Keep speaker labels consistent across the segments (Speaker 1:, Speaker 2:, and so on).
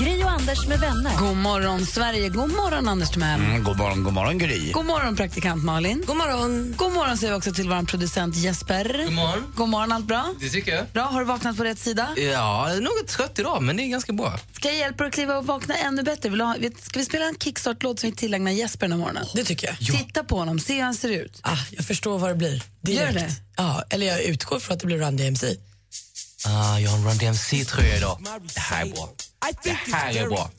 Speaker 1: Gri och Anders med vänner.
Speaker 2: God morgon, Sverige. God morgon, Anders Timell.
Speaker 3: Mm, god morgon, god morgon Gry.
Speaker 2: God morgon, praktikant Malin. God morgon. God morgon säger vi också till vår producent Jesper.
Speaker 4: God morgon.
Speaker 2: God morgon, allt bra?
Speaker 4: Det tycker jag.
Speaker 2: Bra, har du vaknat på rätt sida?
Speaker 4: Ja, jag är något trött idag, men det är ganska bra.
Speaker 2: Ska jag hjälpa dig att kliva och vakna ännu bättre? Vill ha, ska vi spela en kickstart-låt som vi tillägnar Jesper den morgonen?
Speaker 5: Det tycker jag.
Speaker 2: Titta på honom, se hur han ser ut.
Speaker 5: Ah, jag förstår vad det blir.
Speaker 2: Gör
Speaker 5: Direkt.
Speaker 2: det?
Speaker 5: Ja, eller jag utgår från att det blir Run DMC.
Speaker 4: Ah, jag har en Run DMC-tröja idag. Det här är bra. Det här är bra.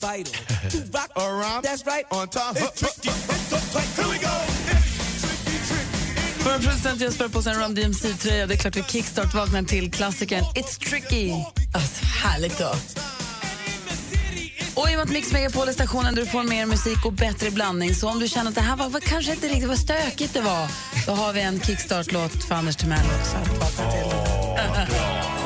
Speaker 2: Vår producent Jesper på sig en Run DMC-tröja. Det är klart vi kickstart vaknar till klassikern It's tricky.
Speaker 5: Alltså, härligt då.
Speaker 2: Och i och med att Mix Megapol är stationen där du får mer musik och bättre blandning så om du känner att det här var, var kanske inte riktigt vad stökigt det var då har vi en kickstart-låt för Anders Timell också att vakna till. För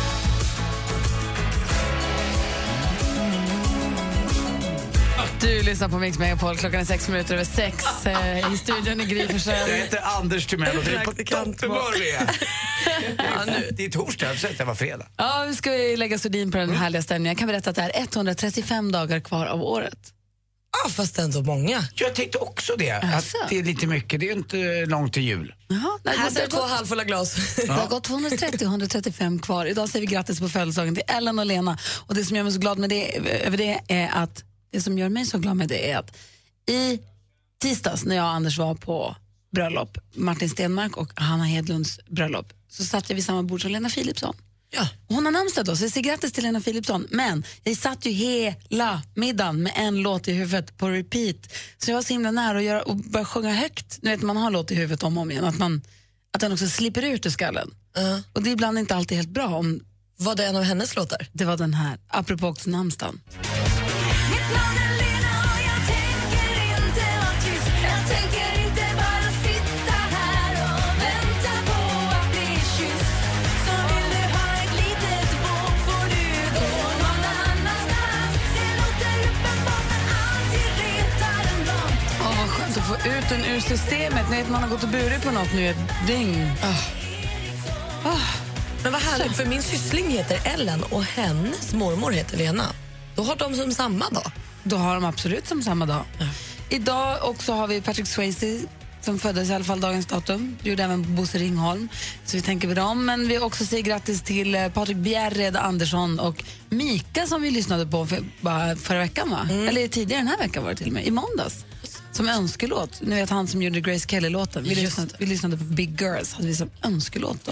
Speaker 2: Du lyssnar på Mix Megapol. Klockan är sex minuter över sex. Eh, I studion i Gry
Speaker 3: Jag heter Anders Timell och det är på topphumör vi är. Det är- Det är torsdag, jag att det var fredag.
Speaker 2: Ja, vi ska ju lägga sordin på den härliga stämningen. Jag kan berätta att det är 135 dagar kvar av året.
Speaker 5: Ah, fast ändå många.
Speaker 3: Jag tänkte också det, att
Speaker 2: Asså?
Speaker 3: det är lite mycket. Det är ju inte långt till jul.
Speaker 2: Jaha, nej,
Speaker 5: Här ser två
Speaker 2: gått,
Speaker 5: halvfulla glas.
Speaker 2: det har gått 230-135 kvar. Idag säger vi grattis på födelsedagen till Ellen och Lena. Och det som gör mig så glad med det, över det är att det som gör mig så glad med det är att i tisdags när jag och Anders var på bröllop, Martin Stenmark och Hanna Hedlunds bröllop, så satt jag vid samma bord som Lena Philipsson.
Speaker 5: Ja.
Speaker 2: Hon har namnsdag då, så jag säger grattis till Lena Philipsson. Men jag satt ju hela middagen med en låt i huvudet på repeat. Så jag var så himla nära att göra, och börja sjunga högt. Nu vet man har låt i huvudet om och om igen, att, man, att den också slipper ut ur skallen.
Speaker 5: Ja.
Speaker 2: Och det är ibland inte alltid helt bra om
Speaker 5: Var det en av hennes låtar?
Speaker 2: det var den här, apropå också namnsdagen. Ut den ur systemet. Ni vet, man har gått och burit på något nu ett dygn.
Speaker 5: Men vad härligt, för min syssling heter Ellen och hennes mormor heter Lena. Då har de som samma dag.
Speaker 2: Då har de absolut som samma dag. Idag också har vi Patrick Swayze som föddes i alla fall dagens datum. Det gjorde även Bosse Ringholm. Så vi tänker på dem. Men vi också säger grattis till eh, Patrik Bjerred Andersson och Mika som vi lyssnade på för, bara förra veckan. Va? Eller tidigare den här veckan var det till och med. I måndags. Som önskelåt. Ni vet han som gjorde Grace Kelly-låten. Vi, lyssnade, vi lyssnade på Big Girls hade vi som önskelåt då.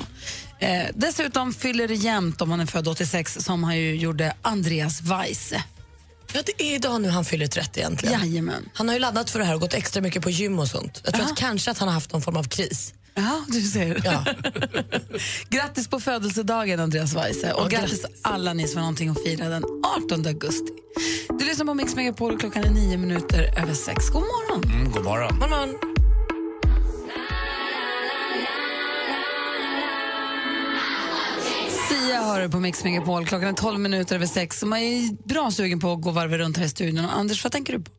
Speaker 2: Eh, dessutom fyller det jämnt om han är född 86 som han ju gjorde Andreas Weise.
Speaker 5: Ja, det är idag nu han fyller 30 egentligen.
Speaker 2: Jajamän.
Speaker 5: Han har ju laddat för det här och gått extra mycket på gym och sånt. Jag tror
Speaker 2: Aha.
Speaker 5: att kanske att han har haft någon form av kris.
Speaker 2: Ja, du ser.
Speaker 5: Ja.
Speaker 2: grattis på födelsedagen, Andreas Weise. Och
Speaker 5: Ja,
Speaker 2: grattis
Speaker 5: grattis.
Speaker 2: alla ni som har någonting att fira den 18 augusti. Du lyssnar på Mix Megapol och klockan är nio minuter över sex. God morgon!
Speaker 3: Mm, god morgon.
Speaker 5: Morgon.
Speaker 2: Sia har du på Mix Megapol. Klockan är 12 minuter över sex. Man är bra sugen på att gå varvet runt här i studion. Och Anders, vad tänker du på?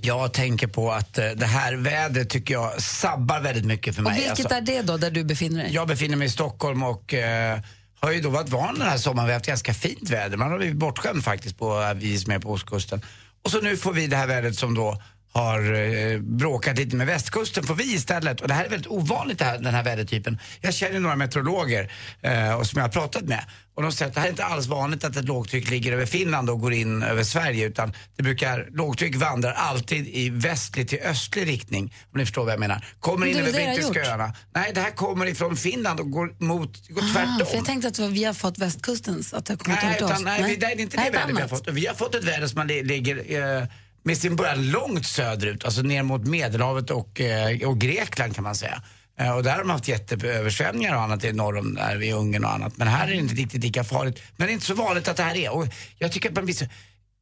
Speaker 3: Jag tänker på att eh, det här vädret tycker jag sabbar väldigt mycket för
Speaker 2: Och
Speaker 3: mig.
Speaker 2: vilket
Speaker 3: Alltså,
Speaker 2: är det då, där du befinner dig?
Speaker 3: Jag befinner mig i Stockholm och eh, har ju då varit van den här sommaren. Vi har haft ganska fint väder. Man har blivit bortskämd faktiskt på vi som är på ostkusten. Och så nu får vi det här vädret som då har eh, bråkat lite med västkusten får vi istället. Och det här är väldigt ovanligt det här, den här vädertypen. Jag känner några meteorologer eh, och som jag har pratat med. Och de säger att det här är inte alls vanligt att ett lågtryck ligger över Finland och går in över Sverige utan det brukar, lågtryck vandrar alltid i västlig till östlig riktning. Om ni förstår vad jag menar. Kommer in
Speaker 2: Det
Speaker 3: över
Speaker 2: det det
Speaker 3: brittiska öarna. Nej, det här kommer ifrån Finland och går mot, går
Speaker 2: Ah,
Speaker 3: tvärtom.
Speaker 2: för jag tänkte att vi har fått västkustens, att det har kommit
Speaker 3: Nej, utan,
Speaker 2: oss.
Speaker 3: nej, nej. det är inte det
Speaker 2: ett
Speaker 3: vädret vi har fått. Vi har fått ett väder som ligger eh, med sin början långt söderut, alltså ner mot Medelhavet och, eh, och Grekland kan man säga. Eh, Och där har de haft jätteöversvämningar och annat i norr om där vid Ungern och annat. Men här är det inte riktigt lika farligt. Men det är inte så vanligt att det här är. Och jag tycker att man blir så,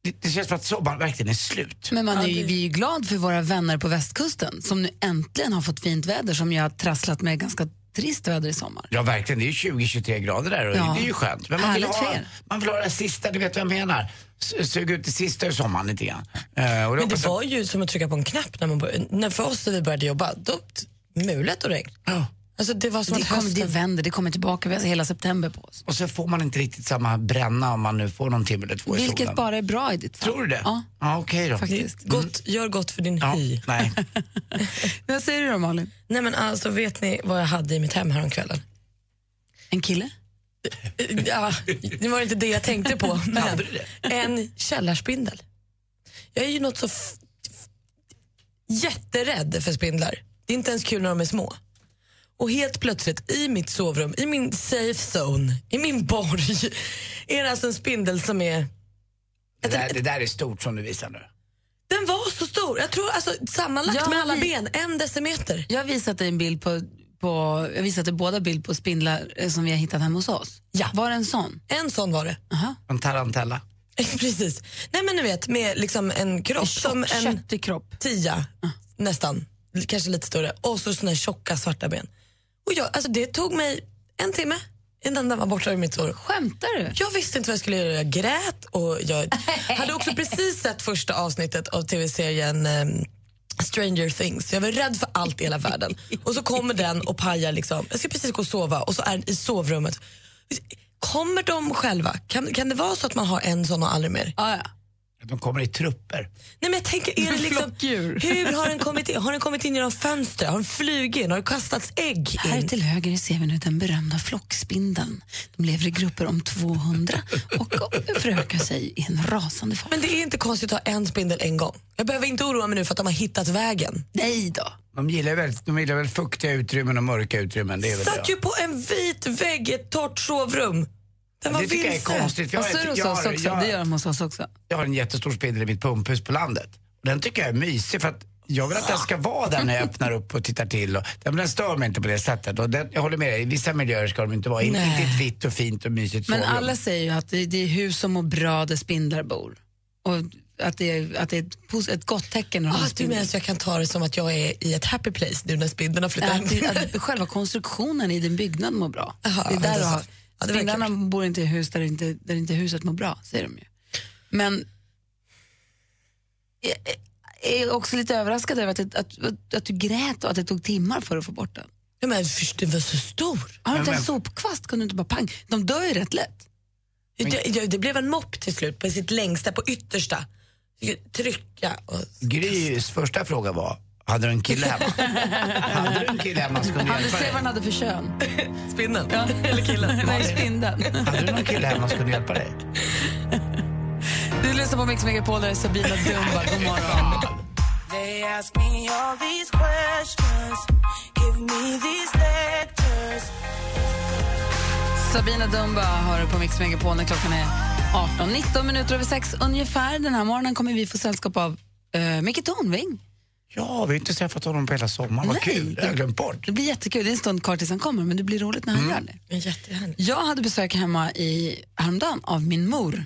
Speaker 3: det, det känns som att sommaren verkligen är slut.
Speaker 2: Men man är ju, vi är ju glad för våra vänner på västkusten som nu äntligen har fått fint väder som ju har trasslat med ganska trist väder i sommar.
Speaker 3: Ja verkligen, det är ju 20-23 grader där och
Speaker 2: Ja.
Speaker 3: det är ju skönt. Men man vill, ha, man vill ha det sista, du vet vad jag menar. S- Suga ut det sista ur sommaren lite grann. Eh, och
Speaker 5: Men det var ju som att trycka på en knapp när man började, när för oss när vi började jobba. Då, mulet och regn.
Speaker 3: Ja.
Speaker 5: Alltså det var som
Speaker 2: Det,
Speaker 5: att
Speaker 2: kommer, det vänder, det kommer tillbaka, vi har hela september på oss.
Speaker 3: Och så får man inte riktigt samma bränna om man nu får någon timme eller två i
Speaker 2: Vilket
Speaker 3: solen.
Speaker 2: bara är bra i ditt fall.
Speaker 3: Tror du det?
Speaker 2: Ja,
Speaker 3: ja okej då.
Speaker 2: faktiskt.
Speaker 5: Gott, Gör gott för din
Speaker 3: Ja,
Speaker 5: hy.
Speaker 3: nej.
Speaker 2: Vad säger du då Malin?
Speaker 5: Nej men alltså vet ni vad jag hade i mitt hem häromkvällen?
Speaker 2: En kille?
Speaker 5: Ja, det var inte det jag tänkte på. Men en källarspindel. Jag är ju något så jätterädd för spindlar. Det är inte ens kul när de är små. Och helt plötsligt i mitt sovrum, i min safe zone, i min borg, är det alltså en spindel som är...
Speaker 3: Det där, det där är stort som du visar nu.
Speaker 5: Den var så stor! Jag tror alltså sammanlagt
Speaker 2: Ja,
Speaker 5: med alla ben, en decimeter.
Speaker 2: Jag har visat dig en bild på, på jag dig båda bild på spindlar eh, som vi har hittat hemma hos oss.
Speaker 5: Ja.
Speaker 2: Var det en sån?
Speaker 5: En sån var det.
Speaker 2: Aha.
Speaker 3: En tarantella.
Speaker 5: Precis. Nej men du vet, med liksom en kropp som en
Speaker 2: kropp.
Speaker 5: tia, nästan. Kanske lite större. Och så såna här tjocka svarta ben. Och jag, alltså det tog mig en timme innan den var borta ur mitt sår.
Speaker 2: Skämtar du?
Speaker 5: Jag visste inte vad jag skulle göra. Jag grät och jag hade också precis sett första avsnittet av tv-serien ehm, Stranger Things. Jag var rädd för allt i hela världen. Och så kommer den och pajar liksom. Jag ska precis gå och sova och så är den i sovrummet. Kommer de själva? Kan, kan det vara så att man har en sån och aldrig mer?
Speaker 2: Ah, ja.
Speaker 3: De kommer i trupper.
Speaker 5: Nej men jag tänker, är det liksom, hur har den kommit in? Har den kommit in genom fönster? Har den flugit in? Har det kastats ägg
Speaker 2: Här
Speaker 5: in?
Speaker 2: till höger ser vi nu den berömda flockspindeln. De lever i grupper om 200 och förökar sig i en rasande fart.
Speaker 5: Men det är inte konstigt att ha en spindel en gång. Jag behöver inte oroa mig nu för att de har hittat vägen.
Speaker 2: Nej då.
Speaker 3: De gillar väl, de gillar väl fuktiga utrymmen och mörka utrymmen. Det är väl
Speaker 5: Satt
Speaker 3: det.
Speaker 5: ju på en vit vägg i ett torrt sovrum. Den var
Speaker 3: Det tycker jag är konstigt. Jag, jag,
Speaker 2: oss
Speaker 3: har,
Speaker 2: också. Det gör
Speaker 3: jag,
Speaker 2: de hos oss också.
Speaker 3: jag har en jättestor spindel i mitt pumphus på landet. Den tycker jag är mysig för att jag vill att den ska vara där när jag öppnar upp och tittar till. Och, den, den stör mig inte på det sättet. Och den, jag håller med dig, i vissa miljöer ska de inte vara. Inte,
Speaker 5: Nej.
Speaker 3: inte ett vitt och fint och mysigt
Speaker 2: Men
Speaker 3: sovrum.
Speaker 2: alla säger ju att det, det är hus som mår bra där spindlar bor. Och att det är, att det är ett, ett gott tecken när de
Speaker 5: Ah,
Speaker 2: har
Speaker 5: du menar så jag kan ta det som att jag är i ett happy place nu när spindeln har flyttat
Speaker 2: Att,
Speaker 5: hem?
Speaker 2: själva konstruktionen i din byggnad mår bra.
Speaker 5: Jaha,
Speaker 2: det är där
Speaker 5: det är. Ja, det var
Speaker 2: spindlarna
Speaker 5: kul.
Speaker 2: bor inte i hus där inte, där inte huset mår bra, säger de ju. Men jag är också lite överraskad över att, att, att, att du grät och att det tog timmar för att få bort den.
Speaker 5: Ja, men först, den var så stor.
Speaker 2: Har du inte en sopkvast kunde du inte bara pang. De dör ju rätt lätt.
Speaker 5: Det, det, det blev en mopp till slut på sitt längsta, på yttersta. Trycka och...
Speaker 3: Grys första fråga var, hade du en kille hemma? hade du en kille hemma som kunde hjälpa
Speaker 2: se vad
Speaker 3: dig?
Speaker 2: han hade för kön.
Speaker 5: Spindeln? Eller killen?
Speaker 2: Nej, spindeln.
Speaker 3: Hade du någon kille hemma som kunde hjälpa dig?
Speaker 2: Du lyssnar på Mix Megapol, där är Sabina Dumba. God morgon.
Speaker 6: They ask me all these questions, give me these lectures.
Speaker 2: Sabina Dumba har du på Mix Megapol när klockan är 18. 19 minuter över sex ungefär. Den här morgonen kommer vi få sällskap av uh, Micke Tornving.
Speaker 3: Ja, vi har inte träffat honom på hela sommaren. Vad
Speaker 2: Nej.
Speaker 3: kul, det har jag glömt bort.
Speaker 2: Det blir jättekul. Det är en stund kvar tills han kommer, men det blir roligt när han gör det.
Speaker 5: Jättehärligt.
Speaker 2: Jag hade besök hemma i häromdagen av min mor.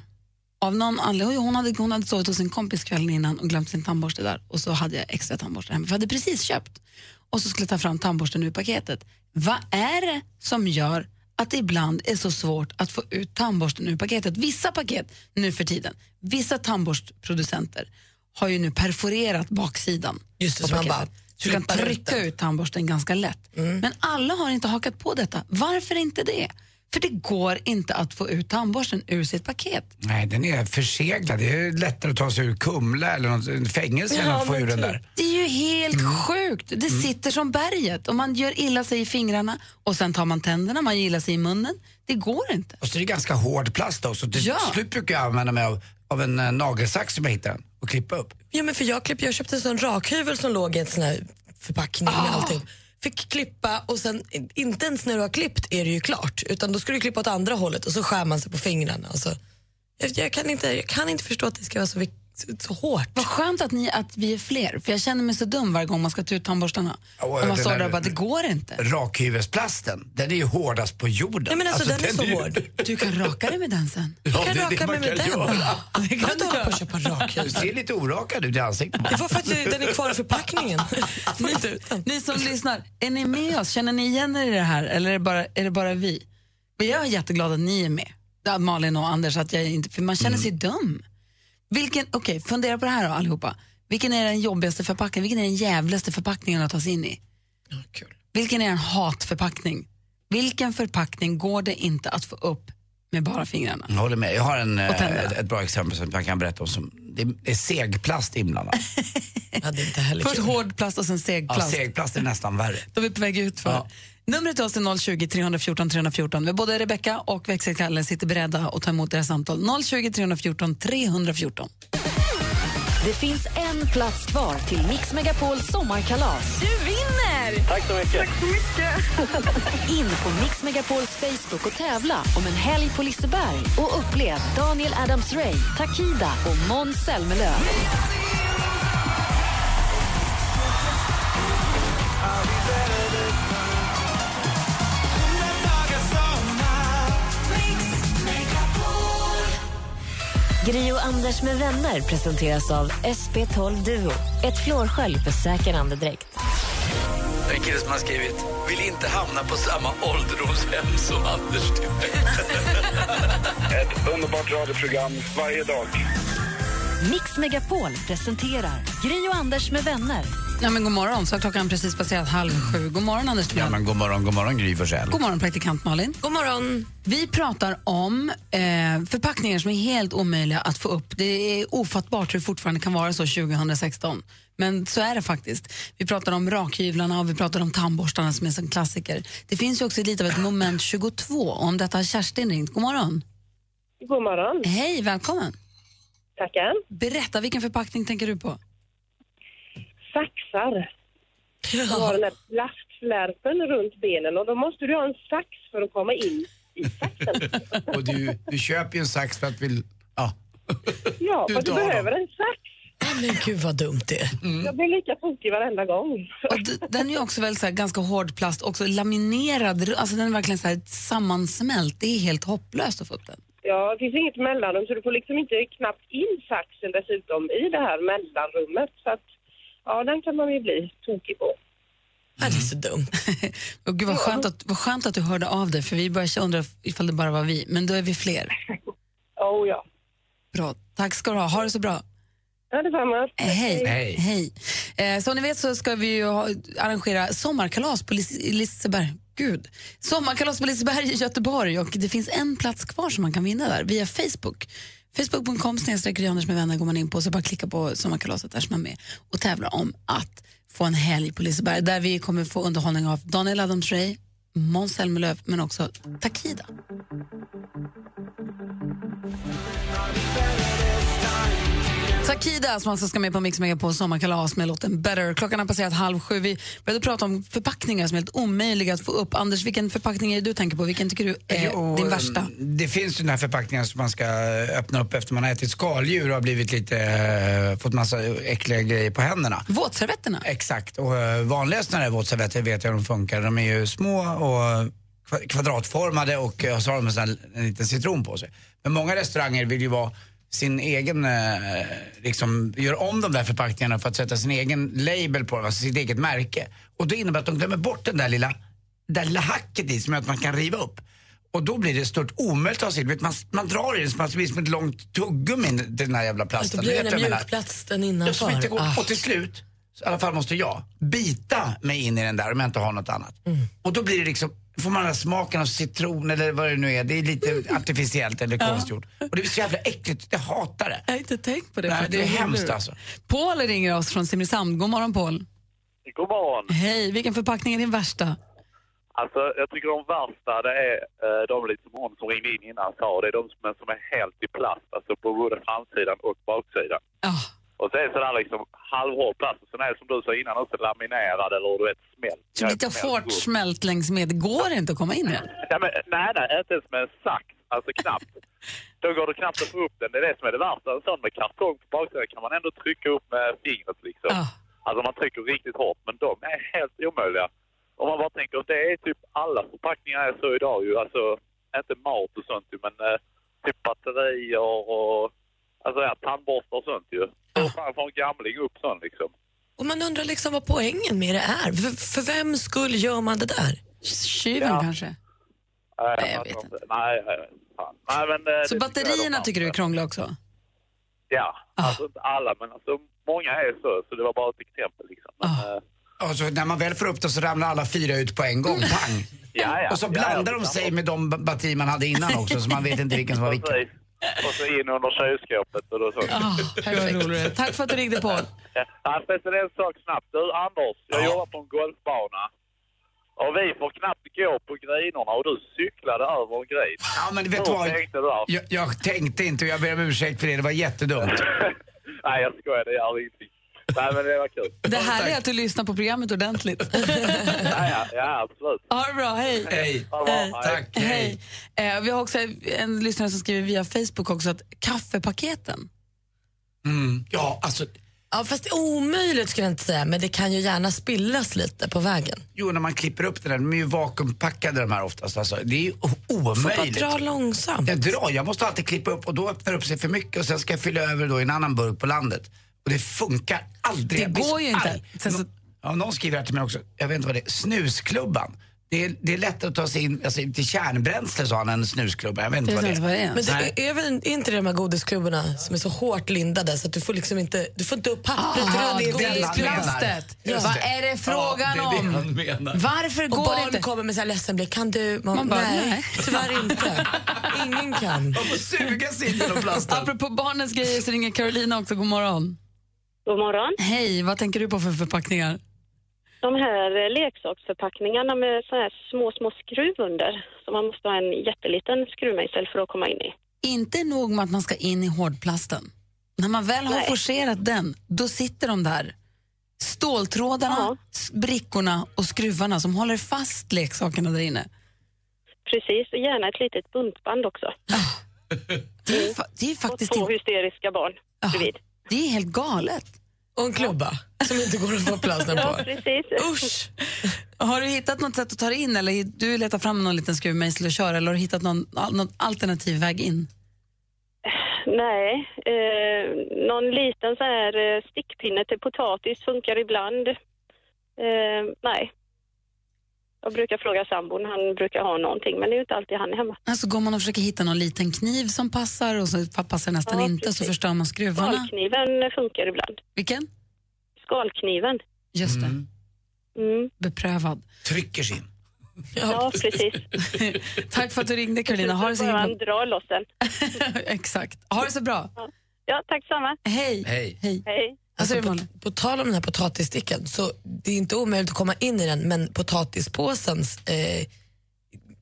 Speaker 2: Av någon anledning, hon hade, hon hade sovit hos en kompis kvällen innan och glömt sin tandborste där. Och så hade jag extra tandborste hemma, för jag hade precis köpt. Och så skulle jag ta fram tandborsten ur paketet. Vad är det som gör att det ibland är så svårt att få ut tandborsten ur paketet? Vissa paket nu för tiden, vissa tandborstproducenter har ju nu perforerat baksidan
Speaker 5: Just det, så man bara
Speaker 2: Så du kan trycka ut tandborsten ganska lätt. Men alla har inte hakat på detta. Varför inte det? För det går inte att få ut tandborsten ur sitt paket.
Speaker 3: Nej, den är förseglad. Det är lättare att ta sig ur Kumla eller något, fängelse än
Speaker 5: Ja,
Speaker 3: att få ur den där.
Speaker 2: Det är ju helt sjukt. Det sitter som berget. Och man gör illa sig i fingrarna och sen tar man tänderna, man gör illa sig i munnen. Det går inte.
Speaker 3: Och så är det ganska hård plast också. Till
Speaker 2: Ja.
Speaker 3: slut brukar jag använda mig av, av en eh, nagelsax som jag hittade och klippa upp.
Speaker 5: Ja, men för jag, klipp, jag köpte en sån rakhyvel som låg i en sån här förpackning med allting. Fick klippa och sen, inte ens när du har klippt är det ju klart. Utan då ska du klippa åt andra hållet och så skär man sig på fingrarna. Och så, jag, jag, kan inte, jag kan inte förstå att det ska vara så, vik- så, så hårt.
Speaker 2: Vad skönt att, ni, att vi är fler, för jag känner mig så dum varje gång man ska ta ut tandborstarna.
Speaker 3: Ja, och
Speaker 2: och man
Speaker 3: den
Speaker 2: står
Speaker 3: där-
Speaker 2: och bara, det går inte.
Speaker 3: Rakhyvelsplasten, den är ju hårdast på jorden.
Speaker 5: Nej, men alltså, den är så hård.
Speaker 2: Du kan raka dig med den sen.
Speaker 3: Ja,
Speaker 5: kan
Speaker 3: det
Speaker 5: raka mig med den.
Speaker 3: göra.
Speaker 2: Det
Speaker 5: kan på och köpa
Speaker 3: Du
Speaker 5: rakhyvel.
Speaker 3: ser lite orakad ut i ansiktet.
Speaker 5: Det var för att den är kvar i förpackningen. Den.
Speaker 2: Ni som lyssnar, är ni med oss? Känner ni igen er i det här eller är det bara, är det bara vi? Men jag är jätteglad att ni är med, Ja, Malin och Anders, att jag inte, för man känner sig dum. Vilken, okej, fundera på det här då allihopa. Vilken är den jobbigaste förpackningen? Vilken är den jävligaste förpackningen att ta sig in i? Vilken är en hatförpackning? Vilken förpackning går det inte att få upp med bara fingrarna?
Speaker 3: Jag håller med. Jag har en,
Speaker 2: tänderna.
Speaker 3: eh, ett bra exempel som jag kan berätta om. Som, det är- segplast inblandat.
Speaker 5: Ja, det är inte heller
Speaker 2: Först
Speaker 5: kul.
Speaker 2: hård plast och sen
Speaker 3: Ja,
Speaker 2: segplast.
Speaker 3: segplast är nästan värre.
Speaker 2: Då är vi på väg ut för.
Speaker 3: Ja.
Speaker 2: Numret till oss är 020 314 314. Vi både Rebecka och växelkalle sitter beredda att ta emot era samtal. 020 314 314.
Speaker 1: Det finns en plats kvar till Mix Megapols sommarkalas.
Speaker 7: Du vinner!
Speaker 8: Tack så mycket.
Speaker 1: In på Mix Megapols Facebook och tävla om en helg på Liseberg och upplev Daniel Adams-Ray, Takida och Måns Zelmerlöw. Gri och Anders med vänner presenteras av SP12 Duo. Ett flårskölj för säker andedräkt.
Speaker 3: Det är en kille som har skrivit Vill inte hamna på samma ålderdomshem som Anders
Speaker 8: Ett underbart radioprogram varje dag.
Speaker 1: Mix Megapol presenterar Gri och Anders med vänner.
Speaker 2: Ja, men god morgon, så har klockan precis passerat halv sju. God morgon Anders.
Speaker 3: Ja men god morgon, god morgon Gry Forssell.
Speaker 2: God morgon praktikant Malin.
Speaker 5: God morgon.
Speaker 2: Vi pratar om eh, förpackningar som är helt omöjliga att få upp. Det är ofattbart hur det fortfarande kan vara så 2016. Men så är det faktiskt. Vi pratar om rakhyvlarna och vi pratar om tandborstarna som är en klassiker. Det finns ju också lite av ett moment 22. Om detta har Kerstin ringt. God morgon.
Speaker 9: God morgon.
Speaker 2: Hej, välkommen.
Speaker 9: Tackar.
Speaker 2: Berätta, vilken förpackning tänker du på?
Speaker 9: Saxar. Du har den där plastflärpen runt benen och då måste du ha en sax för att komma in i saxen.
Speaker 3: Och du, du köper ju en sax för att vill... Ja.
Speaker 9: Ja,
Speaker 3: Du
Speaker 9: för du behöver
Speaker 3: dem.
Speaker 9: en sax.
Speaker 5: Men gud vad dumt det är.
Speaker 9: Jag blir lika tokig varenda gång.
Speaker 2: Och den är ju också väldigt så här, ganska hård plast, också laminerad. Alltså den är verkligen så här, sammansmält. Det är helt hopplöst att få upp den.
Speaker 9: Ja, det finns inget mellanrum så du får liksom inte knappt in saxen dessutom i det här mellanrummet. Så att, ja, den kan man ju bli tokig på.
Speaker 5: Ja, det är så dumt.
Speaker 2: Och gud, vad, skönt att, vad skönt att du hörde av dig, för vi började undra ifall det bara var vi. Men då är vi fler.
Speaker 9: Oh ja.
Speaker 2: Bra. Tack ska du ha. Ha det så bra.
Speaker 9: Ja, detsamma.
Speaker 2: Eh, Hej.
Speaker 3: Hej.
Speaker 2: Hej. Eh, som ni vet så ska vi ju ha, arrangera sommarkalas på Lis- Liseberg. Gud. Sommarkalas på Liseberg i Göteborg och det finns en plats kvar som man kan vinna där via Facebook. Facebook.com snedstreck med vänner går man in på så bara klicka på sommarkalaset där som man är med och tävlar om att få en helg på Liseberg där vi kommer få underhållning av Daniel Adams-Ray, Måns Zelmerlöw men också Takida. Takida som alltså ska med på Mix Megapol sommarkalas med låten Better. Klockan har passerat halv sju. Vi började prata om förpackningar som är helt omöjliga att få upp. Anders, vilken förpackning är det du tänker på? Vilken tycker du är
Speaker 3: Jo,
Speaker 2: din värsta?
Speaker 3: Det finns ju den här förpackningen som man ska öppna upp efter man har ätit skaldjur och har blivit lite, eh, fått massa äckliga grejer på händerna.
Speaker 2: Våtservetterna?
Speaker 3: Exakt, och eh, vanligast när det är våtservetter vet jag hur de funkar. De är ju små och kva- kvadratformade och eh, så har de en, sån en liten citron på sig. Men många restauranger vill ju vara sin egen, eh, liksom, gör om de där förpackningarna för att sätta sin egen label på dem, alltså sitt eget märke. Och det innebär att de glömmer bort den där lilla, där lilla hacket i som gör att man kan riva upp. Och då blir det stort omöjligt att ha sig. Man, man drar i den så att det blir som ett långt tuggummi, den här jävla plasten.
Speaker 5: Blir
Speaker 3: Du
Speaker 5: det
Speaker 3: vet
Speaker 5: den mjukplatsen
Speaker 3: Ja,
Speaker 5: innanför.
Speaker 3: inte går.
Speaker 5: Ah.
Speaker 3: Och till slut, i alla fall måste jag, bita mig in i den där om jag inte har något annat.
Speaker 5: Mm.
Speaker 3: Och då blir det liksom, får man den smaken av citron eller vad det nu är. Det är lite artificiellt eller konstgjort. Och det blir så jävla äckligt, jag hatar det.
Speaker 2: Jag har inte tänkt på det.
Speaker 3: Nej, det är hemskt alltså.
Speaker 2: Paul ringer oss från Simrishamn. God morgon Paul.
Speaker 8: God morgon.
Speaker 2: Hej, vilken förpackning är din värsta?
Speaker 8: Alltså, jag tycker de värsta det är eh, de lite som hon som ringde in innan sa. Det är de som är, som är helt i plast, alltså på både framsidan och baksidan.
Speaker 2: Ja.
Speaker 8: Och det sådär liksom halvhård plast och sen är det som du sa innan också laminerad eller du vet smält.
Speaker 2: Så lite hårt smält längs med. Det går inte att komma in i den.
Speaker 8: Ja, men, nej, nej, inte ens med en sax. Alltså knappt.
Speaker 10: då går det knappt att få upp den. Det är det som är det värsta. En sån med kartong på baksidan kan man ändå trycka upp med fingret liksom. Alltså man trycker riktigt hårt, men de är helt omöjliga. Om man bara tänker, det är typ alla förpackningar är så idag ju. Alltså, inte mat och sånt men eh, typ batterier och alltså, ja, tandborstar och sånt ju. Hur fan får en gamling upp sån liksom?
Speaker 5: Och man undrar liksom vad poängen med det är. För, för vem skull gör man det där?
Speaker 2: Tjuven kanske?
Speaker 10: Nej, jag vet inte. Nej, nej, fan. nej men, eh,
Speaker 2: Så
Speaker 10: det
Speaker 2: batterierna
Speaker 10: jag
Speaker 2: tycker du är krångliga också?
Speaker 10: Ja, alltså inte alla, men alltså många är så, så det var bara ett exempel liksom. Men, eh,
Speaker 3: Och så när man väl får upp det så ramlar alla fyra ut på en gång, pang!
Speaker 10: Ja, ja.
Speaker 3: och så
Speaker 10: Ja,
Speaker 3: blandar
Speaker 10: ja.
Speaker 3: de sig med de batterier man hade innan också så man vet inte vilken som var vilken.
Speaker 10: Precis. Och så in under kylskåpet och då så.
Speaker 2: Ah, Tack för att du ringde på.
Speaker 10: Ja, förresten en sak snabbt. Du Anders, jag jobbar på en golfbana. Och vi får knappt gå på grinorna och du cyklade över en grin.
Speaker 3: Ja, men vet du vad?
Speaker 10: tänkte du?
Speaker 3: Jag, jag tänkte inte och jag ber om ursäkt för det, det var jättedumt.
Speaker 10: Nej, jag skojar. Det gör ingenting. Nej, men det var kul.
Speaker 2: Det härliga är att du lyssnar på programmet ordentligt.
Speaker 10: Ja, ja, ja absolut.
Speaker 2: Ha det bra, hej.
Speaker 3: Hej.
Speaker 10: Ha det bra, hej.
Speaker 2: Hej. Eh, vi har också en lyssnare som skriver via Facebook också att kaffepaketen.
Speaker 3: Mm. Ja, alltså,
Speaker 5: Ja, fast det är omöjligt skulle jag inte säga, men det kan ju gärna spillas lite på vägen.
Speaker 3: jo, när man klipper upp den där, de är ju vakuumpackade de här oftast. Alltså, det är ju o-
Speaker 5: Får bara
Speaker 3: omöjligt.
Speaker 5: dra långsamt.
Speaker 3: Jag drar, jag måste alltid klippa upp och då öppnar det upp sig för mycket och sen ska jag fylla över då i en annan burk på landet. Och det funkar aldrig.
Speaker 2: Det går ju inte. Sen så-
Speaker 3: Ja, någon skriver här till mig också, jag vet inte vad det är, snusklubban. Det är, det är lättare att ta sig in alltså, till kärnbränsle sa han, en snusklubba. Jag vet inte
Speaker 2: Jag
Speaker 3: vad det
Speaker 2: vad det är.
Speaker 5: Men det är, är väl inte det de här godisklubborna som är så hårt lindade så att du får liksom inte, du får inte upp pappret
Speaker 2: Ah,
Speaker 5: runt
Speaker 2: det är
Speaker 5: godisklubban.
Speaker 2: plastet.
Speaker 3: Just
Speaker 2: Vad
Speaker 3: det.
Speaker 2: är det frågan
Speaker 3: ja, det är det
Speaker 2: om? Varför
Speaker 5: Och
Speaker 2: går det
Speaker 5: barn
Speaker 2: inte?
Speaker 5: kommer med så här ledsen blick. Kan du? Man,
Speaker 2: Man bara,
Speaker 5: nej,
Speaker 2: nej.
Speaker 5: tyvärr inte. Ingen kan.
Speaker 3: Man får suga sig in genom plasten.
Speaker 2: Apropå barnens grejer så ringer Carolina också. God morgon.
Speaker 9: God morgon.
Speaker 2: Hej, vad tänker du på för förpackningar?
Speaker 9: De här leksaksförpackningarna med så här små, små skruv under som man måste ha en jätteliten skruvmejsel för att komma in i.
Speaker 2: Inte nog med att man ska in i hårdplasten. När man väl har
Speaker 9: Nej.
Speaker 2: forcerat den, då sitter de där. Ståltrådarna,
Speaker 9: Ja.
Speaker 2: brickorna och skruvarna som håller fast leksakerna där inne.
Speaker 9: Precis, och gärna ett litet buntband också.
Speaker 2: Det är, det är faktiskt
Speaker 9: Och två hysteriska barn bredvid.
Speaker 2: det är helt galet.
Speaker 5: Och en klubba som inte går att få
Speaker 9: Ja,
Speaker 5: på.
Speaker 9: precis.
Speaker 5: Usch!
Speaker 2: Har du hittat något sätt att ta dig in eller du letar fram någon liten skruvmejsel och kör eller har du hittat någon, någon alternativ väg in?
Speaker 9: Nej, eh, någon liten så här eh, stickpinne till potatis funkar ibland. Eh, nej. Jag brukar fråga sambon, han brukar ha någonting, men det är ju inte alltid han är hemma.
Speaker 2: Alltså går man och försöker hitta någon liten kniv som passar och så passar nästan
Speaker 9: Ja,
Speaker 2: inte så förstör man skruvarna.
Speaker 9: Skalkniven funkar ibland.
Speaker 2: Vilken?
Speaker 9: Skalkniven.
Speaker 2: Just det,
Speaker 9: Mm.
Speaker 2: beprövad.
Speaker 3: Trycker sin.
Speaker 9: Ja, precis.
Speaker 2: Tack för att du ringde Carolina. Ha det så himla...
Speaker 9: dra loss den.
Speaker 2: Exakt. Ha det så bra.
Speaker 9: Ja, tack samma.
Speaker 2: Hej.
Speaker 3: Hej.
Speaker 2: Hej.
Speaker 9: Hej.
Speaker 2: Alltså,
Speaker 5: Alltså, på, på tal om den här potatissticken, så det är inte omöjligt att komma in i den, men potatispåsens eh,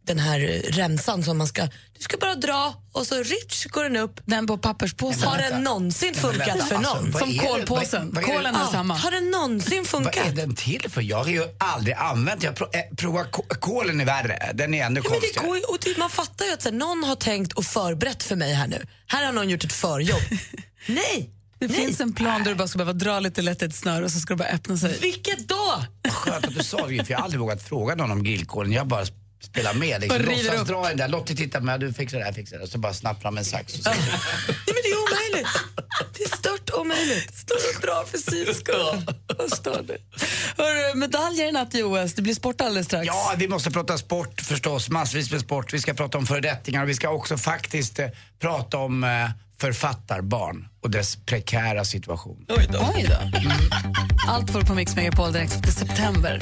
Speaker 5: den här remsan som man ska, du ska bara dra och så rich går den upp.
Speaker 2: Den på papperspåsen.
Speaker 5: Har den någonsin funkat
Speaker 3: vänta,
Speaker 5: för
Speaker 3: alltså,
Speaker 5: någon?
Speaker 3: vad
Speaker 2: Som
Speaker 3: är
Speaker 2: kolpåsen.
Speaker 3: vad- vad är det-
Speaker 2: Kolen är
Speaker 5: Ja,
Speaker 2: samma.
Speaker 5: har den någonsin
Speaker 3: Vad är
Speaker 5: funkat?
Speaker 3: den till för? Jag har ju aldrig använt Jag har eh, kolen är värre. Den är ännu
Speaker 5: Ja, men det
Speaker 3: konstigare.
Speaker 5: går ju, och det, man fattar ju att så här, någon har tänkt och förberett för mig här nu. Här har någon gjort ett förjobb. Nej!
Speaker 2: Det
Speaker 5: Nej.
Speaker 2: finns en plan där du bara ska behöva dra lite lätt ett snöre och så ska det bara öppna sig.
Speaker 5: Vilket då?
Speaker 3: Skönt att du sa det, för jag har aldrig vågat fråga någon om grillkolen. Jag bara spelar med. Liksom. Låtsas
Speaker 2: upp.
Speaker 3: dra den där. Lottie tittar med, du fixar det här, fixar det. Och så bara snabbt fram en sax. Och så.
Speaker 5: Nej, men det är omöjligt. Det är stört omöjligt.
Speaker 2: Står och drar för syns skull. Vad står det? Hörru, medaljer i natt i OS. Det blir sport alldeles strax.
Speaker 3: Ja, vi måste prata sport förstås. Massvis med sport. Vi ska prata om föredettingar och vi ska också faktiskt eh, prata om eh, författarbarn och dess prekära situation.
Speaker 2: Oj då. Allt får på Mix Megapol direkt efter september.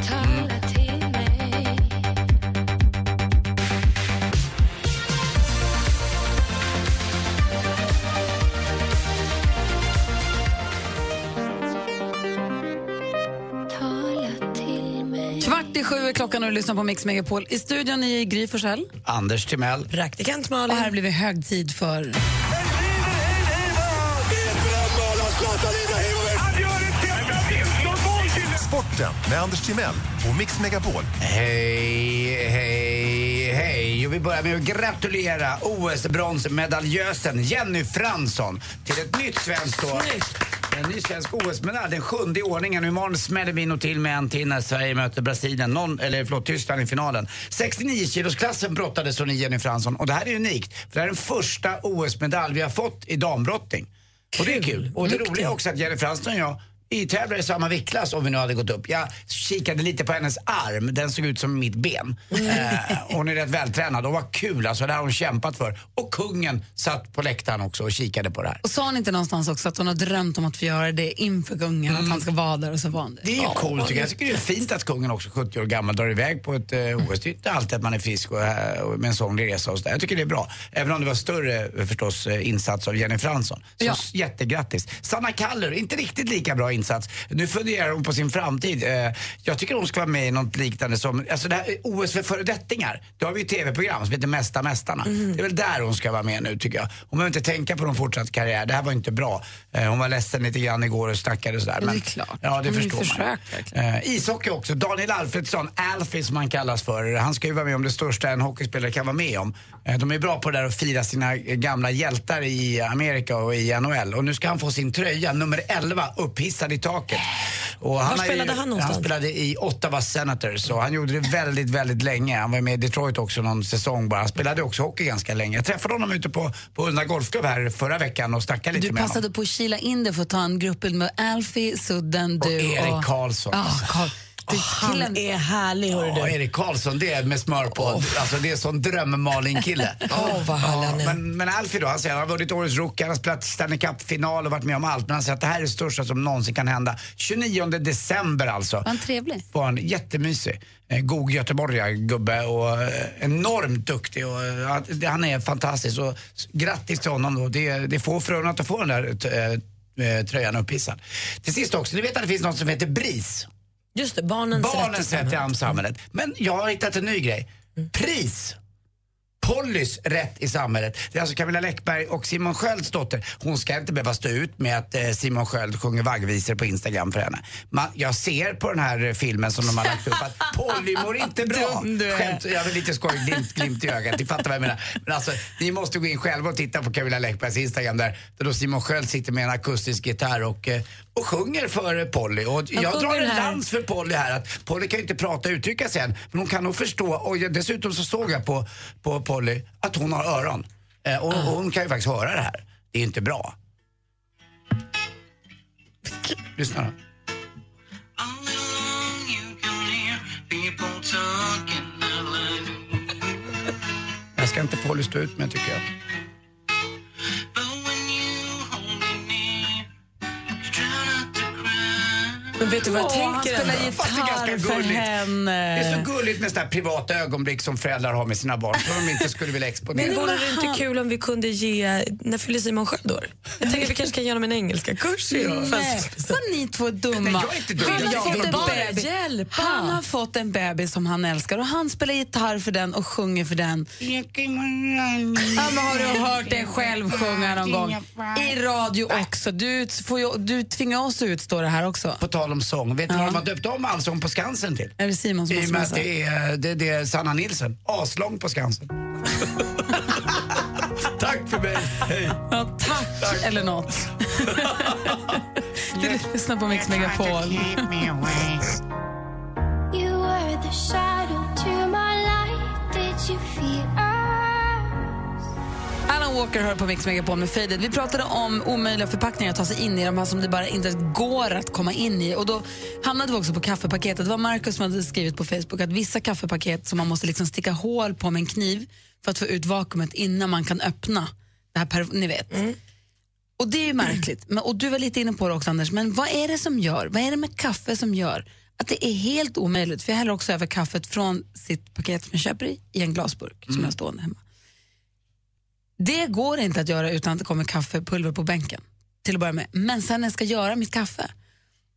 Speaker 2: Kvart i sju är klockan och du lyssnar på Mix Megapol. I studion är Gry Forssell.
Speaker 3: Anders Timell.
Speaker 5: Praktikant
Speaker 2: Och
Speaker 5: Malin.
Speaker 2: här blir vi högtid för...
Speaker 11: Sporten med Anders Timell och Mix Megapol.
Speaker 3: Hej, hej, hej. Jag vill börja med att gratulera OS-bronsmedaljösen Jenny Fransson till ett nytt svenskt år. En ny svensk OS-medalj, den sjunde i ordningen. Och Imorgon smäller vi nog till med en till när Sverige möter Brasilien, någon, eller förlåt, Tyskland i finalen. 69-kilosklassen brottades hon i Jenny Fransson och det här är unikt. För det här är den första OS-medalj vi har fått i dambrottning. Och det är kul. Och det roliga är också att Jenny Fransson och jag i tävlar i samma viktklass om vi nu hade gått upp. Jag kikade lite på hennes arm, den såg ut som mitt ben. Eh, hon är rätt vältränad och vad kul alltså, det har hon kämpat för. Och kungen satt på läktaren också och kikade på det här.
Speaker 2: Och sa hon inte någonstans också att hon har drömt om att få göra det inför kungen, att han ska vara där och så var han
Speaker 3: Det är ju coolt tycker jag. Jag tycker det är fint att kungen också 70 år gammal drar iväg på ett eh, OS. Det är inte alltid att man är frisk och, eh, och med en sån resa och så där. Jag tycker det är bra. Även om det var större eh, förstås eh, insats av Jenny Fransson. Så
Speaker 2: Ja.
Speaker 3: jättegrattis. Sanna Kallur, inte riktigt lika bra insats. Nu funderar hon på sin framtid. Eh, Jag tycker hon ska vara med i något liknande som, alltså det här är OS för föredettingar. Då har vi ju tv-program som heter Mästa Mästarna. Det är väl där hon ska vara med nu tycker jag. Hon behöver inte tänka på någon fortsatt karriär. Det här var inte bra. Eh, Hon var ledsen lite grann igår och snackade och sådär.
Speaker 2: Ja, det är
Speaker 3: men-
Speaker 2: klart.
Speaker 3: Ja, det
Speaker 2: Hon
Speaker 3: förstår man. Eh, ishockey också. Daniel Alfredsson, Alfie som han kallas för. Han ska ju vara med om det största en hockeyspelare kan vara med om. Eh, de är bra på det där att fira sina gamla hjältar i Amerika och i NHL. Och nu ska han få sin tröja, nummer 11, upphissad i taket. Och
Speaker 5: Var
Speaker 3: har ju-
Speaker 5: spelade han någonstans?
Speaker 3: Han spelade i Ottawa Senators och han gjorde det väldigt, väldigt länge. Han var med i Detroit också någon säsong bara. Han spelade också hockey ganska länge. Jag träffade honom ute på, på Ulla Golfklubb här förra veckan och snackade lite
Speaker 2: Du
Speaker 3: med honom.
Speaker 2: passade på att kila in det för att ta en gruppbild med Alfie, Sudden, du
Speaker 3: Erik Karlsson.
Speaker 2: Ja, Karl. Du,
Speaker 5: Han är härlig, hörru
Speaker 3: Ja,
Speaker 5: du.
Speaker 3: Erik Karlsson, det är med smör på. Alltså det är sån drömmalingkille.
Speaker 5: Åh, vad härlig han är.
Speaker 3: men, men Alfie då, han säger han har vunnit Årets Rookie, han har spelat Stanley Cup-final och varit med om allt. Men han säger att det här är det största som någonsin kan hända. 29 december alltså.
Speaker 2: Var han trevlig?
Speaker 3: Var han jättemysig. Eh, God göteborgare gubbe och eh, enormt duktig. Och, eh, att- han är fantastisk. Och, grattis till honom då. Det, det är få förunnat att få den där tröjan upphissad. Till sist också, ni vet att det finns något som heter BRIS.
Speaker 5: Just det, barnens,
Speaker 3: Barnens rätt i samhället. Men jag har hittat en ny grej. Pris. Pollys rätt i samhället. Det är alltså Camilla Läckberg och Simon Skölds dotter. Hon ska inte behöva stå ut med att eh, Simon Sköld sjunger vaggvisor på Instagram för henne. Man, jag ser på den här eh, filmen som de har lagt upp att Polly mår inte bra. Skämt, jag vill lite skoj, glimt, glimt i ögat. Ni fattar vad jag menar. Men alltså, ni måste gå in själva och titta på Camilla Läckbergs Instagram där, där då Simon Sköld sitter med en akustisk gitarr och, eh, och sjunger för Polly. Och jag drar en
Speaker 5: här.
Speaker 3: lans för Polly här att Polly kan ju inte prata och uttrycka sig än, men hon kan nog förstå och dessutom så såg jag på, på Polly att hon har öron. Eh, och, och hon kan ju faktiskt höra det här. Det är inte bra. Lyssna då. Jag ska inte Polly stå ut med tycker jag.
Speaker 5: Men vet du vad jag
Speaker 2: Åh, han
Speaker 5: tänker
Speaker 2: spelar
Speaker 3: är ganska
Speaker 2: gitarr för
Speaker 3: gulligt.
Speaker 2: henne.
Speaker 3: Det är så gulligt med sådana privata ögonblick som föräldrar har med sina barn som de inte skulle vilja exponera.
Speaker 5: Men vore det
Speaker 2: han-
Speaker 5: inte kul om vi kunde ge, när fyller Simon Sköld år? Jag tänker att vi kanske kan ge honom en engelska kurs.
Speaker 2: Nej,
Speaker 5: Fast-
Speaker 2: vad ni två är dumma.
Speaker 3: Nej, jag är inte dum.
Speaker 2: Han, har
Speaker 3: Jag
Speaker 2: fått en bebis.
Speaker 5: hjälpa.
Speaker 2: han har fått en bebis som han älskar och han spelar gitarr för den och sjunger för den. Ja, men har du hört dig själv sjunga någon gång? I radio också. Du, får ju, du tvingar oss att utstå det här också.
Speaker 3: På tal om sång, vet du vad de har döpt om Allsång på Skansen till?
Speaker 2: Är det Simon som
Speaker 3: I och med att det är, det, det är Sanna Nilsson. Aslång på Skansen. Tack för mig. Hej.
Speaker 2: Ja, tack, eller något. du lyssnar på Mix Megapol. Walker hör på Mix Megapol med Faded. Vi pratade om omöjliga förpackningar att ta sig in i, de här som det bara inte går att komma in i. Och då hamnade vi också på kaffepaketet. Det var Markus som hade skrivit på Facebook att vissa kaffepaket som man måste liksom sticka hål på med en kniv för att få ut vakuumet innan man kan öppna. Det här per, ni vet. Och det är ju märkligt. Men, och du var lite inne på det också Anders, men vad är det som gör, vad är det med kaffe som gör att det är helt omöjligt, för jag häller också över kaffet från sitt paket som jag köper i, i en glasburk som jag har stående hemma. Det går inte att göra utan att det kommer kaffepulver på bänken, till att börja med. Men sen när jag ska göra mitt kaffe,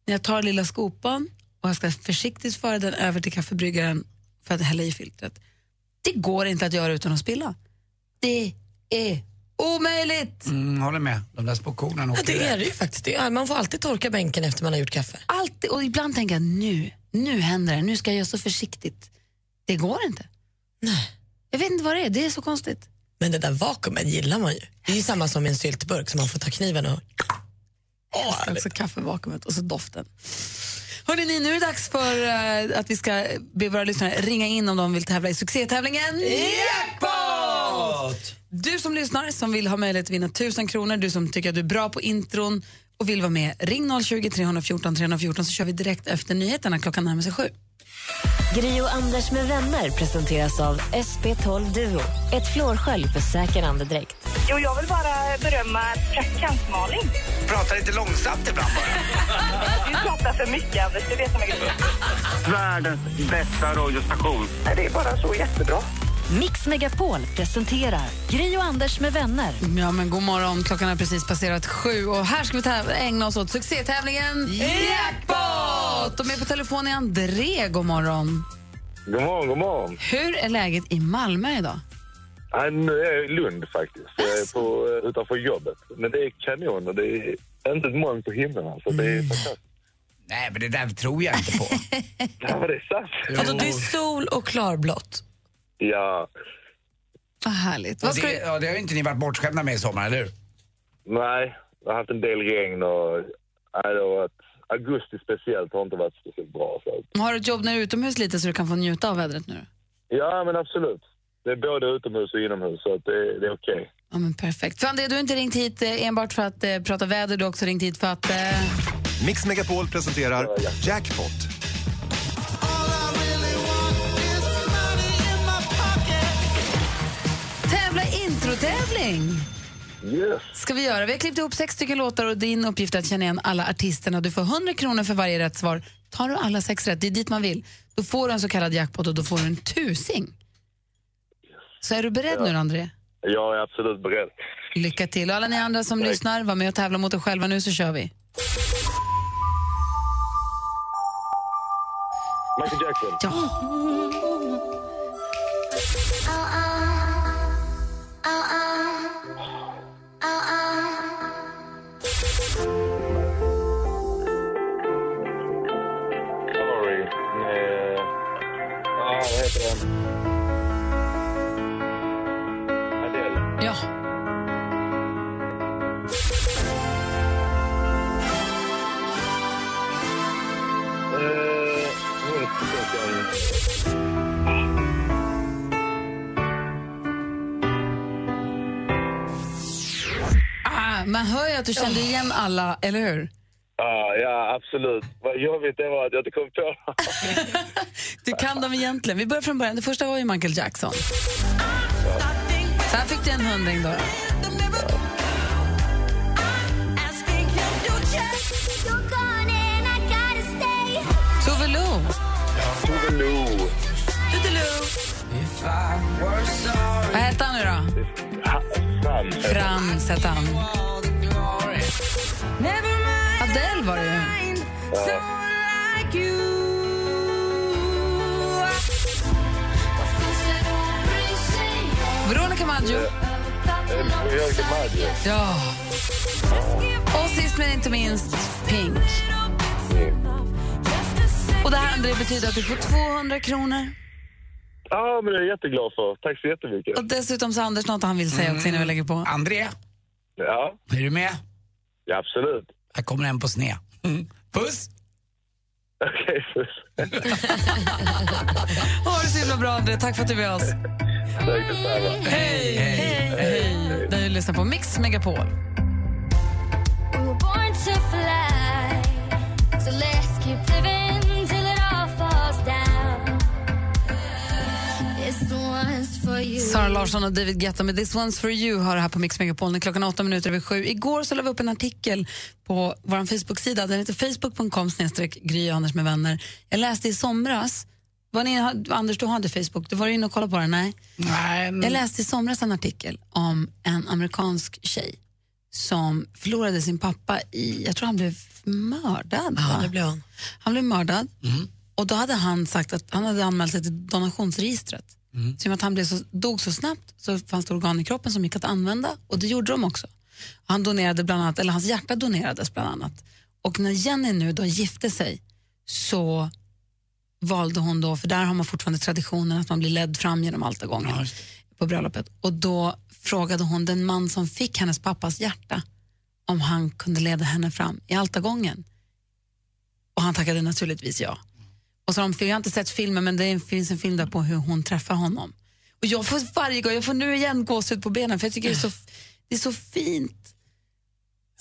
Speaker 2: när jag tar lilla skopan och jag ska försiktigt föra den över till kaffebryggaren för att hälla i filtret. Det går inte att göra utan att spilla. Det är omöjligt!
Speaker 3: Mm, håller med. De där små kornen
Speaker 5: Ja,
Speaker 3: åker
Speaker 5: det
Speaker 3: iväg.
Speaker 5: är det ju faktiskt. Det är, man får alltid torka bänken efter man har gjort kaffe.
Speaker 2: Alltid, och ibland tänker jag nu, nu händer det, nu ska jag göra så försiktigt. Det går inte.
Speaker 5: Nej.
Speaker 2: Jag vet inte vad det är, det är så konstigt.
Speaker 5: Men det där vakuumet gillar man ju. Det är ju samma som i en syltburk som man får ta kniven och...
Speaker 2: Åh, alltså kaffevakuumet och så doften. Hörrni, ni, nu är det dags för eh, att vi ska be våra lyssnare ringa in om de vill tävla i succétävlingen Jackpot! Du som lyssnar som vill ha möjlighet att vinna 1000 kronor, du som tycker att du är bra på intron och vill vara med, ring 020 314 314 så kör vi direkt efter nyheterna klockan närmar sig sju.
Speaker 1: Gri och Anders med vänner presenteras av SP12 Duo. Ett flårskölj för säker andedräkt.
Speaker 7: Jo, jag vill bara berömma praktikant Malin.
Speaker 3: Prata lite långsamt ibland bara.
Speaker 7: Du pratar för mycket, Anders. Du vet som jag
Speaker 8: Världens bästa radiostation.
Speaker 7: Det är bara så jättebra.
Speaker 1: Mix Megapol presenterar Gri och Anders med vänner.
Speaker 2: Ja, men god morgon, klockan har precis passerat sju och här ska vi ägna oss åt succétävlingen Jackpot! Och med på telefon är André, god morgon.
Speaker 12: God morgon, god morgon.
Speaker 2: Hur är läget i Malmö idag?
Speaker 12: Nej, nu är jag i Lund faktiskt. Jag är på, utanför jobbet. Men det är kanon och det är inte ett moln på himlen. Alltså. Det är fantastiskt.
Speaker 3: Nej, men det där tror jag inte på.
Speaker 12: Ja, men det är sant.
Speaker 5: Alltså, det är sol och klarblått.
Speaker 12: Ja.
Speaker 2: Vad härligt.
Speaker 3: Och det, ja, det har ju inte ni varit bortskämda med i sommar, eller hur?
Speaker 12: Nej, jag har haft en del regn och nej, det har varit, augusti speciellt har inte varit speciellt bra. Så.
Speaker 2: Har du ett jobb när du är utomhus lite så du kan få njuta av vädret nu?
Speaker 12: Ja, men absolut. Det är både utomhus och inomhus så att det, det är okej.
Speaker 2: Ja, men perfekt. För André, du har inte ringt hit eh, enbart för att eh, prata väder, du har också ringt hit för att... Eh...
Speaker 11: Mix Megapol presenterar Jackpot.
Speaker 2: Introtävling!
Speaker 12: Yes.
Speaker 2: Ska vi göra. Vi har klippt ihop sex stycken låtar och din uppgift är att känna igen alla artisterna. Du får 100 kronor för varje rätt svar. Tar du alla sex rätt, det är dit man vill, då får du en så kallad jackpot och då får du en tusing. Så är du beredd nu André?
Speaker 12: Jag är absolut beredd.
Speaker 2: Lycka till. Och alla ni andra som
Speaker 12: Tack.
Speaker 2: lyssnar, var med och tävla mot er själva nu så kör vi.
Speaker 12: Michael Jackson.
Speaker 2: Ja. Du kände igen alla, eller hur?
Speaker 12: Ja, ja, absolut. Vad jobbigt det var att jag inte kom på.
Speaker 2: Du kan dem egentligen. Vi börjar från början. Det första var ju Michael Jackson. Så här fick du en hundring då. Tove Lo.
Speaker 12: Tove Lo.
Speaker 2: Vad hette han nu då?
Speaker 12: Frans.
Speaker 2: Frans hette han. Adele var det ju. Veronica Maggio.
Speaker 12: Veronica Maggio.
Speaker 2: Ja. Och sist men inte minst, Pink. Och det här André betyder att du får 200 kronor.
Speaker 12: Ja, men det är jag jätteglad för. Tack så jättemycket.
Speaker 2: Och dessutom så har Anders något han vill säga också innan vi lägger på.
Speaker 3: André,
Speaker 12: Ja,
Speaker 3: är du med?
Speaker 12: Ja absolut.
Speaker 3: Här kommer en på sned. Puss!
Speaker 12: Okej, puss.
Speaker 2: Ha det så himla bra André, tack för att du är med oss.
Speaker 12: Tack detsamma.
Speaker 2: Hej! Hej! Hej! Du lyssnar på Mix Megapol. Sara Larsson och David Guetta med This One's For You har det här på Mix Megapol klockan åtta minuter över sju. Igår så la vi upp en artikel på vår Facebook-sida. Den heter facebook.com Gry Anders med vänner. Jag läste i somras, var ni, Anders du har inte Facebook, du var inne och kollade på den? Nej.
Speaker 3: Nej.
Speaker 2: Jag läste i somras en artikel om en amerikansk tjej som förlorade sin pappa i, jag tror han blev mördad.
Speaker 5: Ja, det blev han.
Speaker 2: Han blev mördad och då hade han sagt att han hade anmält sig till donationsregistret. Så och med att han blev så, dog så snabbt så fanns det organ i kroppen som gick att använda och det gjorde de också. Han donerade bland annat, eller hans hjärta donerades bland annat. Och när Jenny nu då gifte sig så valde hon då, för där har man fortfarande traditionen att man blir ledd fram genom altargången på bröllopet. Och då frågade hon den man som fick hennes pappas hjärta om han kunde leda henne fram i altargången. Och han tackade naturligtvis ja. Och så har de, jag har inte sett filmen men det finns en film där på hur hon träffar honom. Och jag får varje gång, jag får nu igen gåshud på benen för jag tycker det är så, det är så fint.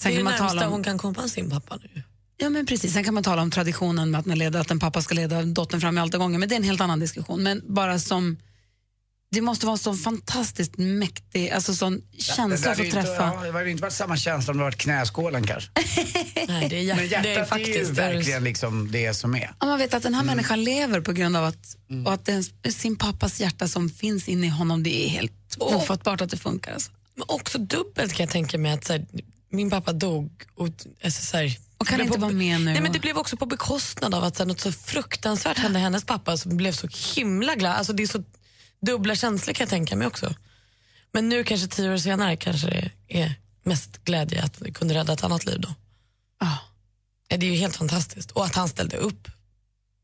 Speaker 5: det är det
Speaker 2: kan man
Speaker 5: närmsta
Speaker 2: tala om-
Speaker 5: hon kan komma sin pappa nu.
Speaker 2: Ja, men precis. Sen kan man tala om traditionen med att, man leder, att en pappa ska leda dottern fram i altargången, men det är en helt annan diskussion. Men bara som... Det måste vara en sån fantastiskt mäktig, alltså sån känsla att få
Speaker 3: inte,
Speaker 2: träffa.
Speaker 3: ja, det hade ju inte varit samma känsla om det varit knäskålen kanske.
Speaker 5: Nej, det är, hjärt-
Speaker 3: Men hjärtat
Speaker 5: det är
Speaker 3: är, ju
Speaker 5: faktiskt
Speaker 3: verkligen liksom det som är.
Speaker 2: Ja, man vet att den
Speaker 3: Mm.
Speaker 2: här människan lever på grund av att, och att det är sin pappas hjärta som finns inne i honom, det är helt ofattbart att det funkar. Alltså.
Speaker 5: Men också dubbelt kan jag tänka mig att så här, min pappa dog och, alltså, så här,
Speaker 2: Och kan inte
Speaker 5: på-
Speaker 2: vara med nu.
Speaker 5: Nej, men det blev också på bekostnad av att så här, något så fruktansvärt hände hennes pappa som blev så himla glad. Alltså, det är så dubbla känslor kan jag tänka mig också. Men nu kanske tio år senare kanske det är mest glädje att vi kunde rädda ett annat liv då.
Speaker 2: Ja.
Speaker 5: Det är ju helt fantastiskt. Och att han ställde upp.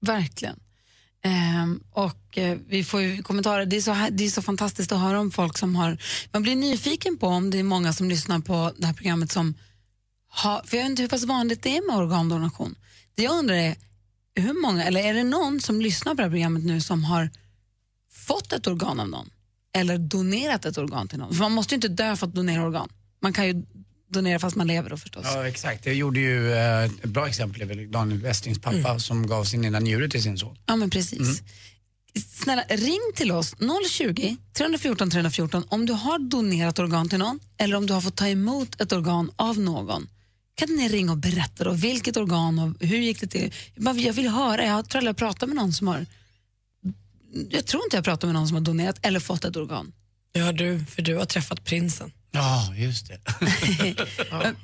Speaker 2: Verkligen. Ehm, och eh, vi får ju kommentarer. Det är, så, det är så fantastiskt att höra om folk som har... Man blir nyfiken på om det är många som lyssnar på det här programmet som har... För jag vet inte hur pass vanligt det är med organdonation. Det jag undrar är, hur många, eller är det någon som lyssnar på det här programmet nu som har fått ett organ av någon? Eller donerat ett organ till någon? För man måste ju inte dö för att donera organ. Man kan ju donera fast man lever då förstås.
Speaker 3: Ja, exakt. Det gjorde ju eh, ett bra exempel är väl Daniel Westlings pappa
Speaker 2: Mm.
Speaker 3: som gav sin ena njure till sin son.
Speaker 2: Ja, men precis. Snälla, ring till oss, 020 314 314 om du har donerat organ till någon eller om du har fått ta emot ett organ av någon. Kan ni ringa och berätta då vilket organ och hur gick det till? Jag Jag vill höra, jag tror jag pratat med någon som har jag tror inte jag pratat med någon som har donerat eller fått ett organ.
Speaker 5: Ja, du, för du har träffat prinsen.
Speaker 3: Ja, just det.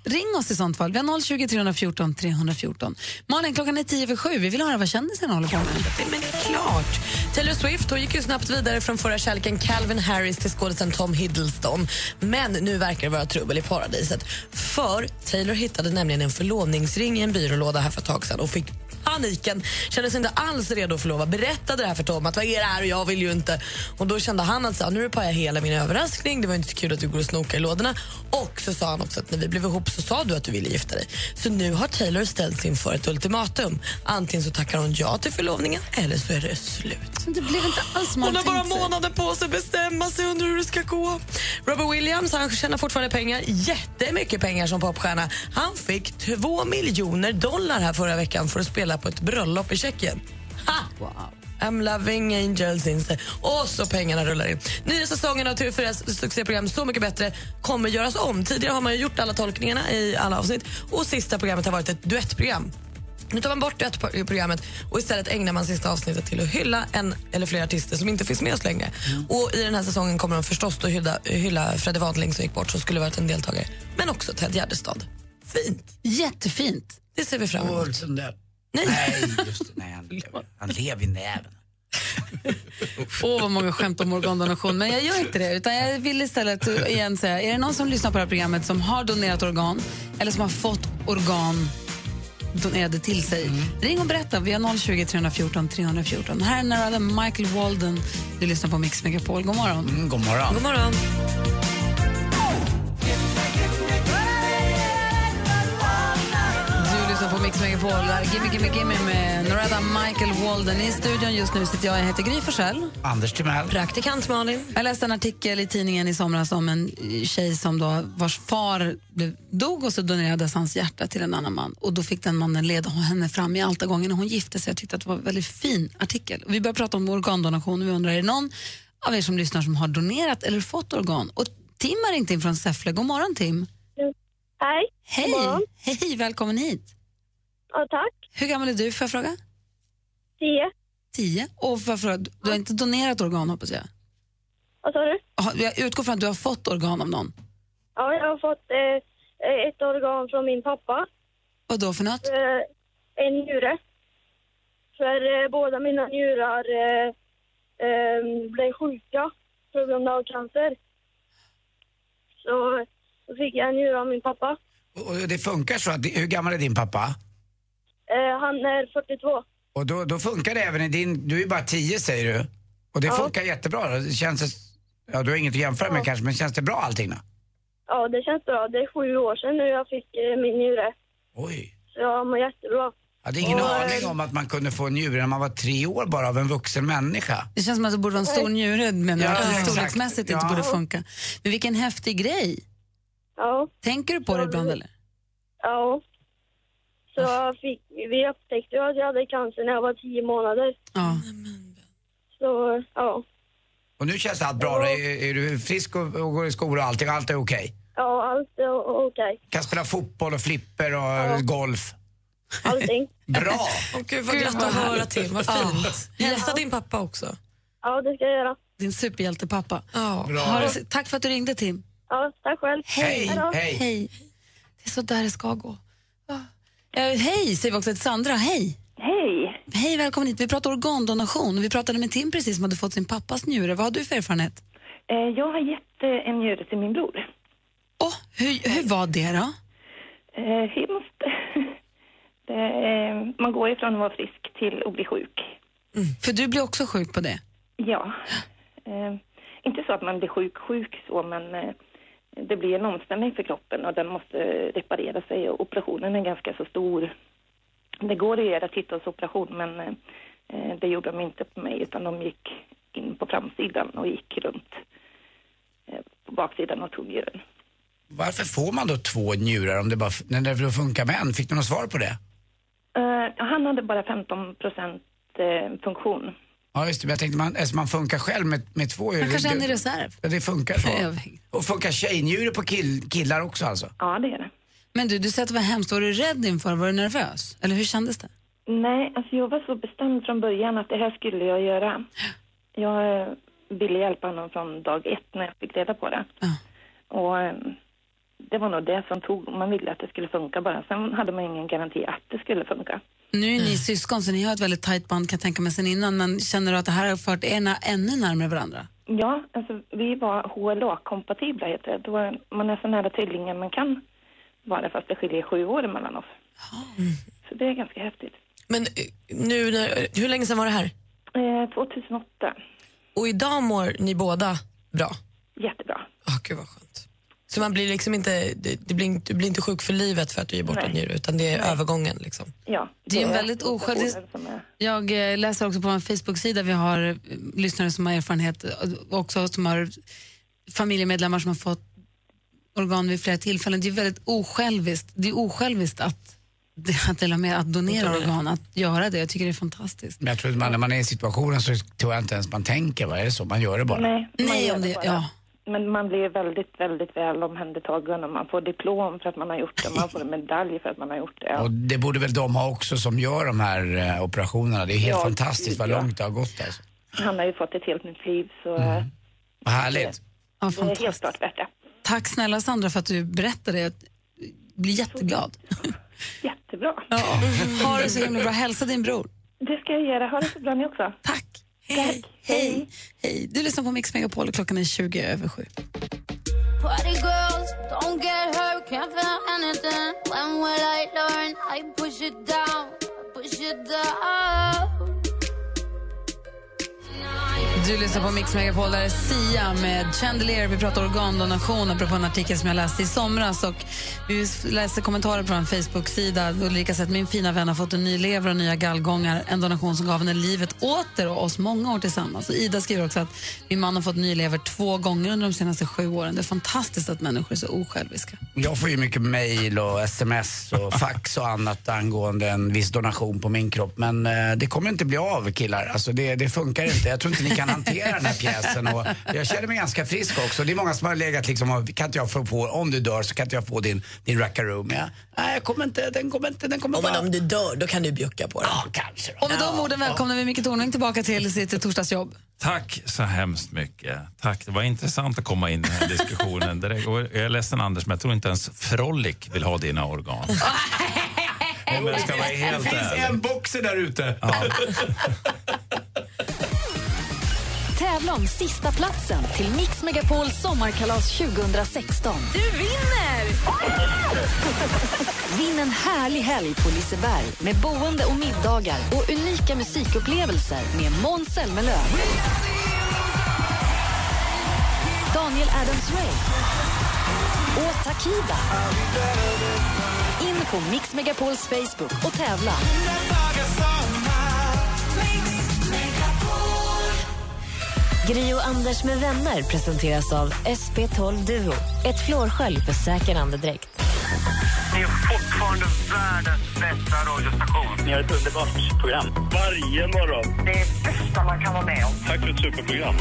Speaker 2: Ring oss i sånt fall. Vi har 020 314 314. Malin, klockan är tio över sju. Vi vill höra vad kändisen håller på med.
Speaker 5: Men klart! Taylor Swift hon gick ju snabbt vidare från förra kärleken Calvin Harris till skådisen Tom Hiddleston. Men nu verkar det vara trubbel i paradiset. För Taylor hittade nämligen en förlovningsring i en byrålåda här för ett tag sedan och fick paniken. Kände sig inte alls redo att förlova. Berättade det här för Tom att vad är det här och jag vill ju inte. Och då kände han att så, nu är det paja hela min överraskning. Det var inte så kul att du går och snokar i lådorna. Och så sa han också att när vi blev ihop så sa du att du ville gifta dig. Så nu har Taylor ställts inför ett ultimatum. Antingen så tackar hon ja till förlovningen eller så är det slut.
Speaker 2: Det blev inte alls
Speaker 5: Hon har bara månader på sig att bestämma sig undrar hur det ska gå. Robert Williams han tjänar fortfarande pengar, jättemycket pengar som popstjärna. Han fick två miljoner dollar här förra veckan för att spela på ett bröllop i Tjeckien. Ha!
Speaker 2: Wow.
Speaker 5: I'm loving angels instead. Och så pengarna rullar in. Nya säsongen av TV4s succéprogram Så mycket bättre kommer göras om. Tidigare har man ju gjort alla tolkningarna i alla avsnitt och sista programmet har varit ett duettprogram. Nu tar man bort duettprogrammet och istället ägnar man sista avsnittet till att hylla en eller flera artister som inte finns med oss längre. Och I den här säsongen kommer de förstås att hylla, hylla Freddie Wadling som gick bort som skulle varit en deltagare. Men också Ted Gärdestad. Fint.
Speaker 2: Jättefint.
Speaker 5: Det ser vi fram emot. Nej.
Speaker 3: Nej, just det. Nej, han, lever- han lever i näven.
Speaker 2: Åh, vad många skämt om organdonation. Men jag gör inte det. Utan jag vill istället igen säga, är det någon som lyssnar på det här programmet som har donerat organ eller som har fått organ donerade till sig, ring och berätta. Vi har 020 314 314. Här är nära Michael Walden. Du lyssnar på Mix Megapol. God morgon.
Speaker 3: Mm, god morgon.
Speaker 5: God morgon.
Speaker 2: Mix Megapol. Gimme, gimme, gimme med Norada Michael Walden. I studion just nu sitter jag. Jag heter Gry Forssell.
Speaker 3: Anders Timell.
Speaker 5: Praktikant Malin.
Speaker 2: Jag läste en artikel i tidningen i somras om en tjej som då, vars far blev, dog och så donerades hans hjärta till en annan man. Och Då fick den mannen leda henne fram i altargången när hon gifte sig. Jag tyckte att det var en väldigt fin artikel. Och vi börjar prata om organdonation och vi undrar, är det någon av er som lyssnar som har donerat eller fått organ? Och Tim har ringt in från Säffle. God morgon Tim.
Speaker 9: Hej.
Speaker 2: Hej. Hej, välkommen hit.
Speaker 9: Ja, tack.
Speaker 2: Hur gammal är du får jag fråga?
Speaker 9: Tio.
Speaker 2: Tio. Och får jag fråga, du har inte donerat organ hoppas jag?
Speaker 9: Vad sa du?
Speaker 2: Jag utgår från att du har fått organ av någon.
Speaker 9: Ja, jag har fått eh, ett organ från min pappa.
Speaker 2: Vad då för något?
Speaker 9: Eh, en njure. För eh, båda mina njurar eh, eh, blev sjuka på grund av cancer. Så då fick jag en njure av min pappa.
Speaker 3: Och det funkar så att, hur gammal är din pappa?
Speaker 9: Eh, han är 42.
Speaker 3: Och då, då funkar det även i din, du är bara 10 säger du. Och det
Speaker 9: Ja.
Speaker 3: funkar jättebra. Det känns, det- ja du har inget att jämföra med kanske, men känns det bra allting då?
Speaker 9: Ja, det känns bra. Det är sju år sedan nu jag fick eh, min njure.
Speaker 3: Oj.
Speaker 9: Så jag mår jättebra.
Speaker 3: Jag hade ingen
Speaker 9: Och,
Speaker 3: aning om att man kunde få en njure när man var tre år bara av en vuxen människa.
Speaker 2: Det känns som att det borde vara en stor njure, men
Speaker 3: Ja,
Speaker 2: storleksmässigt inte
Speaker 3: Ja.
Speaker 2: borde funka. Men vilken häftig grej.
Speaker 9: Ja.
Speaker 2: Tänker du på det ibland eller?
Speaker 9: Ja. Så fick, vi upptäckte att jag hade cancer när jag var tio månader.
Speaker 2: Ja.
Speaker 9: Så, ja.
Speaker 3: Och nu känns allt bra? Är, är du frisk och, och går i skola och allting? Allt är okej?
Speaker 9: Ja, allt är okej.
Speaker 3: Kan spela fotboll och flipper och golf?
Speaker 9: Allting.
Speaker 3: Bra!
Speaker 5: Åh, Gud, vad
Speaker 2: Gud,
Speaker 5: glatt
Speaker 2: vad
Speaker 5: att höra
Speaker 2: härligt.
Speaker 5: till. Vad
Speaker 2: Ja.
Speaker 5: fint. Hälsa din pappa också.
Speaker 9: Ja, det ska jag göra.
Speaker 2: Din superhjältepappa.
Speaker 5: Ja.
Speaker 3: Bra.
Speaker 2: Ha det- Tack för att du ringde Tim.
Speaker 9: Ja, tack själv.
Speaker 2: Hej.
Speaker 3: Hej.
Speaker 2: Hej. Det är så där det ska gå. Eh, hej säger vi också till Sandra. Hej.
Speaker 7: Hej.
Speaker 2: Hej, välkommen hit. Vi pratar organdonation. Vi pratade med Tim precis som hade fått sin pappas njure. Vad har du för erfarenhet?
Speaker 7: Eh, Jag har gett eh, en njure till min bror.
Speaker 2: Åh, hur, hur var det då?
Speaker 7: Eh, hemskt. Det, man går ifrån att vara frisk till att bli sjuk.
Speaker 2: För du blir också sjuk på det.
Speaker 7: Ja. Inte så att man blir sjuk-sjuk så, men det blir en omställning för kroppen och den måste reparera sig och operationen är ganska så stor. Det går att göra titthålsoperation men eh, det gjorde de inte på mig utan de gick in på framsidan och gick runt eh, på baksidan och tog njuren.
Speaker 3: Varför får man då två njurar om det bara när det funkar med en? Fick du något svar på det?
Speaker 7: Eh, han hade bara 15 procent funktion.
Speaker 3: Ja just det, men jag tänkte man, alltså man funkar själv med, med två
Speaker 2: Han
Speaker 3: det-
Speaker 2: kanske en i
Speaker 3: det-
Speaker 2: reserv.
Speaker 3: Ja, det funkar så. Och funkar tjejnjure på kill, killar också alltså?
Speaker 7: Ja, det är det.
Speaker 2: Men du, du säger att det var hemskt. Var du rädd inför? Var du nervös? Eller hur kändes det?
Speaker 7: Nej, alltså jag var så bestämd från början att det här skulle jag göra. Jag eh, ville hjälpa honom från dag ett när jag fick reda på det. Och eh, det var nog det som tog, man ville att det skulle funka bara. Sen hade man ingen garanti att det skulle funka.
Speaker 2: Nu är ni syskon så ni har ett väldigt tajt band kan jag tänka mig sen innan. Men känner du att det här har fört er ännu närmare varandra?
Speaker 7: Ja, alltså vi var HLA-kompatibla heter det. Då man är så nära tvillingen man kan vara fast det skiljer sju år mellan oss. Så det är ganska häftigt.
Speaker 5: Men eh, nu, hur länge sedan var det här?
Speaker 7: Eh, 2008.
Speaker 5: Och idag mår ni båda bra?
Speaker 7: Jättebra.
Speaker 5: Oh, Gud vad skönt. Så man blir liksom inte, det, det blir, inte- du blir inte sjuk för livet för att du ger bort
Speaker 7: Nej.
Speaker 5: en njure utan det är övergången liksom.
Speaker 7: Ja.
Speaker 2: Det är en väldigt
Speaker 7: är-
Speaker 2: Jag eh, läser också på en Facebook-sida, vi har eh, lyssnare som har erfarenhet, eh, också som har familjemedlemmar som har fått organ vid flera tillfällen. Det är väldigt osjälviskt, det är osjälviskt att, att, dela med, att donera organ, att göra det. Jag tycker det är fantastiskt.
Speaker 3: Men jag tror att man, när man är i situationen så tror jag inte ens man tänker, vad är det så? Man gör det bara.
Speaker 7: Nej, man
Speaker 2: Nej,
Speaker 7: gör
Speaker 2: om det,
Speaker 7: bara.
Speaker 2: ja.
Speaker 7: Men man blir väldigt, väldigt väl omhändertagen och man får diplom för att man har gjort det. Man får en medalj för att man har gjort det.
Speaker 3: Och det borde väl de ha också som gör de här eh, operationerna. Det är helt
Speaker 7: Ja,
Speaker 3: fantastiskt vad
Speaker 7: ja.
Speaker 3: långt det har gått alltså.
Speaker 7: Han har ju fått ett helt nytt liv så eh,
Speaker 3: Vad härligt.
Speaker 2: Ja,
Speaker 7: det är helt klart värt det.
Speaker 2: Tack snälla Sandra för att du berättade. Jag blir jätteglad.
Speaker 7: Jättebra.
Speaker 2: Ja. Ha det så himla bra. Hälsa din bror.
Speaker 7: Det ska jag göra. Ha det så bra ni också.
Speaker 2: Tack. Hej. Hej. Hej. Du lyssnar på Mix Megapol och klockan är 20 över 7.
Speaker 13: Party girls, don't get hurt, can't feel anything. When will I learn? I push it down, push it down.
Speaker 2: Du lyssnar på Mix Megapol, där är Sia med Chandelier. Vi pratar organdonation apropå en artikel som jag läste i somras. Och vi läste kommentarer på en Facebook-sida. Ulrika säger att min fina vän har fått en ny lever och nya gallgångar. En donation som gav henne livet åter och oss många år tillsammans. Och Ida skriver också att min man har fått ny lever två gånger under de senaste sju åren. Det är fantastiskt att människor är så osjälviska.
Speaker 3: Jag får ju mycket mail och sms och fax och annat angående en viss donation på min kropp. Men eh, det kommer inte bli av killar. Alltså det, det funkar inte. Jag tror inte ni kan hantera den här pjäsen. Och jag känner mig ganska frisk också. Det är många som har legat liksom kan inte jag få, få om du dör så kan inte jag få din, din rackaroom. Ja, nej, jag kommer inte, den kommer inte, den kommer
Speaker 5: Oh, men
Speaker 3: bara...
Speaker 5: om du dör, då kan du bjucka på det.
Speaker 3: Ja, kanske.
Speaker 2: Och med de orden välkomnar vi Micke Tornving tillbaka till sitt torsdagsjobb.
Speaker 14: Tack så hemskt mycket. Tack. Det var intressant att komma in i den här diskussionen. direkt. Och Jag är ledsen Anders, men jag tror inte ens Frolic vill ha dina organ. Om jag ska vara helt
Speaker 3: det finns
Speaker 14: ärlig.
Speaker 3: en boxer där ute.
Speaker 1: Tävla om sista platsen till Mix Megapols sommarkalas 2016.
Speaker 13: Du vinner!
Speaker 1: Vinn en härlig helg på Liseberg med boende och middagar och unika musikupplevelser med Måns Zelmerlöw. Daniel Adams-Ray och Takida. In på Mix Megapols Facebook och tävla.
Speaker 15: Gri och Anders med vänner presenteras av SP12 Duo. Ett flårskölj för säker andedräkt.
Speaker 16: Ni är fortfarande världens bästa radiostation. Ni har ett underbart program. Varje morgon. Det är bästa man kan vara med om. Tack för ett superprogram.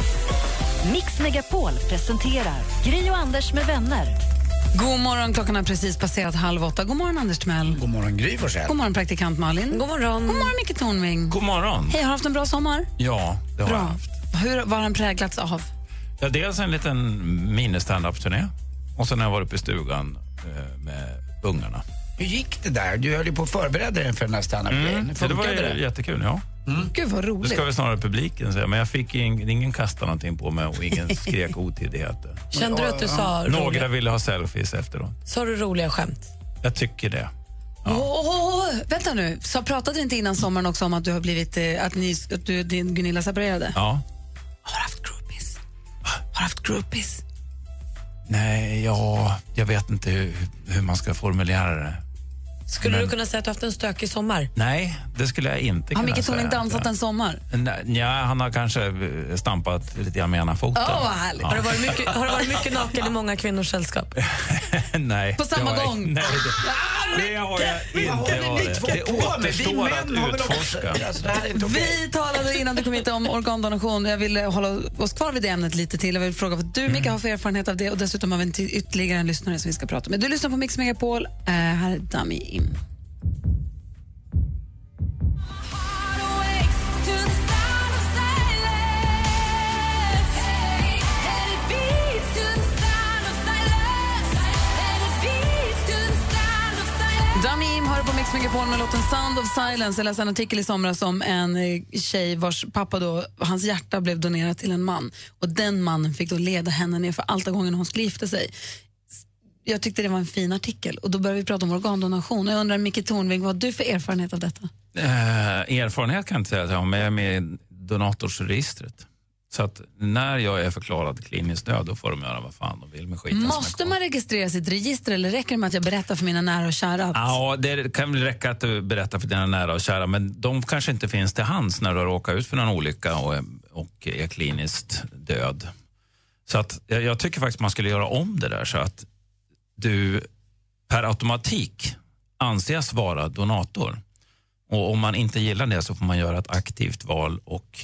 Speaker 1: Mix Megapol presenterar Gri och Anders med vänner.
Speaker 2: God morgon, klockan har precis passerat halv åtta. God morgon, Anders Timell.
Speaker 3: God morgon, Gry Forssell.
Speaker 2: God morgon, praktikant Malin. God morgon. God morgon, Micke Tornving.
Speaker 14: God morgon.
Speaker 2: Hej, har du haft en bra sommar?
Speaker 14: Ja, det har
Speaker 2: Bra.
Speaker 14: jag haft.
Speaker 2: Hur, vad har den präglats av?
Speaker 14: Ja, dels en liten mini-standup-turné och sen har jag varit uppe i stugan eh, med ungarna.
Speaker 3: Hur gick det där? Du höll ju på att förbereda dig för den här standup-grejen.
Speaker 14: Mm, det var ju jättekul, ja.
Speaker 2: Gud, vad
Speaker 14: Det
Speaker 2: roligt.
Speaker 14: ska väl snarare publiken säga, men jag fick ing, ingen kasta någonting på mig och ingen skrek otidigheter.
Speaker 5: Kände du att du sa
Speaker 14: Några
Speaker 5: roliga,
Speaker 14: ville ha selfies efteråt.
Speaker 5: sa du roliga skämt?
Speaker 14: Jag tycker det.
Speaker 2: Åh, vänta nu, så pratade du inte innan sommaren också om att du har blivit, eh, att, ni, att du din Gunilla separerade?
Speaker 14: Ja.
Speaker 2: Har haft groupies? Har haft groupies?
Speaker 14: Nej, ja, jag vet inte hur, hur man ska formulera det.
Speaker 5: Skulle
Speaker 14: Men-
Speaker 5: du kunna säga att du haft en stökig sommar?
Speaker 14: Nej, det skulle jag inte
Speaker 2: Har
Speaker 14: kunna
Speaker 2: Micke Tornving
Speaker 14: säga.
Speaker 2: dansat en sommar?
Speaker 14: Nej, Ja, han har kanske eh, stampat lite grann med ena foten.
Speaker 2: Åh, vad härligt.
Speaker 5: Har, du varit mycket, har du varit mycket naken i många kvinnors sällskap?
Speaker 14: Nej.
Speaker 2: På samma
Speaker 14: har jag-
Speaker 2: gång?
Speaker 14: Nej, det, det har jag inte
Speaker 3: ni
Speaker 14: varit. Det återstår
Speaker 3: har
Speaker 14: att utforska.
Speaker 2: Vi talade innan du kom hit om organdonation. Jag vill eh, hålla oss kvar vid det ämnet lite till. Jag vill fråga vad du, Micke, har för erfarenhet av det och dessutom har vi ytterligare en lyssnare som vi ska prata med. Du lyssnar på Mix Megapol. Uh, här är Dummy in. Dummy Im hör på Mix Megapol med låten Sound of Silence. Jag läste en artikel i somras om en eh, tjej vars pappa då, hans hjärta blev donerat till en man. Och den mannen fick då leda henne ner för allt gången hon skulle gifta sig. Jag tyckte det var en fin artikel och då började vi prata om organdonation. Och jag undrar Micke Tornving, vad har du för erfarenhet av detta?
Speaker 14: Eh, erfarenhet kan jag inte säga att jag har, men jag är med i donatorsregistret. Så att när jag är förklarad kliniskt död, då får de göra vad fan de vill med skiten.
Speaker 2: Måste man registrera sitt register eller räcker det med att jag berättar för mina nära och kära att
Speaker 14: Ja, det kan väl räcka att du berättar för dina nära och kära, men de kanske inte finns till hands när du har råkat ut för någon olycka och är, och är kliniskt död. Så att jag, jag tycker faktiskt man skulle göra om det där så att du per automatik anses vara donator. Och om man inte gillar det så får man göra ett aktivt val och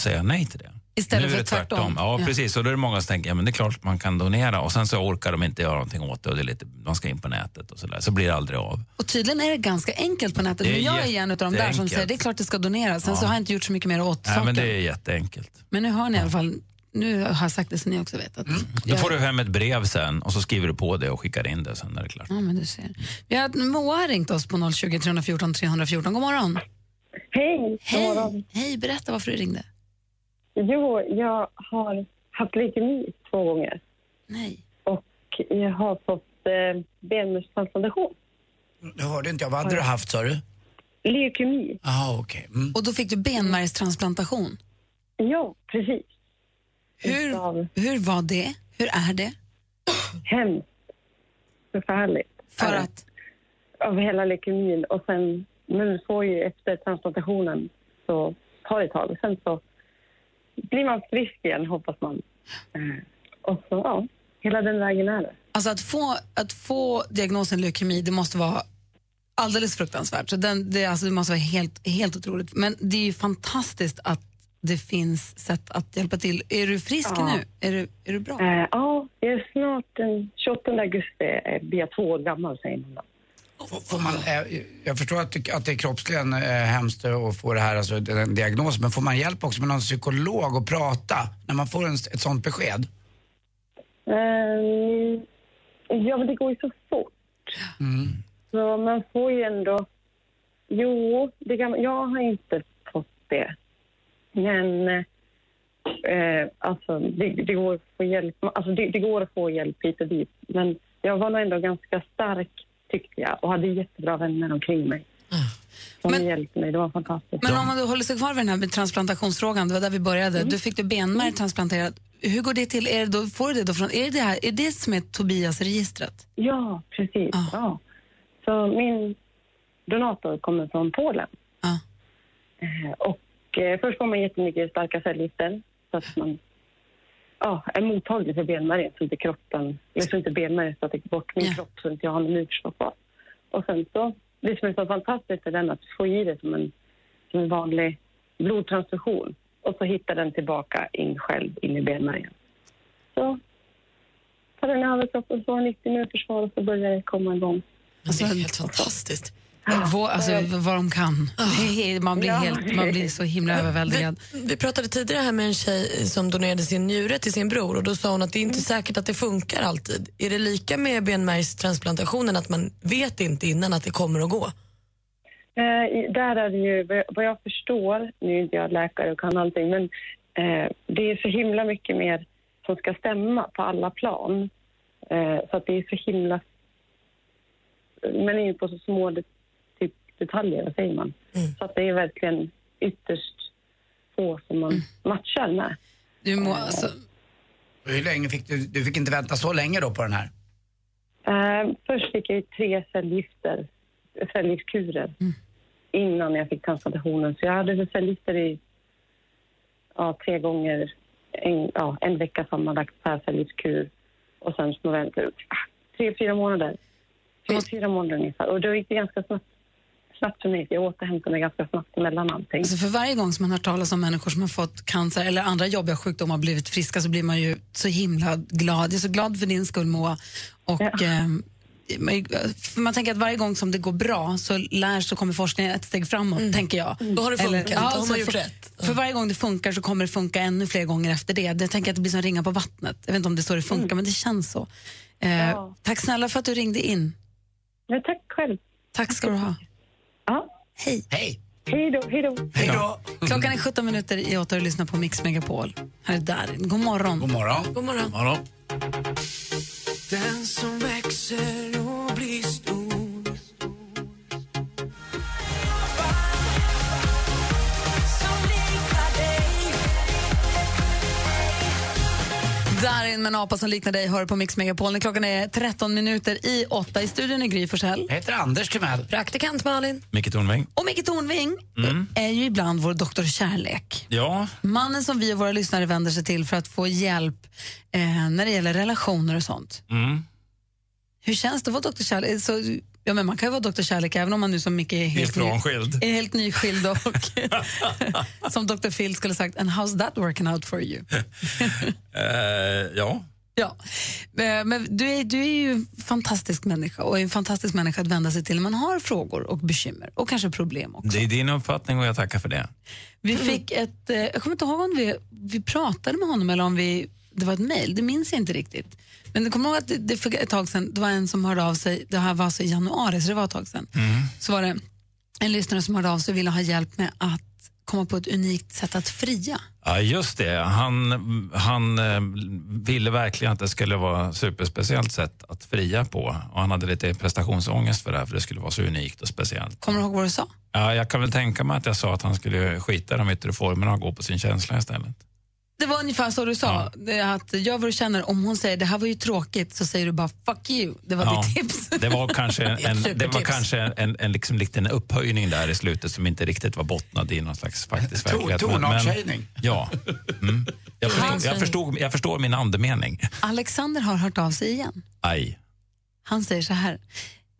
Speaker 14: säga nej till det.
Speaker 2: Istället
Speaker 14: nu
Speaker 2: för
Speaker 14: tvärtom.
Speaker 2: tvärtom.
Speaker 14: Ja,
Speaker 2: Ja.
Speaker 14: precis. Och då är det många som tänker, ja men det är klart att man kan donera och sen så orkar de inte göra någonting åt det och det är lite, man ska in på nätet och sådär. Så blir det aldrig av.
Speaker 2: Och tydligen är det ganska enkelt på nätet. Men jag är en av de där som säger det är klart det ska doneras. Sen
Speaker 14: Ja.
Speaker 2: så har jag inte gjort så mycket mer åt
Speaker 14: Nej,
Speaker 2: saken.
Speaker 14: men
Speaker 2: Men,
Speaker 14: det är jätteenkelt.
Speaker 2: nu har ni i alla fall, nu har jag sagt det så ni också vet. Att
Speaker 14: Då
Speaker 2: jag-
Speaker 14: får du hem ett brev sen och så skriver du på det och skickar in det sen är det klart.
Speaker 2: Ja, men du ser. Vi har, Moa har ringt oss på 020 314 314. God morgon.
Speaker 17: Hej,
Speaker 2: Hej. Hej, berätta varför du ringde.
Speaker 17: Jo, jag har haft leukemi två gånger.
Speaker 2: Nej.
Speaker 17: Och jag har fått eh, benmärgstransplantation.
Speaker 3: Det hörde inte jag. Vad hade du haft sa du?
Speaker 17: Leukemi.
Speaker 3: Ah, okej. Mm.
Speaker 2: Och då fick du benmärgstransplantation.
Speaker 17: Ja, precis.
Speaker 2: Hur, hur var det? Hur är det?
Speaker 17: Hemskt. Förfärligt.
Speaker 2: För
Speaker 17: Eh,
Speaker 2: att?
Speaker 17: Av hela leukemin. Och sen, men får ju efter transplantationen så tar det ett tag. Sen så blir man frisk igen, hoppas man. Eh, och så, ja, hela den vägen är det.
Speaker 2: Alltså att få, att få diagnosen leukemi, det måste vara alldeles fruktansvärt. Så den, det, alltså det måste vara helt, helt otroligt. Men det är ju fantastiskt att det finns sätt att hjälpa till. Är du frisk
Speaker 17: Ja.
Speaker 2: nu? Är du, är du bra?
Speaker 17: Eh, ja, jag är snart den 28 augusti, eh, blir jag två år gammal säger man.
Speaker 3: Får- man, eh, jag förstår att, det- att det är kroppsligen eh, hemskt att få det här, alltså, den diagnos, men får man hjälp också med någon psykolog att prata när man får en, ett sånt besked?
Speaker 17: Eh, ja, men det går ju så fort. Så man får ju ändå... Jo, det kan, jag har inte fått det. Men eh, alltså, det, det, går att få hjälp, alltså det, det går att få hjälp hit och dit. Men jag var nog ändå ganska stark, tyckte jag, och hade jättebra vänner omkring mig. Som hjälpte mig. Det var fantastiskt.
Speaker 2: Men om man håller sig kvar vid den här med transplantationsfrågan, det var där vi började. Du fick du benmärg transplanterat. Hur går det till? Är det då, får du det då från, är det det, här, är det som är Tobias-registret?
Speaker 17: Ja, precis. Ja. Så min donator kommer från Polen. Eh, och eh, först får man jättemycket starka cellgifter så att man ja, är mottaglig för benmärgen så inte kroppen, eller så inte benmärgen så att det bort min kropp så inte jag har någon immunförsvar kvar. Och sen så, det som är så fantastiskt är den att få i det som en, som en vanlig blodtransfusion och så hittar den tillbaka in själv in i benmärgen. Så tar den över kroppen så har 90 minuters försvar och så börjar det komma igång.
Speaker 5: Alltså, det är helt fantastiskt.
Speaker 2: Vad, alltså, vad de kan. Är- Man blir, helt, man blir så himla överväldigad.
Speaker 5: Vi, vi pratade tidigare här med en tjej som donerade sin njure till sin bror och då sa hon att det är inte säkert att det funkar alltid. Är det lika med benmärgstransplantationen att man vet inte innan att det kommer att gå?
Speaker 17: Eh, där är det ju, vad jag- förstår, nu är inte jag läkare och kan allting, men eh, det är så himla mycket mer som ska stämma på alla plan. Eh, så att det är så himla... Man är ju på så små det, typ detaljer, vad säger man? Så att det är verkligen ytterst få som man matchar med.
Speaker 2: Du må, alltså,
Speaker 3: Hur länge fick du, du fick inte vänta så länge då på den här?
Speaker 17: Eh, först fick jag ju tre cellgifter, cellgiftskurer innan jag fick transplantationen. Så jag hade cellgifter i ja, tre gånger, en, ja, en vecka sammanlagt per cellgiftskur. Och sen små väntor, ah, tre, fyra månader. Tre, fyra månader ungefär. Och då gick det ganska snabbt, snabbt för mig. Jag återhämtade mig ganska snabbt mellan allting.
Speaker 2: alltså för varje gång som man hör talas om människor som har fått cancer eller andra jobbiga sjukdomar och blivit friska så blir man ju så himla glad. Jag är så glad för din skull Moa. Och, man- för man tänker att varje gång som det går bra så lär så kommer forskningen ett steg framåt, tänker jag.
Speaker 5: Då har det funkat, då har
Speaker 2: så
Speaker 5: man gjort
Speaker 2: för,
Speaker 5: rätt.
Speaker 2: För varje gång det funkar så kommer det funka ännu fler gånger efter det. Det tänker jag att det blir som ringa på vattnet. Jag vet inte om det är så det funkar, men det känns så. Eh,
Speaker 17: Ja.
Speaker 2: Tack snälla för att du ringde in.
Speaker 17: Men tack själv.
Speaker 2: Tack ska du ha.
Speaker 17: Ja.
Speaker 2: Hej.
Speaker 3: Hej.
Speaker 17: Hej då, hej då.
Speaker 3: Hej då.
Speaker 2: Klockan är 17 minuter i åtta och lyssnar på Mix Megapol. Här är Darin. God morgon.
Speaker 3: God morgon.
Speaker 5: God morgon.
Speaker 14: morgon.
Speaker 6: Den som växer och blir stor
Speaker 2: Darin med en apa som liknar dig hör på Mix Megapol. Klockan är 13 minuter i åtta. I studion är Gry Forssell.
Speaker 3: Jag heter Anders Timell.
Speaker 5: Praktikant Malin.
Speaker 14: Micke Tornving.
Speaker 2: Och Micke Tornving
Speaker 14: Mm.
Speaker 2: är ju ibland vår doktor Kärlek.
Speaker 14: Ja,
Speaker 2: Mannen som vi och våra lyssnare vänder sig till för att få hjälp eh, när det gäller relationer och sånt.
Speaker 14: mm.
Speaker 2: Hur känns det att vara doktor Kärlek? Så, ja, men man kan ju vara doktor Kärlek även om man nu som Micke är helt,
Speaker 14: Ifrånskild.
Speaker 2: är helt nyskild och som Dr. Phil skulle sagt, and how's that working out for you?
Speaker 14: Eh, ja.
Speaker 2: Ja, Eh, men du är, du är ju en fantastisk människa och är en fantastisk människa att vända sig till när man har frågor och bekymmer och kanske problem också.
Speaker 14: Det är din uppfattning och jag tackar för det.
Speaker 2: Vi fick ett, eh, jag kommer inte ihåg om vi, vi pratade med honom eller om vi, det var ett mejl, det minns jag inte riktigt. Men kommer ihåg att det, det för ett tag sedan, det var en som hörde av sig, det här var alltså i januari så det var ett tag sedan, så var det en lyssnare som hörde av sig och ville ha hjälp med att komma på ett unikt sätt att fria.
Speaker 14: Ja, just det. Han, han eh, ville verkligen att det skulle vara ett superspeciellt sätt att fria på. Och han hade lite prestationsångest för det här, för det skulle vara så unikt och speciellt.
Speaker 2: Kommer du ihåg vad du sa?
Speaker 14: Ja, jag kan väl tänka mig att jag sa att han skulle skita i de yttre formerna och gå på sin känsla istället.
Speaker 2: Det var ungefär så du sa, det är att gör vad du känner. Om hon säger det här var ju tråkigt så säger du bara fuck you. Det var
Speaker 14: Ja,
Speaker 2: ditt tips.
Speaker 14: Det var kanske, en,
Speaker 2: Ett
Speaker 14: det var kanske en, en liksom liten upphöjning där i slutet som inte riktigt var bottnad i någon slags faktisk verklighet.
Speaker 3: Tonartshöjning.
Speaker 14: Ja. Mm. Jag, förstår,
Speaker 2: Hans-
Speaker 14: jag, förstod, jag förstår min andemening.
Speaker 2: Alexander har hört av sig igen.
Speaker 14: Aj.
Speaker 2: Han säger så här.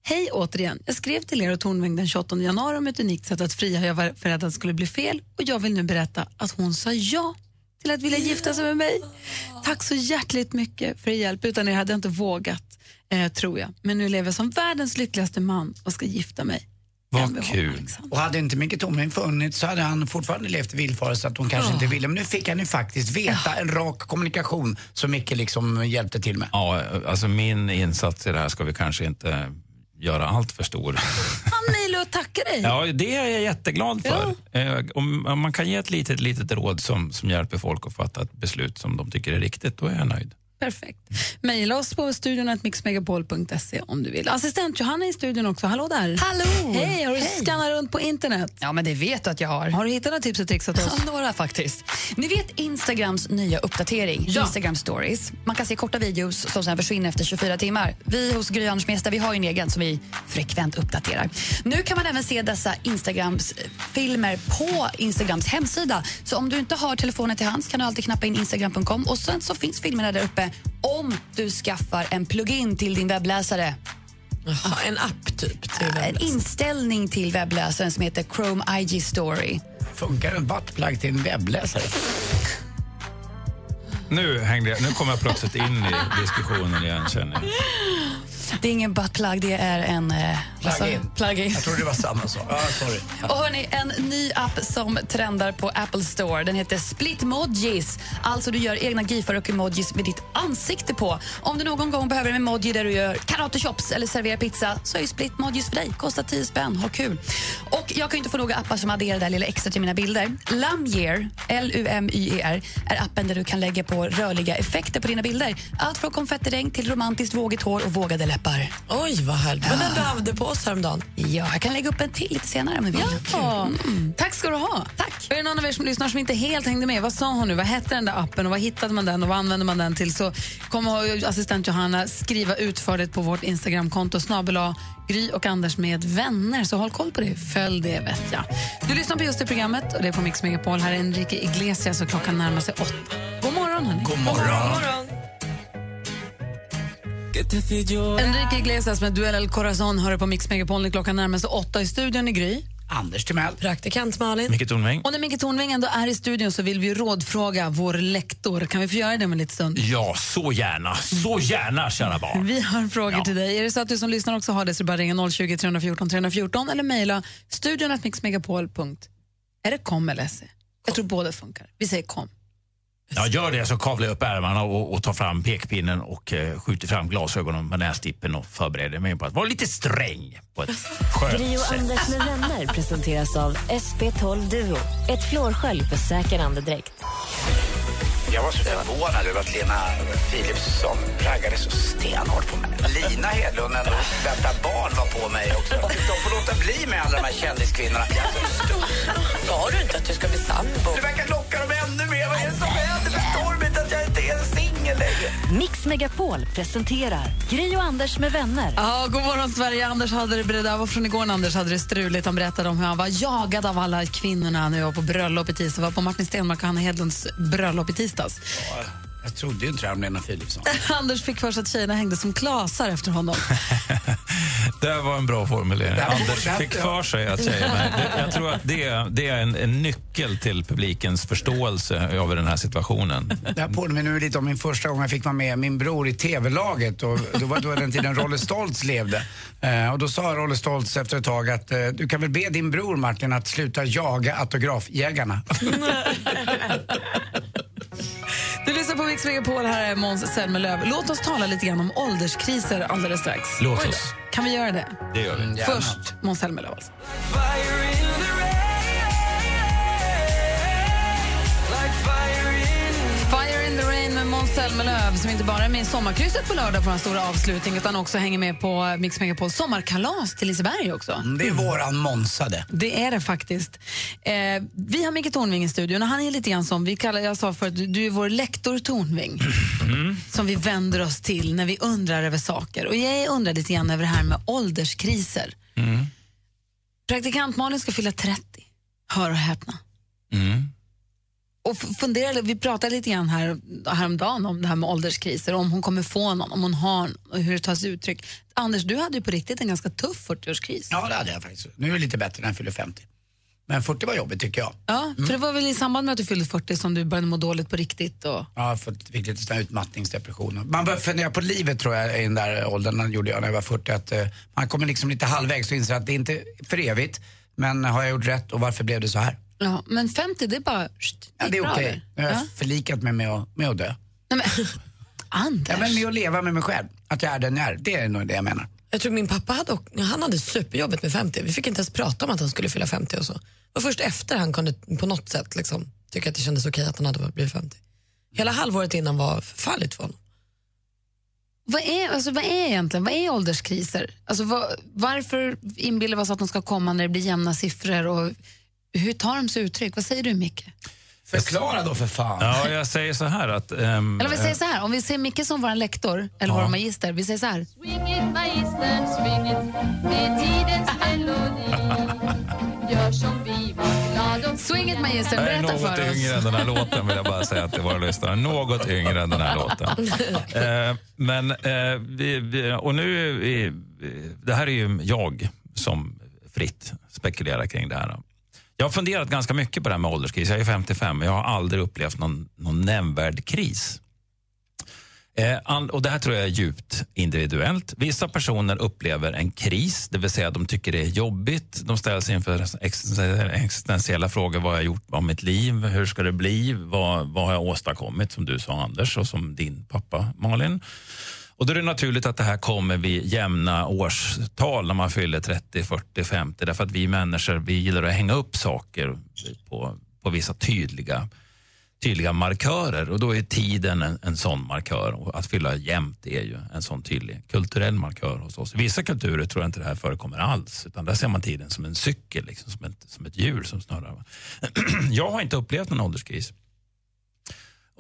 Speaker 2: Hej återigen. Jag skrev till er och Tornving den 28 januari om ett unikt sätt att fria. Jag var rädd att det skulle bli fel och jag vill nu berätta att hon sa ja till att vilja gifta sig med mig. Tack så hjärtligt mycket för er hjälp. Utan er hade jag inte vågat, eh, tror jag. Men nu lever jag som världens lyckligaste man och ska gifta mig.
Speaker 14: Vad kul.
Speaker 3: Och hade inte Micke Tornving funnits så hade han fortfarande levt i villfarelse att hon kanske inte ville. Men nu fick han ju faktiskt veta en rak kommunikation som Micke liksom hjälpte till med.
Speaker 14: Ja, alltså min insats i det här ska vi kanske inte göra allt för stor.
Speaker 2: Och jag tackar dig.
Speaker 14: Ja, det är jag jätteglad för. Eh, Om, om man kan ge ett litet, litet råd som, som hjälper folk att fatta ett beslut som de tycker är riktigt, då är jag nöjd.
Speaker 2: Perfekt. Mejla oss på studion mixmegapol.se om du vill. Assistent Johanna är i studion också. Hallå där.
Speaker 18: Hallå!
Speaker 2: Hej, har du
Speaker 18: Hej.
Speaker 2: skannat runt på internet?
Speaker 18: Ja, men det vet du att jag har.
Speaker 2: Har du hittat några tips och tricks åt oss?
Speaker 18: Ja, några faktiskt. Ni vet Instagrams nya uppdatering,
Speaker 2: Ja.
Speaker 18: Instagram stories. Man kan se korta videos som sen försvinner efter 24 timmar. Vi hos Gry Anders vi har ju en egen som vi frekvent uppdaterar. Nu kan man även se dessa Instagrams eh, filmer på Instagrams hemsida. Så om du inte har telefonen till hands kan du alltid knappa in instagram.com och sen så finns filmerna där uppe om du skaffar en plugin till din webbläsare.
Speaker 5: en app typ? Till
Speaker 18: en inställning till webbläsaren som heter Chrome IG Story.
Speaker 3: Funkar en buttplug till en webbläsare?
Speaker 14: Nu, hängde jag, nu kommer jag plötsligt in i diskussionen igen, känner jag.
Speaker 18: Det är ingen buttplug, det är en...
Speaker 3: Plug-in. Jag tror det var samma sak. Ja, sorry.
Speaker 18: Och hörni, en ny app som trendar på Apple Store. Den heter Splitmojis. Alltså du gör egna gifar och emojis med ditt ansikte på. Om du någon gång behöver en emoji där du gör karate-chops eller serverar pizza så är Splitmojis för dig. Kostar 10 spänn. Ha kul. Och jag kan ju inte få några appar som adderar det där lilla extra till mina bilder. Lumyear, L-U-M-Y-E-R, är appen där du kan lägga på rörliga effekter på dina bilder. Allt från konfettiregn till romantiskt vågigt hår och vågade läppar.
Speaker 5: Oj, vad härligt. Men den du på oss häromdagen.
Speaker 18: Ja, jag kan lägga upp en till lite senare om ni vill.
Speaker 2: Ja. Tack ska du ha. Tack. Är det någon av er som lyssnar som inte helt hängde med? Vad sa hon nu? Vad hette den där appen och vad hittade man den och vad använde man den till? Så kommer assistent Johanna skriva utförligt på vårt Instagramkonto snabel Gry och Anders med vänner. Så håll koll på det. Följ det vet jag. Du lyssnar på just det programmet och det är på Mix Megapol. Här är Enrique Iglesias och klockan närmar sig åtta. God morgon hörni.
Speaker 3: God morgon.
Speaker 2: Enrique Iglesias med Duell El Corazon hör på Mix Megapol klockan närmar sig åtta i studion i Gry.
Speaker 3: Anders Timell.
Speaker 5: Praktikant Malin.
Speaker 14: Micke Tornving.
Speaker 2: Och när Micke Tornving ändå är i studion så vill vi rådfråga vår lektor. Kan vi få göra det om en liten stund?
Speaker 14: Ja, så gärna. Så gärna, kära barn.
Speaker 2: Vi har frågor till dig. Är det så att du som lyssnar också har det så bara ringa 020 314 314 eller mejla studion. Är det kom eller se? Jag tror båda funkar. Vi säger kom.
Speaker 14: Ja, gör det så kavlar jag upp ärmarna och, och tar fram pekpinnen och eh, skjuter fram glasögonen med nästippen och förbereder mig på att vara lite sträng på ett skönt
Speaker 15: Gri och
Speaker 14: sätt.
Speaker 15: Anders med vänner presenteras av SP12 Duo. Ett flårskölj för säker andedräkt.
Speaker 3: Jag var så förvånad över att Lena Philipsson raggade så stenhårt på mig. Lina Hedlund ändå väntar barn var på mig också. De får låta bli med alla de här kändiskvinnorna.
Speaker 5: Sa du inte att du ska bli sambo?
Speaker 3: Du verkar locka dem. Vad är det som händer? Förstår de inte att jag inte är singel längre?
Speaker 15: Mix Megapol presenterar Gri och Anders med vänner.
Speaker 2: Ja, god morgon Sverige. Anders hade det beredda. var från igår när Anders hade det struligt. Han berättade om hur han var jagad av alla kvinnorna när jag var på bröllop i tisdag. var på Martin Stenmark och Hanna Hedlunds bröllop i tisdags.
Speaker 3: Jag trodde ju inte det om Lena Philipsson.
Speaker 2: Anders fick för sig att tjejerna hängde som klasar efter honom.
Speaker 14: Det var en bra formulering. Anders fick för sig att det. det. Jag tror att det, det är en, en nyckel till publikens förståelse över den här situationen.
Speaker 3: Det här påminner mig lite om min första gång jag fick vara med min bror i TV-laget. Och då var det var den tiden Rolle Stoltz levde. Eh, och då sa Rolle Stoltz efter ett tag att eh, du kan väl be din bror Martin att sluta jaga autografjägarna.
Speaker 2: På Mix Megapol, här är Måns Zelmerlöw. Låt oss tala lite grann om ålderskriser alldeles strax.
Speaker 14: Låt oss.
Speaker 2: Kan vi göra det?
Speaker 14: Det gör vi.
Speaker 2: Först Måns Zelmerlöw alltså. Måns Zelmerlöw som inte bara är med i Sommarkrysset på lördag på en stora avslutning utan också hänger med på Mix Megapols sommarkalas till Liseberg också.
Speaker 3: Mm, Det är våran Månsade.
Speaker 2: Det är det faktiskt. Eh, vi har Micke Tornving i studion och han är lite grann som, vi kallar, jag sa förut, du, du är vår lektor Tornving. Som vi vänder oss till när vi undrar över saker. Och jag undrar lite grann över det här med ålderskriser. Praktikant Malin ska fylla 30. Hör och häpna.
Speaker 14: Mm.
Speaker 2: Och fundera, vi pratade lite grann här, häromdagen om det här med ålderskriser, om hon kommer få någon, om hon har och hur det tar sig uttryck. Anders, du hade ju på riktigt en ganska tuff 40-årskris.
Speaker 3: Ja, det hade jag faktiskt. Nu är det lite bättre när jag fyller 50. Men 40 var jobbigt tycker jag.
Speaker 2: Ja, för det var väl i samband med att du fyllde 40 som du började må dåligt på riktigt? Och...
Speaker 3: Ja, för fick lite sån utmattningsdepression. Man börjar fundera på livet tror jag i den där åldern, gjorde jag när jag var 40. Att, eh, man kommer liksom lite halvvägs och inser att det är inte för evigt. Men har jag gjort rätt och varför blev det så här?
Speaker 2: Ja, men 50, det är bara... Sht,
Speaker 3: Ja, det är okej.
Speaker 2: eller?
Speaker 3: Nu har jag
Speaker 2: Ja.
Speaker 3: förlikat mig med att, med att dö.
Speaker 2: Nej, men, Anders.
Speaker 3: Ja, men med att leva med mig själv. Att jag är den jag är. Det är nog det jag menar.
Speaker 5: Jag tror min pappa hade, han hade superjobbigt med 50. Vi fick inte ens prata om att han skulle fylla 50 och så. Det var först efter han kunde på något sätt liksom, tycka att det kändes okej att han hade blivit 50. Hela halvåret innan var förfärligt för honom.
Speaker 2: Vad är, alltså, vad är egentligen vad är ålderskriser? Alltså, vad, varför inbillar vi oss att de ska komma när det blir jämna siffror? Och hur tar de sig uttryck? Vad säger du, Micke?
Speaker 3: Förklara då för fan.
Speaker 14: Ja, jag säger så här att... ehm,
Speaker 2: Eller vi säger så här, om vi ser Micke som vår lektor eller
Speaker 14: Ja.
Speaker 2: vår magister, vi säger så här.
Speaker 13: Swing it magistern, swing it med tidens melodi Gör som vi var
Speaker 2: Swing it magistern,
Speaker 14: Jag är
Speaker 2: berätta
Speaker 14: något
Speaker 2: för oss.
Speaker 14: yngre än den här låten vill jag bara säga till våra lyssnare. Något yngre än den här låten. Eh, men, eh, vi, vi, och nu, är vi, det här är ju jag som fritt spekulerar kring det här. Jag har funderat ganska mycket på det här med ålderskris. Jag är 55 och jag har aldrig upplevt någon, någon nämnvärd kris. Eh, och Det här tror jag är djupt individuellt. Vissa personer upplever en kris, det vill säga de tycker det är jobbigt. De ställs inför existentiella frågor. Vad har jag gjort av mitt liv? Hur ska det bli? Vad, vad har jag åstadkommit? Som du sa Anders och som din pappa Malin. Och då är det naturligt att det här kommer vid jämna årstal när man fyller 30, 40, 50. Därför att vi människor vi gillar att hänga upp saker på, på vissa tydliga tydliga markörer och då är tiden en, en sån markör. Och att fylla jämnt är ju en sån tydlig kulturell markör hos oss. I vissa kulturer tror jag inte det här förekommer alls utan där ser man tiden som en cykel, liksom, som, ett, som ett hjul som snurrar. jag har inte upplevt någon ålderskris.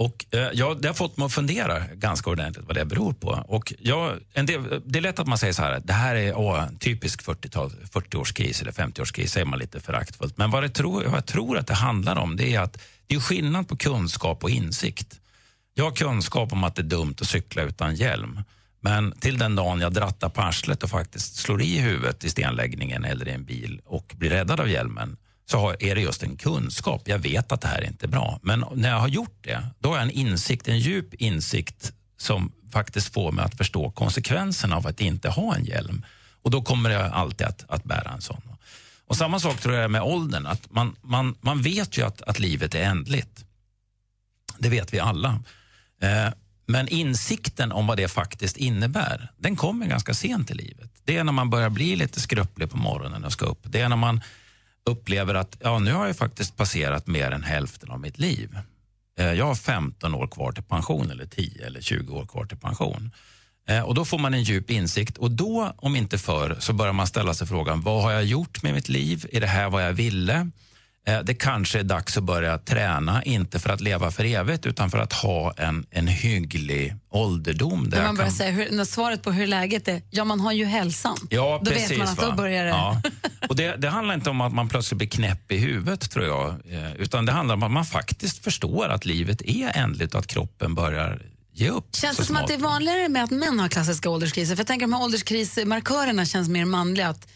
Speaker 14: Och eh, det har fått mig att fundera ganska ordentligt vad det beror på. Och ja, en del, det är lätt att man säger så här, det här är åh, en typisk 40-årskris 40-årskris eller 50-årskris, säger man lite föraktfullt. Men vad, det tror, vad jag tror att det handlar om det är att det är skillnad på kunskap och insikt. Jag har kunskap om att det är dumt att cykla utan hjälm. Men till den dagen jag drattar på arslet och faktiskt slår i huvudet i stenläggningen eller i en bil och blir räddad av hjälmen så är det just en kunskap. Jag vet att det här inte är bra. Men när jag har gjort det, då har jag en insikt, en djup insikt som faktiskt får mig att förstå konsekvenserna av att inte ha en hjälm. Och då kommer jag alltid att, att bära en sån. Och samma sak tror jag med åldern, att man, man, man vet ju att, att livet är ändligt. Det vet vi alla. Eh, men insikten om vad det faktiskt innebär, den kommer ganska sent i livet. Det är när man börjar bli lite skröplig på morgonen och ska upp. Det är när man upplever att ja, nu har jag faktiskt passerat mer än hälften av mitt liv. Eh, jag har 15 år kvar till pension, eller 10 eller 20 år kvar till pension. Eh, och Då får man en djup insikt och då, om inte förr, så börjar man ställa sig frågan vad har jag gjort med mitt liv? Är det här vad jag ville? Eh, Det kanske är dags att börja träna, inte för att leva för evigt utan för att ha en, en hygglig ålderdom. Där
Speaker 2: man börjar
Speaker 14: kan-
Speaker 2: säga, hur, när svaret på hur läget är, ja man har ju hälsan.
Speaker 14: Ja,
Speaker 2: Då
Speaker 14: precis,
Speaker 2: vet man att
Speaker 14: va?
Speaker 2: då börjar det.
Speaker 14: Ja. Och det, det handlar inte om att man plötsligt blir knäpp i huvudet, tror jag. eh, Utan det handlar om att man faktiskt förstår att livet är ändligt och att kroppen börjar ge upp.
Speaker 2: Känns det som att det är vanligare med att män har klassiska ålderskriser? För jag tänker att de här ålderskrismarkörerna känns mer manliga. Att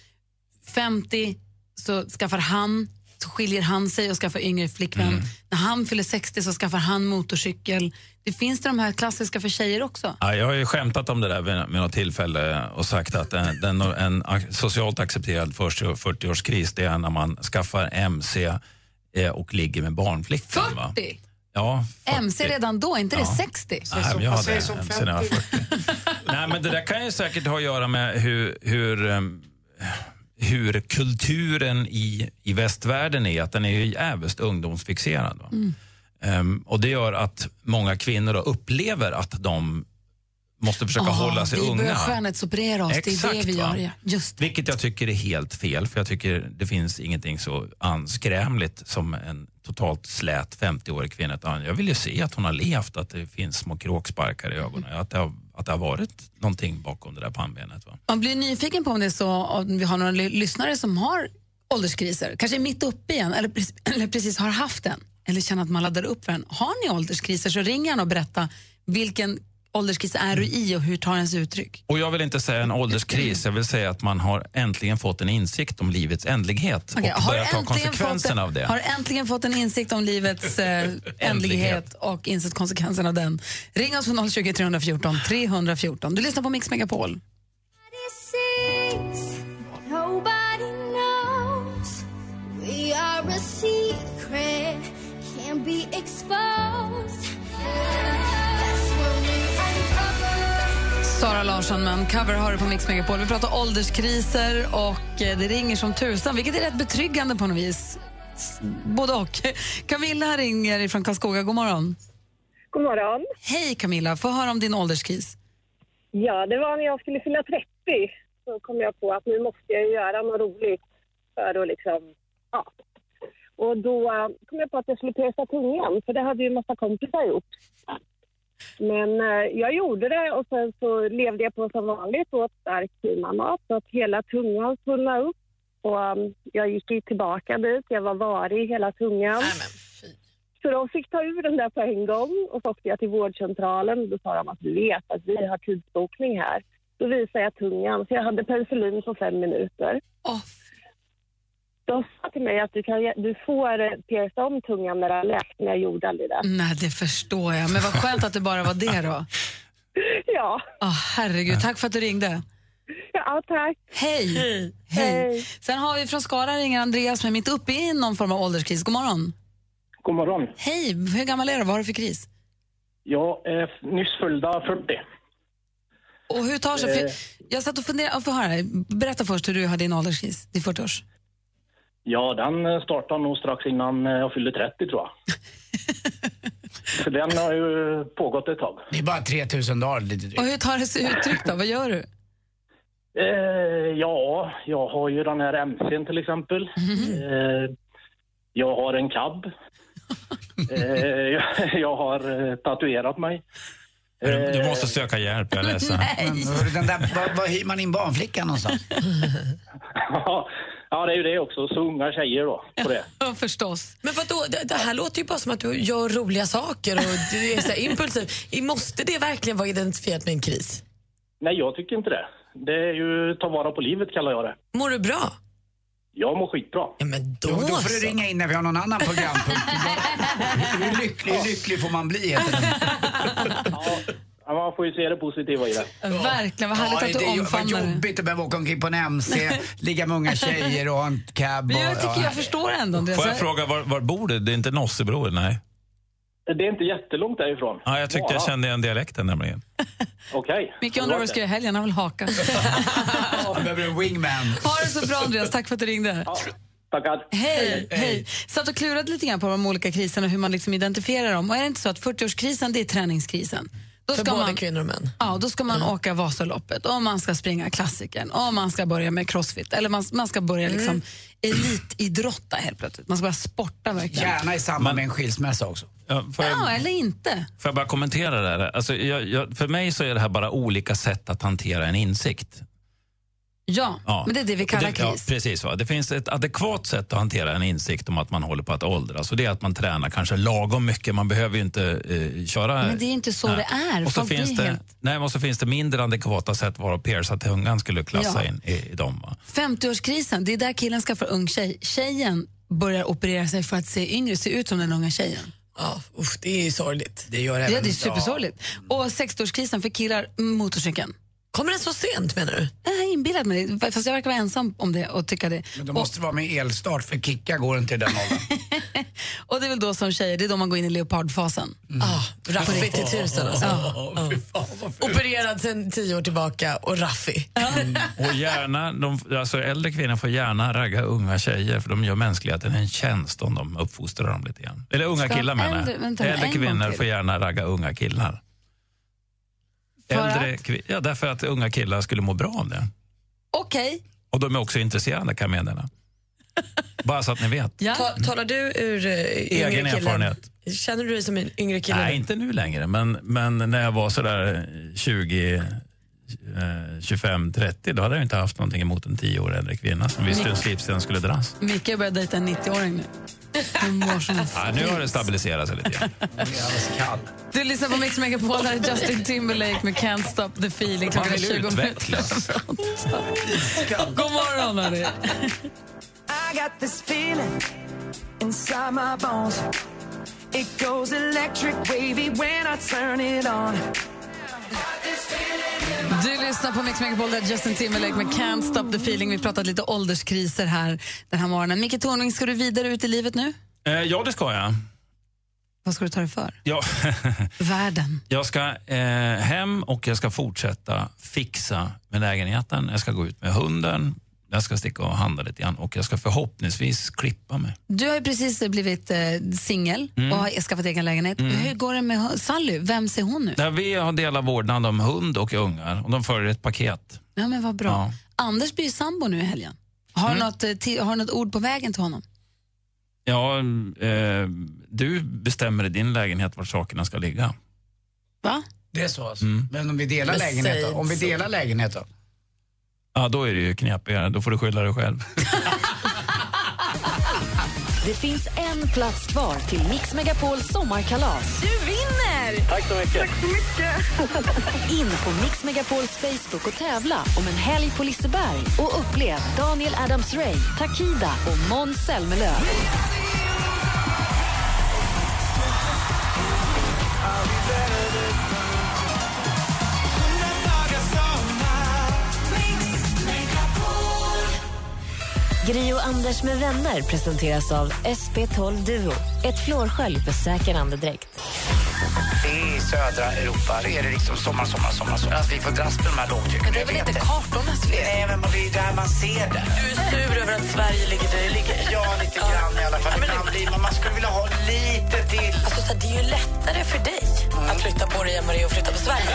Speaker 2: 50 så skaffar han, skiljer han sig och skaffar yngre flickvän.
Speaker 14: Mm.
Speaker 2: När han fyller 60 så skaffar han motorcykel. Det finns det de här klassiska för tjejer också.
Speaker 14: Ja, jag har ju skämtat om det där vid, vid något tillfälle och sagt att en, den, en socialt accepterad 40-årskris det är när man skaffar MC eh, och ligger med barnflickan. Va?
Speaker 2: 40?
Speaker 14: Ja, 40.
Speaker 2: MC redan då, inte det
Speaker 14: Ja.
Speaker 2: 60?
Speaker 14: Nej, men jag hade MC när jag var 40. Nej, men det där kan ju säkert ha att göra med hur, hur, ehm, hur kulturen i, i västvärlden är. Att den är ju jävligt ungdomsfixerad.
Speaker 2: Mm.
Speaker 14: Ehm, och Det gör att många kvinnor upplever att de måste försöka
Speaker 2: Ah,
Speaker 14: hålla sig
Speaker 2: vi
Speaker 14: unga.
Speaker 2: börjar skönhetsoperera oss, det är det
Speaker 14: Exakt,
Speaker 2: vi
Speaker 14: va?
Speaker 2: gör. Ja.
Speaker 14: Vilket jag tycker är helt fel, för jag tycker det finns ingenting så anskrämligt som en totalt slät 50-årig kvinna. Jag vill ju se att hon har levt, att det finns små kråksparkar i ögonen, att det har, att det har varit någonting bakom det där pannbenet. Va?
Speaker 2: Man blir nyfiken på om det är så om vi har några lyssnare som har ålderskriser, kanske är mitt uppe igen eller, precis- eller precis har haft en eller känner att man laddar upp för en. Har ni ålderskriser så ring gärna och berätta vilken ålderskris är du i och hur tar den sig uttryck?
Speaker 14: Och jag vill inte säga en ålderskris, jag vill säga att man har äntligen fått en insikt om livets ändlighet
Speaker 2: Okej,
Speaker 14: och börjat ta konsekvenserna
Speaker 2: fått,
Speaker 14: av det.
Speaker 2: Har äntligen fått en insikt om livets eh, ändlighet och insett konsekvenserna av den. Ring oss på 020 314 314. Du lyssnar på Mix Megapol. Larsson, men cover har du på Mix Megapol. Vi pratar ålderskriser och eh, det ringer som tusan, vilket är rätt betryggande på något vis. Både och. Camilla ringer från Karlskoga. God morgon.
Speaker 19: God morgon.
Speaker 2: Hej Camilla, få höra om din ålderskris.
Speaker 19: Ja, det var när jag skulle fylla 30 så kom jag på att nu måste jag göra något roligt för att liksom, ja. Och då eh, kom jag på att jag skulle pierca tungan, för det hade ju en massa kompisar gjort. Men eh, jag gjorde det och sen så levde jag på som vanligt och åt stark mat så att hela tungan svullnade upp. Och um, jag gick tillbaka dit, jag var varig i hela tungan. Så de fick ta ur den där på en gång och så åkte jag till vårdcentralen och då sa de att du vet att vi har tidsbokning här. Då visade jag tungan, så jag hade penicillin på fem minuter. De sa till mig att du, kan, du får pierca om tungan när det har läkt, men jag gjorde aldrig det.
Speaker 2: Nej, det förstår jag. Men vad skönt att det bara var det då.
Speaker 19: Ja.
Speaker 2: Oh, herregud, tack för att du ringde.
Speaker 19: Ja, tack.
Speaker 2: Hej. Hej. Sen har vi från Skara ringer Andreas som är mitt uppe i någon form av ålderskris. God morgon.
Speaker 20: God morgon.
Speaker 2: Hej, hur gammal är du? Vad har du för kris?
Speaker 20: Jag är nyss fyllda 40.
Speaker 2: Och hur tar sig...
Speaker 20: Eh.
Speaker 2: För jag satt och funderade... Få höra. Berätta först hur du har din ålderskris, din 40-års.
Speaker 20: Ja, den eh, startade nog strax innan eh, jag fyllde 30 tror jag. Så den har ju pågått ett tag.
Speaker 3: Det är bara 3000 dagar lite drygt.
Speaker 2: Och hur tar det sig uttryck då? Vad gör du?
Speaker 20: Eh, ja, jag har ju den här MC'n till exempel. Eh, jag har en cab. eh, jag, jag har eh, tatuerat mig.
Speaker 14: Du, du måste söka hjälp, jag är ledsen.
Speaker 3: Men, hörru, den där, var, var hyr man in barnflickan någonstans?
Speaker 20: ja, det är ju det också. Så unga tjejer då, på det.
Speaker 2: Ja, förstås.
Speaker 5: Men vadå, det, det här låter ju bara som att du gör roliga saker och du är så här impulsiv. Måste det verkligen vara identifierat med en kris?
Speaker 20: Nej, jag tycker inte det. Det är ju ta vara på livet kallar jag det.
Speaker 5: Mår du bra?
Speaker 20: Jag mår skitbra.
Speaker 5: Ja, men
Speaker 3: då, då får du ringa in när vi har någon annan programpunkt. Hur lycklig, hur lycklig får man bli? heter den.
Speaker 20: Ja, man får ju se det positiva i det.
Speaker 2: Verkligen, vad härligt
Speaker 3: Ja,
Speaker 2: att du
Speaker 3: det är
Speaker 2: omfamnar
Speaker 3: Vad
Speaker 2: det.
Speaker 3: jobbigt att behöva åka omkring på en MC, ligga med unga tjejer och ha en cab. Och,
Speaker 2: jag tycker
Speaker 3: ja.
Speaker 2: jag förstår ändå. Andreas.
Speaker 14: Får jag fråga, var, var bor du? Det är inte Nossebro? Nej.
Speaker 20: Det är inte jättelångt därifrån.
Speaker 14: Ja, jag tyckte jag kände igen dialekten nämligen.
Speaker 20: Okej.
Speaker 2: Micke undrar vad du ska göra i helgen, han vill haka.
Speaker 3: Han behöver en wingman.
Speaker 2: Ha det så bra Andreas, tack för att du ringde.
Speaker 20: Tackar.
Speaker 2: Hej, hej. Satt och klurade lite grann på de olika kriserna och hur man liksom identifierar dem. Och är det inte så att 40-årskrisen, det är träningskrisen? Då
Speaker 5: För både kvinnor och män.
Speaker 2: Ja, då ska man åka Vasaloppet och man ska springa klassikern och man ska börja med crossfit. Eller man, man ska börja liksom elitidrotta helt plötsligt. Man ska börja sporta verkligen.
Speaker 3: Gärna i samband med en skilsmässa också.
Speaker 14: Ja, jag,
Speaker 2: Ja, eller inte.
Speaker 14: får jag bara kommentera det här? Alltså, jag, jag, för mig så är det här bara olika sätt att hantera en insikt.
Speaker 2: Ja,
Speaker 14: Ja.
Speaker 2: men det är det vi kallar
Speaker 14: det, ja,
Speaker 2: kris.
Speaker 14: precis. Va? Det finns ett adekvat sätt att hantera en insikt om att man håller på att åldras. Och det är att man tränar kanske lagom mycket. Man behöver ju inte eh, köra...
Speaker 2: Men det är inte så
Speaker 14: Nej.
Speaker 2: det är.
Speaker 14: Och så,
Speaker 2: Folk
Speaker 14: finns det,
Speaker 2: helt...
Speaker 14: nej, och så finns det mindre adekvata sätt varav pierca tungan skulle klassa
Speaker 2: Ja.
Speaker 14: in i, i dem. Va?
Speaker 2: 50-årskrisen, det är där killen ska få ung tjej. Tjejen börjar operera sig för att se yngre, se ut som den unga tjejen.
Speaker 5: Ja, usch, det är ju sorgligt.
Speaker 3: Det gör
Speaker 2: Ja,
Speaker 3: även...
Speaker 2: det är supersorgligt. Och 60-årskrisen för killar, motorcykeln.
Speaker 5: Kommer den så sent menar du?
Speaker 2: Jag har inbillat mig det, fast jag verkar vara ensam om det och tycka det.
Speaker 3: Men då måste det vara med elstart för kicka går inte i den åldern.
Speaker 2: Och det är väl då som tjejer, det är då man går in i leopardfasen.
Speaker 5: Ah, raffig till tusen alltså. Opererad sedan tio år tillbaka och raffig.
Speaker 14: Och gärna, de, alltså äldre kvinnor får gärna ragga unga tjejer för de gör mänskligheten en tjänst om de uppfostrar dem lite grann. Eller unga
Speaker 2: Ska
Speaker 14: killar menar
Speaker 2: äldre-
Speaker 14: jag.
Speaker 2: vänta,
Speaker 14: Äldre
Speaker 2: en gång
Speaker 14: kvinnor får gärna ragga unga killar. Äldre kvi- ja, därför att unga killar skulle må bra av det.
Speaker 2: Okej.
Speaker 14: Och de är också intresserade meddela. Bara så att ni vet.
Speaker 5: Ta, talar du ur uh, yngre
Speaker 14: Egen
Speaker 5: killen?
Speaker 14: erfarenhet.
Speaker 5: Känner du dig som en yngre kille?
Speaker 14: Nej, inte nu längre, men, men när jag var sådär 20, eh, 25, 30 då hade jag inte haft någonting emot en 10 år äldre kvinna som visste hur en slipsten skulle dras.
Speaker 2: Micke har börjat dejta en 90-åring nu.
Speaker 14: Ja, nu har det stabiliserat sig lite grann.
Speaker 2: Du lyssnar på Mix Megapol, här är Justin Timberlake med Can't Stop the Feeling. Klockan är
Speaker 14: Man vill
Speaker 2: 20 minuter
Speaker 14: utvecklas.
Speaker 2: God morgon, hörni.
Speaker 6: I got this feeling inside my bones. It goes electric wavy when I turn it on.
Speaker 2: Du lyssnar på Mix Megapol, där Justin Timberlake med Can't Stop the Feeling. Vi pratat lite ålderskriser här den här morgonen. Micke Tornving, ska du vidare ut i livet nu?
Speaker 14: Eh, ja, det ska jag.
Speaker 2: Vad ska du ta dig för?
Speaker 14: Ja,
Speaker 2: Världen.
Speaker 14: jag ska eh, hem och jag ska fortsätta fixa med lägenheten. Jag ska gå ut med hunden. Jag ska sticka och handla lite grann och jag ska förhoppningsvis klippa mig.
Speaker 2: Du har ju precis blivit eh, singel
Speaker 14: Mm.
Speaker 2: och har skaffat egen lägenhet.
Speaker 14: Mm.
Speaker 2: Hur går det med Sally? Vem ser hon nu?
Speaker 14: Där vi har delat vårdnad om hund och ungar och de följer ett paket.
Speaker 2: Ja, men vad bra.
Speaker 14: Ja.
Speaker 2: Anders blir ju sambo nu i helgen. Har,
Speaker 14: Mm.
Speaker 2: du något, eh, har du något ord på vägen till honom?
Speaker 14: Ja, eh, du bestämmer i din lägenhet var sakerna ska ligga.
Speaker 2: Va?
Speaker 3: Det är så alltså.
Speaker 14: Mm.
Speaker 3: Men om vi delar lägenhet då? Om vi delar lägenhet då?
Speaker 14: Ja, då är det ju knepigare. Då får du skylla dig själv.
Speaker 1: Det finns en plats kvar till Mix Megapols sommarkalas.
Speaker 13: Du vinner!
Speaker 8: Tack så mycket.
Speaker 13: Tack så mycket.
Speaker 1: In på Mix Megapols Facebook och tävla om en helg på Liseberg och upplev Daniel Adams-Ray, Takida och Måns Zelmerlöw.
Speaker 15: Gri och Anders med vänner presenteras av SP12 Duo. Ett flårskölj för säker andedräkt.
Speaker 3: I södra Europa är det liksom sommar, sommar, sommar. sommar. Alltså, vi får dras med de här lågtrycken.
Speaker 5: Men det är väl inte kartornas fel?
Speaker 3: Nej, men det är där man ser det.
Speaker 5: Du är sur över att Sverige ligger där det ligger?
Speaker 3: Ja, lite grann i alla fall.
Speaker 5: Men
Speaker 3: Ibland blir man, skulle vilja ha lite till.
Speaker 5: Alltså, så det är ju lättare för dig att flytta på dig än vad det är att flytta på Sverige.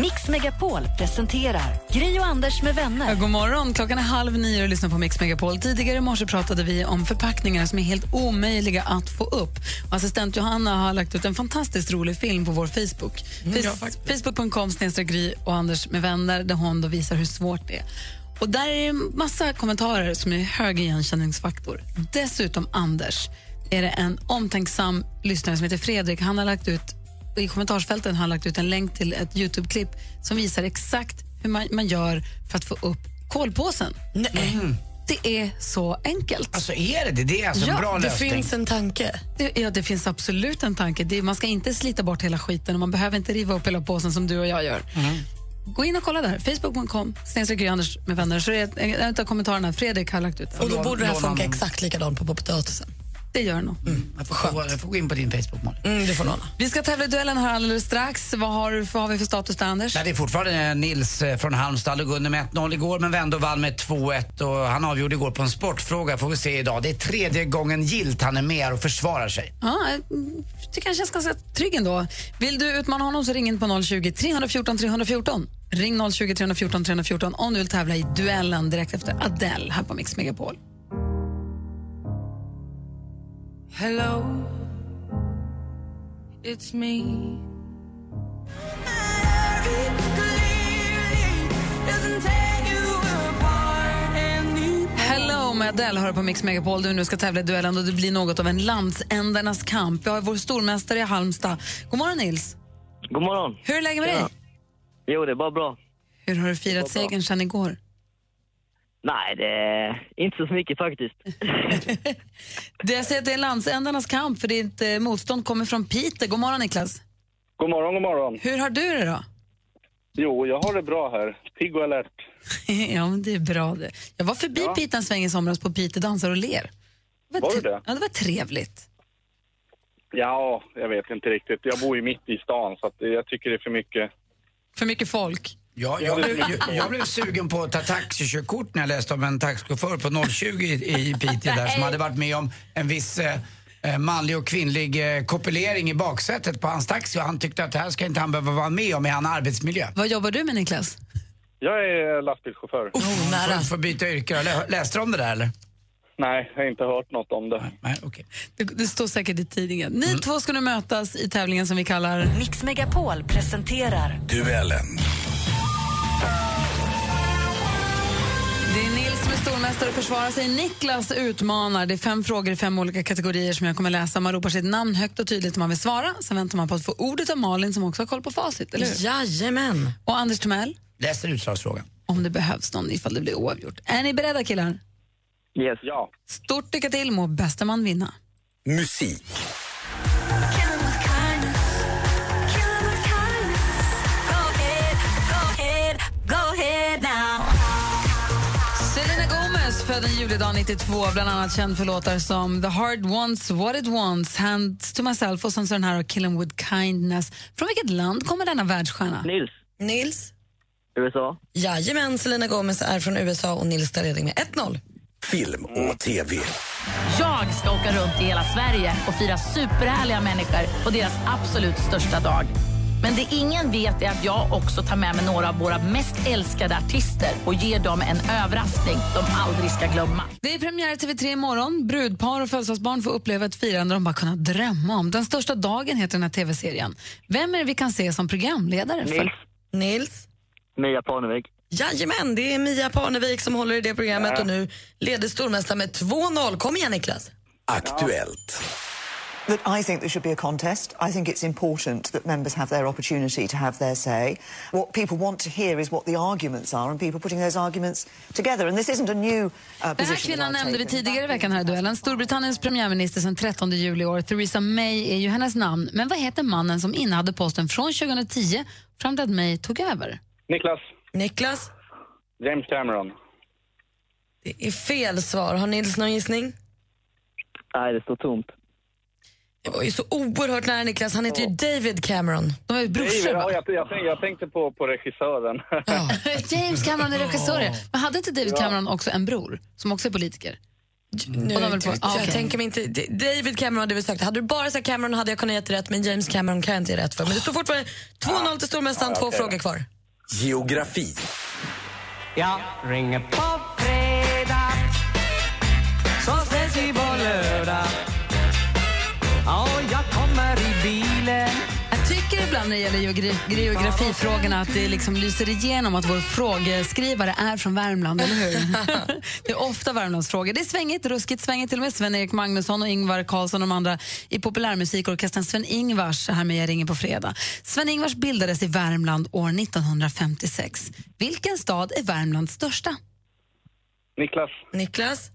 Speaker 1: Mix Megapol presenterar Gri och Anders med
Speaker 2: Ja,
Speaker 1: vänner.
Speaker 2: god morgon. Klockan är halv nio och lyssnar på Mix Megapol. Tidigare i morse pratade vi om förpackningar som är helt omöjliga att få upp. Och assistent Johanna har lagt ut en fantastiskt rolig film på vår Facebook.
Speaker 5: Mm,
Speaker 2: Face- Facebook.com Gry och Anders med vänner där hon då visar hur svårt det är. Och där är det en massa kommentarer som är hög igenkänningsfaktor. Dessutom, Anders, är det en omtänksam lyssnare som heter Fredrik. Han har lagt ut i kommentarsfälten har lagt ut en länk till ett Youtube-klipp som visar exakt hur man, man gör för att få upp kolpåsen.
Speaker 5: Nej.
Speaker 2: Det är så enkelt.
Speaker 3: Alltså är det det? Det är alltså en bra
Speaker 5: det
Speaker 3: lösning.
Speaker 5: finns en tanke.
Speaker 2: Det, ja, det finns absolut en tanke. Det, man ska inte slita bort hela skiten och man behöver inte riva upp hela påsen som du och jag gör. Gå in och kolla där. Facebook.com, Anders med vänner. Så är en av kommentarerna, Fredrik har lagt ut
Speaker 5: Och då borde det här funka exakt likadant på potatisen.
Speaker 2: Det gör det nog.
Speaker 3: Jag får, gå, jag får gå in på din Facebook, Malin.
Speaker 5: Mm, du får låna.
Speaker 2: Vi ska tävla i duellen här alldeles strax. Vad har, vad har vi för status där, Anders?
Speaker 3: Nej, det är fortfarande Nils eh, från Halmstad och Gunnar med 1-0 igår men vände och vann med 2-1 och han avgjorde igår på en sportfråga får vi se idag. Det är tredje gången gilt han är med och försvarar sig.
Speaker 2: Ja, mm, det kanske känns ganska trygg ändå. Vill du utmana honom så ring in på 020 314 314. Ring 020 314 314 om du vill tävla i duellen direkt efter Adele här på Mix Megapol.
Speaker 13: Hello, it's me.
Speaker 2: Hello med Adele hör på Mix Megapol. Du nu ska tävla i duellen och det blir något av en landsändarnas kamp. Vi har vår stormästare i Halmstad. God morgon Nils.
Speaker 21: God morgon.
Speaker 2: Hur är läget med dig?
Speaker 21: Jo, det är bara bra.
Speaker 2: Hur har du firat segern sedan igår?
Speaker 21: Nej, det är inte så mycket faktiskt.
Speaker 2: Det jag säger att det är landsändarnas kamp för ditt motstånd kommer från Piteå. God morgon Niklas.
Speaker 12: God morgon, god morgon.
Speaker 2: Hur har du det då?
Speaker 12: Jo, jag har det bra här. Pigg och alert.
Speaker 2: ja, men det är bra det. Jag var förbi
Speaker 12: Ja.
Speaker 2: Piteå en sväng i somras på Piteå dansar och ler. Det
Speaker 12: Var du
Speaker 2: tre-
Speaker 12: det?
Speaker 2: Ja, det var trevligt.
Speaker 12: Ja, jag vet inte riktigt. Jag bor ju mitt i stan så att jag tycker det är för mycket.
Speaker 2: För mycket folk.
Speaker 3: Ja, jag, blev, jag, jag blev sugen på att ta taxikörkort när jag läste om en taxichaufför på 020 i, i Piteå där som hade varit med om en viss eh, eh, manlig och kvinnlig eh, kopulering i baksätet på hans taxi och han tyckte att det här ska inte han behöva vara med om i hans arbetsmiljö.
Speaker 2: Vad jobbar du med Niklas?
Speaker 12: Jag är lastbilschaufför.
Speaker 2: Oh, nära.
Speaker 3: Får, får byta yrke. Lä- Läste du om det där eller?
Speaker 12: Nej, jag har inte hört något om det.
Speaker 3: Nej, okej.
Speaker 2: Det, det står säkert i tidningen. Ni två ska nu mötas i tävlingen som vi kallar...
Speaker 1: Mix Megapol presenterar
Speaker 11: Duellen.
Speaker 2: Stormästare och försvarar sig. Niklas utmanar. Det är fem frågor i fem olika kategorier som jag kommer läsa. Man ropar sitt namn högt och tydligt om man vill svara. Sen väntar man på att få ordet av Malin som också har koll på facit. Eller hur?
Speaker 5: Jajamän.
Speaker 2: Och Anders Timell,
Speaker 3: Läser utslagsfrågan.
Speaker 2: om det behövs någon ifall det blir oavgjort. Är ni beredda killar?
Speaker 21: Yes.
Speaker 12: Ja.
Speaker 2: Stort lycka till, må bästa man vinna.
Speaker 11: Musik.
Speaker 2: Född en julidag 92, bland annat känd för låtar som The Heart Wants What It Wants, Hands to Myself och sen så den här Kill 'em With Kindness. Från vilket land kommer denna världsstjärna?
Speaker 21: Nils.
Speaker 5: Nils?
Speaker 21: USA.
Speaker 5: Jajamän, Selena Gomez är från USA och Nils tar ledning med 1-0.
Speaker 22: Film och TV.
Speaker 23: Jag ska åka runt i hela Sverige och fira superhärliga människor på deras absolut största dag. Men det ingen vet är att jag också tar med mig några av våra mest älskade artister och ger dem en överraskning de aldrig ska glömma.
Speaker 2: Det är premiär i TV3 imorgon. Brudpar och födelsedagsbarn får uppleva ett firande de bara kunnat drömma om. Den största dagen heter den här TV-serien. Vem är det vi kan se som programledare? För?
Speaker 21: Nils.
Speaker 5: Nils?
Speaker 21: Mia Parnevik.
Speaker 5: Jajamän, det är Mia Parnevik som håller i det programmet och nu leder stormästaren med 2-0. Kom igen Niklas.
Speaker 22: Aktuellt.
Speaker 24: That I think there should be a contest. I think it's important that members have their opportunity to have their say. What people want to hear is what the arguments are and people putting those arguments together. And this isn't a new uh,
Speaker 2: Den här kvinnan nämnde vi tidigare i veckan här i duellen. Storbritanniens premiärminister sedan 13 juli i år. Theresa May är ju hennes namn. Men vad heter mannen som innehade posten från 2010 fram till att May tog över?
Speaker 20: Niklas.
Speaker 5: Niklas?
Speaker 20: James Cameron.
Speaker 5: Det är fel svar. Har Nils någon gissning?
Speaker 21: Nej, det står tomt.
Speaker 5: Det var ju så oerhört nära Niklas. Han heter ju David Cameron.
Speaker 2: De är
Speaker 20: David, ja, jag, jag, tänkte, jag tänkte på, på regissören.
Speaker 2: James Cameron är regissör. Men hade inte David Cameron också en bror som också är politiker?
Speaker 5: Nu,
Speaker 2: Och de på-
Speaker 5: jag
Speaker 2: ah, okej.
Speaker 5: tänker mig inte, D- David Cameron hade vi sagt. Hade du bara sagt Cameron hade jag kunnat ge rätt, men James Cameron kan jag inte ge rätt för. Men det står fortfarande 2-0 till stormästaren,
Speaker 22: Ja,
Speaker 5: två frågor kvar.
Speaker 22: Geografi.
Speaker 6: Jag ringer på fredag
Speaker 2: ibland när det gäller geogra- geografifrågorna att det liksom lyser igenom att vår frågeskrivare är från Värmland, eller hur? det är ofta Värmlandsfrågor. Det är svängigt, ruskigt svängigt. Till och med Sven-Erik Magnusson och Ingvar Carlsson och de andra i populärmusikorkestern Sven-Ingvars här med Jag ringer på fredag. Sven-Ingvars bildades i Värmland år 1956. Vilken stad är Värmlands största?
Speaker 20: Niklas.
Speaker 5: Niklas?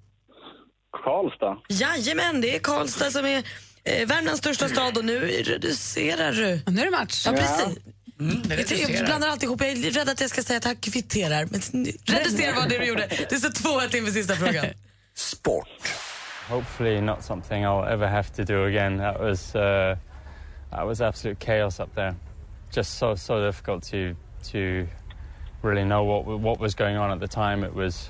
Speaker 20: Karlstad.
Speaker 5: Jajamän, det är Karlstad som är eh, Värmlands största stad och nu reducerar du.
Speaker 2: Nu är det match.
Speaker 5: Ja, precis.
Speaker 3: Mm, det
Speaker 5: Jag,
Speaker 3: reducerar.
Speaker 5: blandar alltihop. Jag är rädd att jag ska säga att jag kvitterar. Men reducera var det du gjorde. Det står 2-1 inför sista frågan.
Speaker 22: Sport.
Speaker 25: Hopefully not something I'll ever have to do again. That was uh, that was absolute chaos up there. Just so so difficult to to really know what what was going on at the time. It was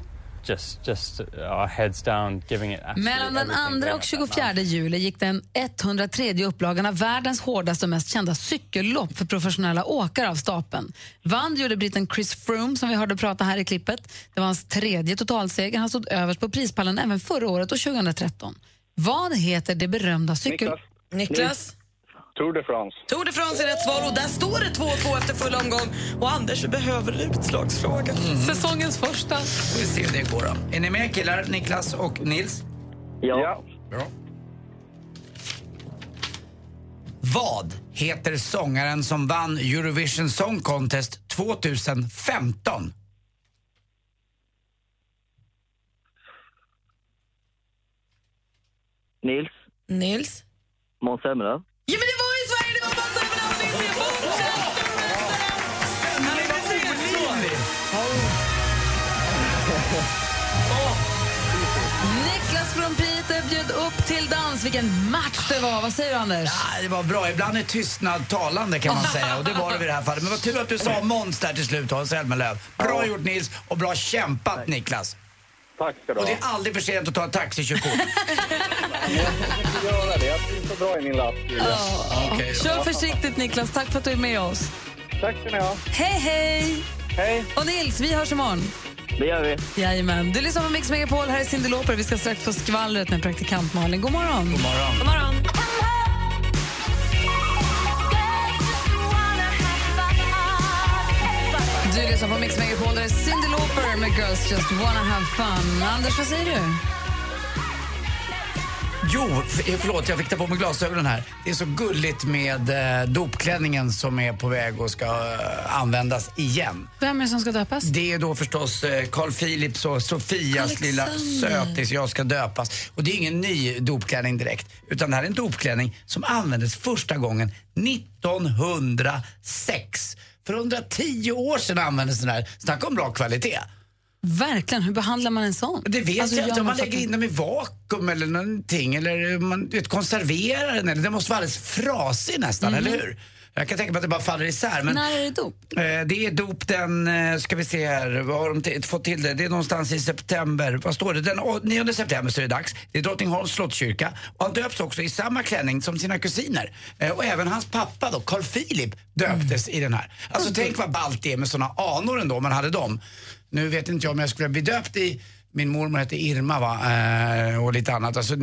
Speaker 25: just just our heads down, giving it
Speaker 2: Mellan den
Speaker 25: everything
Speaker 2: 2 och 24 juli gick den 103 upplagan av världens hårdaste och mest kända cykellopp för professionella åkare av stapeln. Vann gjorde britten Chris Froome som vi hörde prata här i klippet. Det var hans tredje totalseger. Han stod överst på prispallen även förra året och 2013. Vad heter det berömda cykel...
Speaker 20: Niklas.
Speaker 5: Niklas?
Speaker 20: Tour de France.
Speaker 5: Tour de France är rätt svar och där står det 2-2 efter full omgång. Och Anders behöver en utslagsfråga.
Speaker 2: Säsongens första.
Speaker 3: Får vi se hur det går då. Är ni med killar, Niklas och Nils?
Speaker 21: Ja.
Speaker 3: Bra. Vad heter sångaren som vann Eurovision Song Contest 2015?
Speaker 21: Nils.
Speaker 5: Nils?
Speaker 21: Måns Zelmerlöw.
Speaker 5: Ja, men det var ju Sverige! Det var fortsatt stormästare! Han är
Speaker 2: Niklas från Piteå bjöd upp till dans. Vilken match det var. Vad säger du, Anders?
Speaker 3: Ja, det var bra. Ibland är tystnad talande kan man säga. Och det var det vid det här fallet. Men vad tur att du sa Måns där till slut, Hans Zelmerlöw. Bra gjort Nils och bra kämpat Niklas.
Speaker 20: Tack ska du
Speaker 3: Och
Speaker 20: ha.
Speaker 3: det är aldrig för sent att ta ett taxikörkort.
Speaker 20: Jag tänkte göra det. Jag trivs så bra i min lastbil.
Speaker 3: Okej då.
Speaker 2: Kör försiktigt, Niklas. Tack för att du är med oss.
Speaker 20: Tack ska ni ha.
Speaker 2: Hej, hej!
Speaker 20: Hej.
Speaker 2: Och Nils, vi hörs imorgon.
Speaker 21: Det gör vi.
Speaker 2: Jajamän. Du lyssnar på Mix Megapol. Här är Cyndi. Vi ska strax få skvallret med praktikant Malin. God morgon.
Speaker 3: God morgon.
Speaker 5: God morgon.
Speaker 2: Du lyssnar på Mix Megapol. Där är Cyndi Lauper med Girls Just Wanna Have Fun. Anders, vad säger du?
Speaker 3: Jo, eh, förlåt, jag fick ta på mig glasögonen här. Det är så gulligt med eh, dopklänningen som är på väg och ska eh, användas igen.
Speaker 2: Vem är det som ska döpas?
Speaker 3: Det är då förstås eh, Carl Philips och Sofias lilla
Speaker 2: Alexander.
Speaker 3: sötis, jag ska döpas. Och det är ingen ny dopklänning direkt, utan det här är en dopklänning som användes första gången 1906. För 110 år sedan användes den här. Snacka om bra kvalitet.
Speaker 2: Verkligen, hur behandlar man en sån?
Speaker 3: Det vet
Speaker 2: Alltså,
Speaker 3: jag inte, om man lägger in dem i vakuum eller någonting eller man vet, konserverar den eller den måste vara alldeles frasig nästan,
Speaker 2: Mhm.
Speaker 3: eller hur? Jag kan tänka mig att det bara faller isär. Men,
Speaker 2: När är det dop?
Speaker 3: Eh, Det är dop den, eh, ska vi se här, vad har de t- fått till det? Det är någonstans i september. Vad står det? Den å- 9 september så är det dags. Det är Drottningholms slottskyrka. Och han döps också i samma klänning som sina kusiner. Eh, Och även hans pappa då, Carl Philip, döptes i den här. Alltså tänk vad ballt det är med såna anor ändå, om man hade dem. Nu vet inte jag om jag skulle bli döpt i min mormor hette Irma va? Eh, och lite annat. Alltså,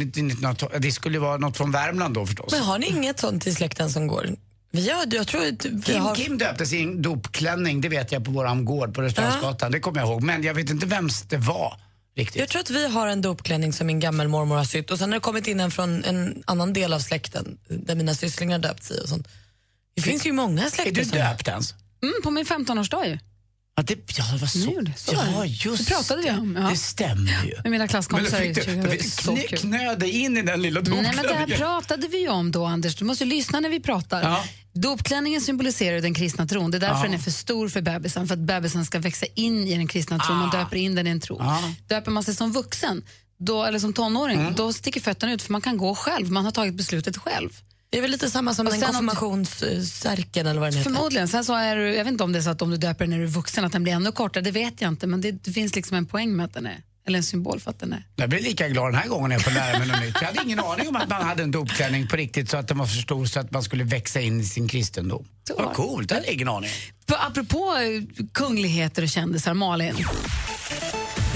Speaker 3: det skulle vara något från Värmland då förstås.
Speaker 5: Men har ni inget sånt i släkten som går? Vi har, jag tror att vi
Speaker 3: Kim,
Speaker 5: har...
Speaker 3: Kim döptes i en dopklänning, det vet jag på våran gård på Restaurangsgatan. Det kommer jag ihåg. Men jag vet inte vems det var riktigt.
Speaker 5: Jag tror att vi har en dopklänning som min gammelmormor har sytt och sen har det kommit in en från en annan del av släkten där mina sysslingar döpt sig och sånt. Det finns ju många släkter
Speaker 3: Är du
Speaker 5: som...
Speaker 3: döpt ens?
Speaker 2: Mm, på min 15-årsdag ju.
Speaker 3: Ja, det, ja, det var så.
Speaker 2: Nu, så
Speaker 3: ja, just
Speaker 2: det pratade vi om. Ja.
Speaker 3: Det stämmer ju.
Speaker 2: Med mina klasskompisar.
Speaker 3: Men fick du, fick du
Speaker 2: Så
Speaker 3: knö,
Speaker 2: kul.
Speaker 3: knö dig in i den lilla
Speaker 2: Nej, men det här
Speaker 3: dopklänningen.
Speaker 2: pratade vi om då, Anders. Du måste lyssna när vi pratar.
Speaker 3: Ja.
Speaker 2: Dopklänningen symboliserar den kristna tron. Det är därför
Speaker 3: Ja.
Speaker 2: den är för stor för bebisen, för att bebisen ska växa in i den kristna tron. Man
Speaker 3: Ah.
Speaker 2: döper in den i en tro. Döper man sig som vuxen, då, eller som tonåring,
Speaker 3: Mm.
Speaker 2: då sticker fötterna ut för man kan gå själv. Man har tagit beslutet själv.
Speaker 5: Det är väl lite samma som
Speaker 2: Och
Speaker 5: den eller vad den heter.
Speaker 2: Förmodligen. Sen så är du, jag vet inte om det är så att om du döper den när du är vuxen att den blir ännu kortare, det vet jag inte. Men det, det finns liksom en poäng med att den är, eller en symbol för att den är.
Speaker 3: Jag blir lika glad den här gången när jag får lära mig något nytt. Jag hade ingen aning om att man hade en dopklänning på riktigt så att den var för stor så att man skulle växa in i sin kristendom. Vad coolt, det hade jag ingen aning om.
Speaker 2: På, apropå eh, kungligheter och kändisar, Malin.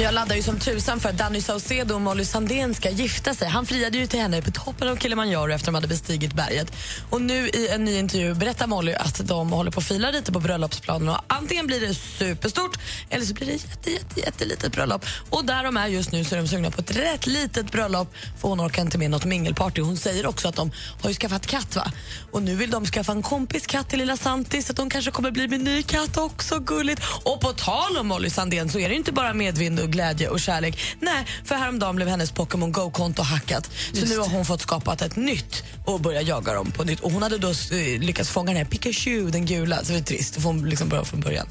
Speaker 5: Jag laddar ju som tusan för att Danny Saucedo och Molly Sandén ska gifta sig. Han friade ju till henne på toppen av Kilimanjaro efter att de hade bestigit berget. Och nu i en ny intervju berättar Molly att de håller på att fila lite på bröllopsplanen. Och antingen blir det superstort eller så blir det jätte, jätte, jättelitet bröllop. Och där de är just nu så är de sugna på ett rätt litet bröllop för hon orkar inte med något mingelparty. Hon säger också att de har ju skaffat katt va? Och nu vill de skaffa en kompis katt till lilla Santi så att hon kanske kommer bli med ny katt också. Gulligt. Och på tal om Molly Sandén så är det inte bara medvind och glädje och kärlek. Nej, för häromdagen blev hennes Pokémon Go-konto hackat. Så nu har hon fått skapat ett nytt och börja jaga dem på nytt. Och hon hade då eh, lyckats fånga den här Pikachu, den gula. Så det är trist, då får hon liksom börja från början.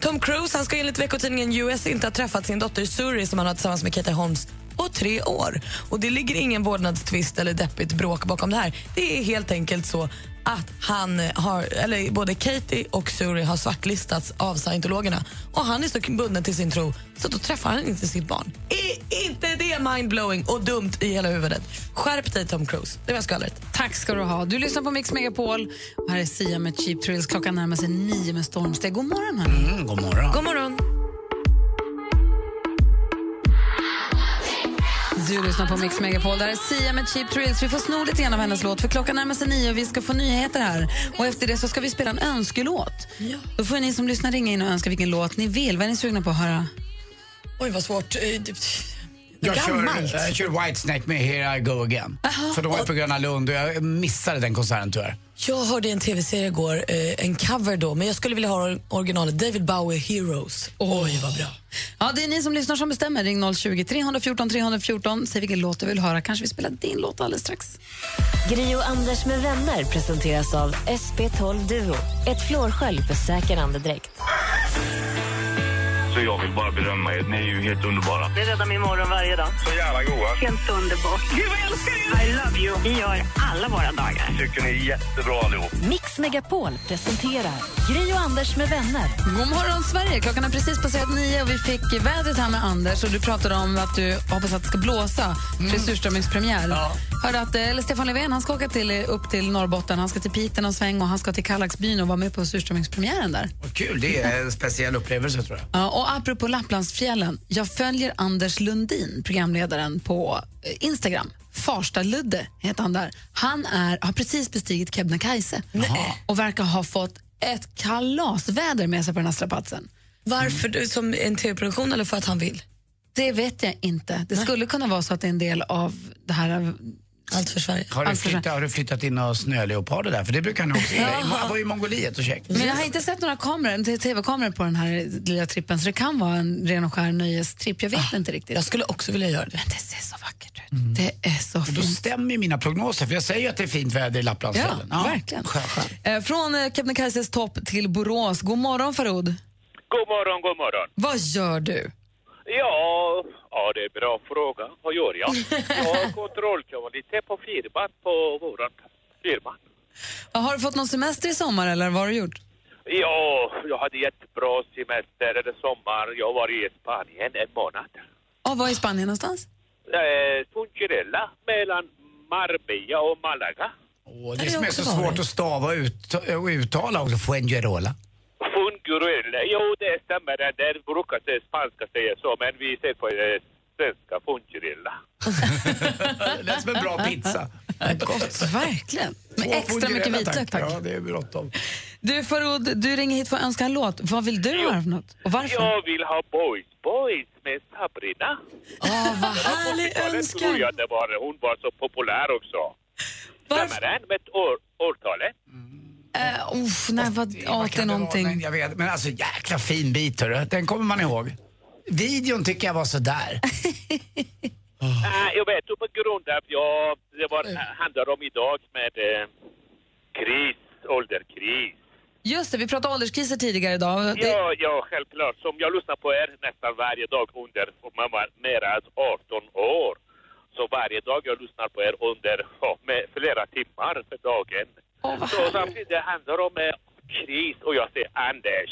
Speaker 5: Tom Cruise han ska enligt veckotidningen US inte ha träffat sin dotter Suri som han har tillsammans med Katie Holmes på tre år. Och Det ligger ingen vårdnadstvist eller deppigt bråk bakom det här. Det är helt enkelt så att han har, eller både Katie och Suri har svartlistats av scientologerna och han är så bunden till sin tro så då träffar han inte sitt barn. Är inte det mindblowing och dumt i hela huvudet? Skärp dig Tom Cruise. Det var skvallret.
Speaker 2: Tack ska du ha. Du lyssnar på Mix Megapol och här är Sia med Cheap Thrills. Klockan närmar sig nio med stormsteg. God morgon, hörni.
Speaker 3: Mm, god morgon.
Speaker 5: God morgon.
Speaker 2: Du lyssnar på Mix Megapol. Där är Sia med Cheap Thrills. Vi får sno lite grann av hennes låt för klockan närmar sig nio och vi ska få nyheter här. Och efter det så ska vi spela en önskelåt. Då får ni som lyssnar ringa in och önska vilken låt ni vill. Vad är ni sugna på att höra?
Speaker 5: Oj, vad svårt. Eh, det-
Speaker 3: Jag
Speaker 5: Gammalt.
Speaker 3: kör, jag kör Whitesnake med Here I Go Again. För då var jag på Gröna Lund och jag missade den konserten tyvärr.
Speaker 5: Jag hörde en tv-serie igår, eh, en cover då, men jag skulle vilja ha originalet David Bowie Heroes. Oj, vad bra.
Speaker 2: Ja, det är ni som lyssnar som bestämmer. Ring 020 314 314. Säg vilken låt du vill höra. Kanske vi spelar din låt alldeles strax.
Speaker 15: Gri och Anders med vänner presenteras av SP12 Duo. Ett flårskölj för säker andedräkt.
Speaker 26: Så jag vill bara berömma er. Ni är ju helt underbara.
Speaker 27: Det räddar min morgon varje dag.
Speaker 26: Så jävla goa.
Speaker 27: Helt underbart. Gud, vad jag älskar er! I love you. Vi gör alla våra dagar.
Speaker 26: Tycker ni är jättebra allihop.
Speaker 15: Mix Megapol presenterar Gri och Anders med vänner.
Speaker 2: God morgon, Sverige! Klockan har precis passerat nio och vi fick vädret här med Anders. Och Du pratade om att du hoppas att det ska blåsa till surströmmingspremiär. Hörde att, eh, eller Stefan Löfven han ska åka till, upp till Norrbotten, han ska till Piteå en sväng och han ska till Kallaxbyn och vara med på surströmmingspremiären där.
Speaker 3: Vad kul, det är en speciell upplevelse tror jag.
Speaker 2: Ja, och apropå Lapplandsfjällen, jag följer Anders Lundin, programledaren, på eh, Instagram. Farsta-Ludde heter han där. Han är, har precis bestigit Kebnekaise och verkar ha fått ett kalasväder med sig på den här strapatsen.
Speaker 5: Varför? du Som en tv-produktion eller för att han vill?
Speaker 2: Det vet jag inte. Det skulle kunna vara så att det är en del av det här...
Speaker 5: Allt för Sverige.
Speaker 3: Har du,
Speaker 2: Allt för
Speaker 3: flyttat, har du flyttat in några snöleoparder där? För det brukar han också gilla. Jag var i Mongoliet och käkade.
Speaker 2: Men jag har inte sett några kameror, tv-kameror på den här lilla trippen så det kan vara en ren och skär nöjestripp. Jag vet inte riktigt.
Speaker 5: Jag skulle också vilja göra det.
Speaker 2: Men det ser så vackert ut. Det är så
Speaker 3: Och då
Speaker 2: fint.
Speaker 3: stämmer ju mina prognoser, för jag säger ju att det är fint väder i Lapplandsfjällen.
Speaker 2: Ja, verkligen.
Speaker 3: Skönt.
Speaker 2: Eh, Från eh, Kebnekaises topp till Borås. God morgon Farod.
Speaker 8: God morgon, god morgon.
Speaker 2: Vad gör du?
Speaker 10: Ja, ja, det är en bra fråga. Vad gör jag? Jag har kontrollkvalitet på firman på våran firma.
Speaker 2: Har du fått någon semester i sommar eller vad har du gjort?
Speaker 10: Ja, jag hade jättebra semester eller sommar. Jag var i Spanien en månad.
Speaker 2: Och var i Spanien någonstans?
Speaker 10: Eh, Funchirella mellan Marbella och Malaga.
Speaker 3: Och det som är så svårt att stava och ut, och uttala också, Fuengirola.
Speaker 10: Funchirella, jo det stämmer. Det brukar säga spanska säga så, men vi säger på eh, svenska Funchirella.
Speaker 3: Det lät som en bra pizza.
Speaker 2: Gott, verkligen. Med extra mycket vitlök, tack.
Speaker 3: Ja, det är bråttom.
Speaker 2: Du Farod, du ringer hit för att önska en låt. Vad vill du höra för något? Och varför?
Speaker 10: Jag vill ha Boys Boys med Sabrina.
Speaker 2: Åh, vad härlig
Speaker 10: Det
Speaker 2: önskan.
Speaker 10: tror jag det var. Hon var så populär också. Stämmer den med år, årtalet?
Speaker 2: Uh, uff, nej, vad, ja, det är någonting.
Speaker 3: Nej, jag vet, men alltså jäkla fin bit hörru. Den kommer man ihåg. Videon tycker jag var sådär.
Speaker 10: Nej, jag vet på grund av jag, det var, handlar om idag med eh, kris, ålderkris.
Speaker 2: Just det, vi pratade ålderskriser tidigare idag. Det,
Speaker 10: Ja, ja, självklart. Som jag lyssnar på er nästan varje dag under och man var mer än 18 år. Så varje dag jag lyssnar på er under ja, med flera timmar för dagen. Så samtidigt det handlar om eh, kris och jag säger Anders,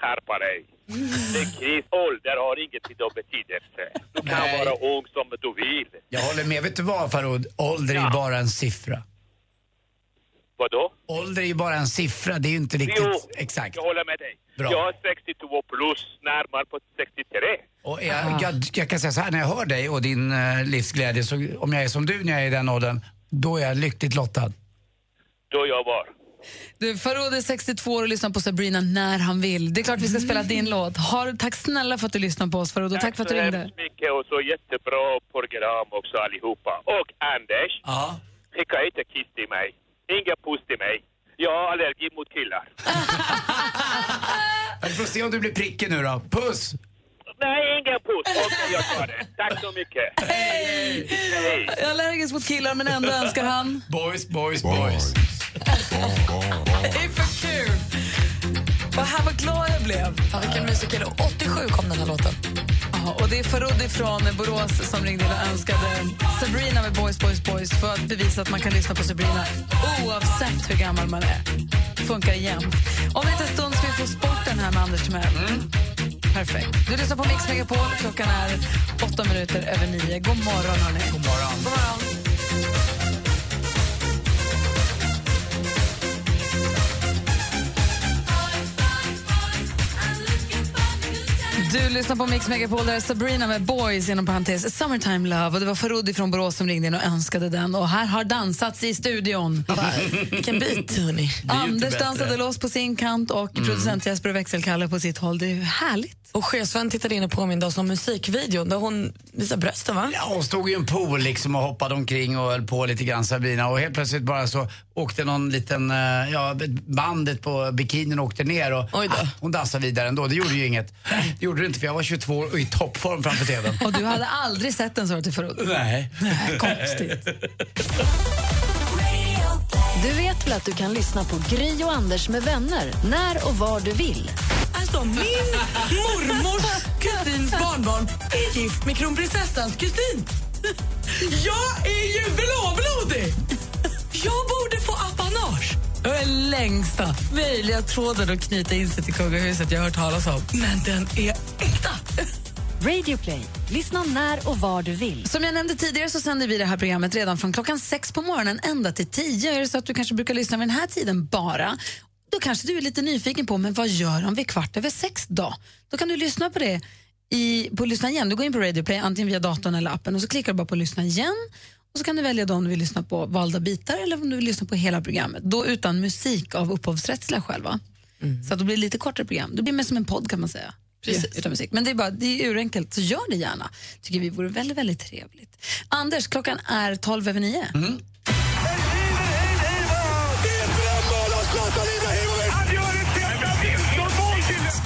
Speaker 10: skärpa dig. Det är kris, ålder har ingenting av betydelse. Du kan
Speaker 3: Nej.
Speaker 10: vara ung som du vill.
Speaker 3: Jag håller med. Vet du vad Farod? Ålder är ju bara en siffra.
Speaker 10: Vadå?
Speaker 3: Ålder är ju bara en siffra. Det är ju inte riktigt...
Speaker 10: Jo,
Speaker 3: Exakt.
Speaker 10: jag håller med dig.
Speaker 3: Bra.
Speaker 10: Jag är 62 plus, närmare på 63.
Speaker 3: Och jag, jag, jag kan säga så här, när jag hör dig och din eh, livsglädje, så om jag är som du när jag är i den åldern, då är jag lyckligt lottad.
Speaker 10: Då jag var.
Speaker 2: du, Farod är 62 år och lyssnar på Sabrina när han vill. Det är klart vi ska spela din låt. Har, tack snälla för att du lyssnar på oss Farod och tack, för att du
Speaker 10: så
Speaker 2: ringde.
Speaker 10: hemskt mycket och så jättebra program också allihopa. Och Anders,
Speaker 3: ja.
Speaker 10: skicka inte kiss till mig. Inga puss till mig. Jag har allergi mot killar.
Speaker 3: Vi får se om du blir prickig nu då. Puss!
Speaker 10: Nej, ingen puss. Okej, jag tar det. Tack så mycket. Hej! Hej!
Speaker 2: Jag är allergisk mot killar men ändå önskar han...
Speaker 3: Boys, boys, boys.
Speaker 2: Det är för kul! Och här vad glad jag blev.
Speaker 5: Fan, vilken musiker. 87 kom den här låten.
Speaker 2: Ja, och det är Farodi från Borås som ringde in och önskade Sabrina med Boys, Boys, Boys för att bevisa att man kan lyssna på Sabrina oavsett hur gammal man är. Funkar jämt. Om en liten stund ska vi få sporten här med Anders Timell. Perfekt. Du lyssnar på Mix Megapol. Klockan är åtta minuter över nio. God morgon, hörni. God
Speaker 3: morgon.
Speaker 2: God morgon. Du lyssnar på Mix Megapol, där är Sabrina med Boys inom parentes Summertime Love. Och det var Farodi från Borås som ringde in och önskade den. Och här har dansats i studion.
Speaker 5: Vilken bit, hörni.
Speaker 2: Anders dansade loss på sin kant och producent Jesper och växelkalle på sitt håll. Det är härligt.
Speaker 5: Och chefsvän tittade in och påminde oss om musikvideon där hon visar brösten, va?
Speaker 3: Ja, hon stod i en pool liksom och hoppade omkring och höll på lite grann Sabrina och helt plötsligt bara så åkte någon liten, eh, ja bandet på bikinin åkte ner och ah, hon dansade vidare ändå. Det gjorde ju inget. Det gjorde det inte för jag var 22 år och i toppform framför TVn.
Speaker 2: Och du hade aldrig sett den så till förut?
Speaker 3: Nej.
Speaker 2: Konstigt.
Speaker 1: Du vet väl att du kan lyssna på Gry och Anders med vänner när och var du vill?
Speaker 5: Alltså, min mormors kusins barnbarn är gift med kronprinsessans kusin. Jag är ju blåblodig! Jag borde
Speaker 2: Det är längsta möjliga tråden att knyta in sig till kungahuset jag har hört talas om.
Speaker 5: Men den är äkta.
Speaker 1: Radio Play. Lyssna när och var du vill.
Speaker 2: Som jag nämnde tidigare så sänder vi det här programmet redan från klockan sex på morgonen ända till tio. Är det så att du kanske brukar lyssna vid den här tiden bara, då kanske du är lite nyfiken på men vad gör de vid kvart över sex då? Då kan du lyssna på det i, på lyssna igen. Du går in på Radio Play antingen via datorn eller appen och så klickar du bara på lyssna igen och så kan du välja då om du vill lyssna på valda bitar eller om du vill lyssna på hela programmet. Då utan musik av upphovsrättsliga skäl. va? Så att det blir lite kortare program. Det blir mer som en podd kan man säga.
Speaker 5: Precis.
Speaker 2: Utan musik. Men det är, bara, det är urenkelt, så gör det gärna. tycker vi vore väldigt, väldigt trevligt. Anders, klockan är 12 över 9.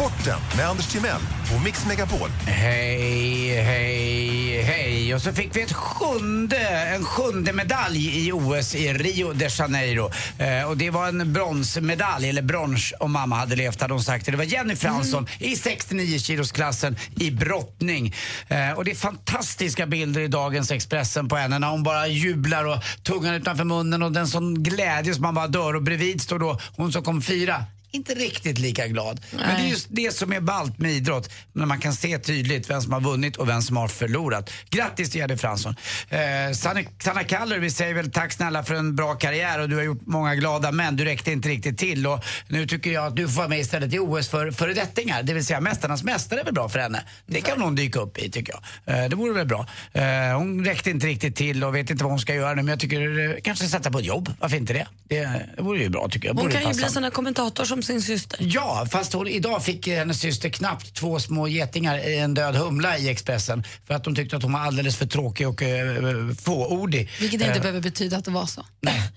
Speaker 11: Sporten med Anders Timell och Mix Megapol.
Speaker 3: Hej, hej, hej. Och så fick vi ett sjunde, en sjunde medalj i OS i Rio de Janeiro. Eh, och det var en bronsmedalj, eller brons om mamma hade levt hade hon sagt det. Det var Jenny Fransson i 69 kilosklassen i brottning. Eh, och det är fantastiska bilder i dagens Expressen på henne när hon bara jublar och tungan utanför munnen och den sån glädje som man bara dör. Och bredvid står då hon som kom fyra inte riktigt lika glad. Men det är just det som är ballt med idrott. När man kan se tydligt vem som har vunnit och vem som har förlorat. Grattis till Jenny Fransson. Eh, Sanna, Sanna Kallur, vi säger väl tack snälla för en bra karriär och du har gjort många glada men du räckte inte riktigt till. Och nu tycker jag att du får vara med istället i OS för föredettingar. Det vill säga Mästarnas mästare är väl bra för henne. Det kan hon dyka upp i tycker jag. Eh, det vore väl bra. Eh, hon räckte inte riktigt till och vet inte vad hon ska göra nu men jag tycker eh, kanske sätta på ett jobb. Varför inte det? Det, det vore ju bra tycker jag.
Speaker 5: Hon
Speaker 3: Borde
Speaker 5: kan ju bli sån kommentator som sin syster.
Speaker 3: Ja, fast hon, idag fick hennes syster knappt två små getingar i en död humla i Expressen för att de tyckte att hon var alldeles för tråkig och uh, fåordig.
Speaker 2: Vilket inte
Speaker 3: Eh,
Speaker 2: behöver betyda att det var så.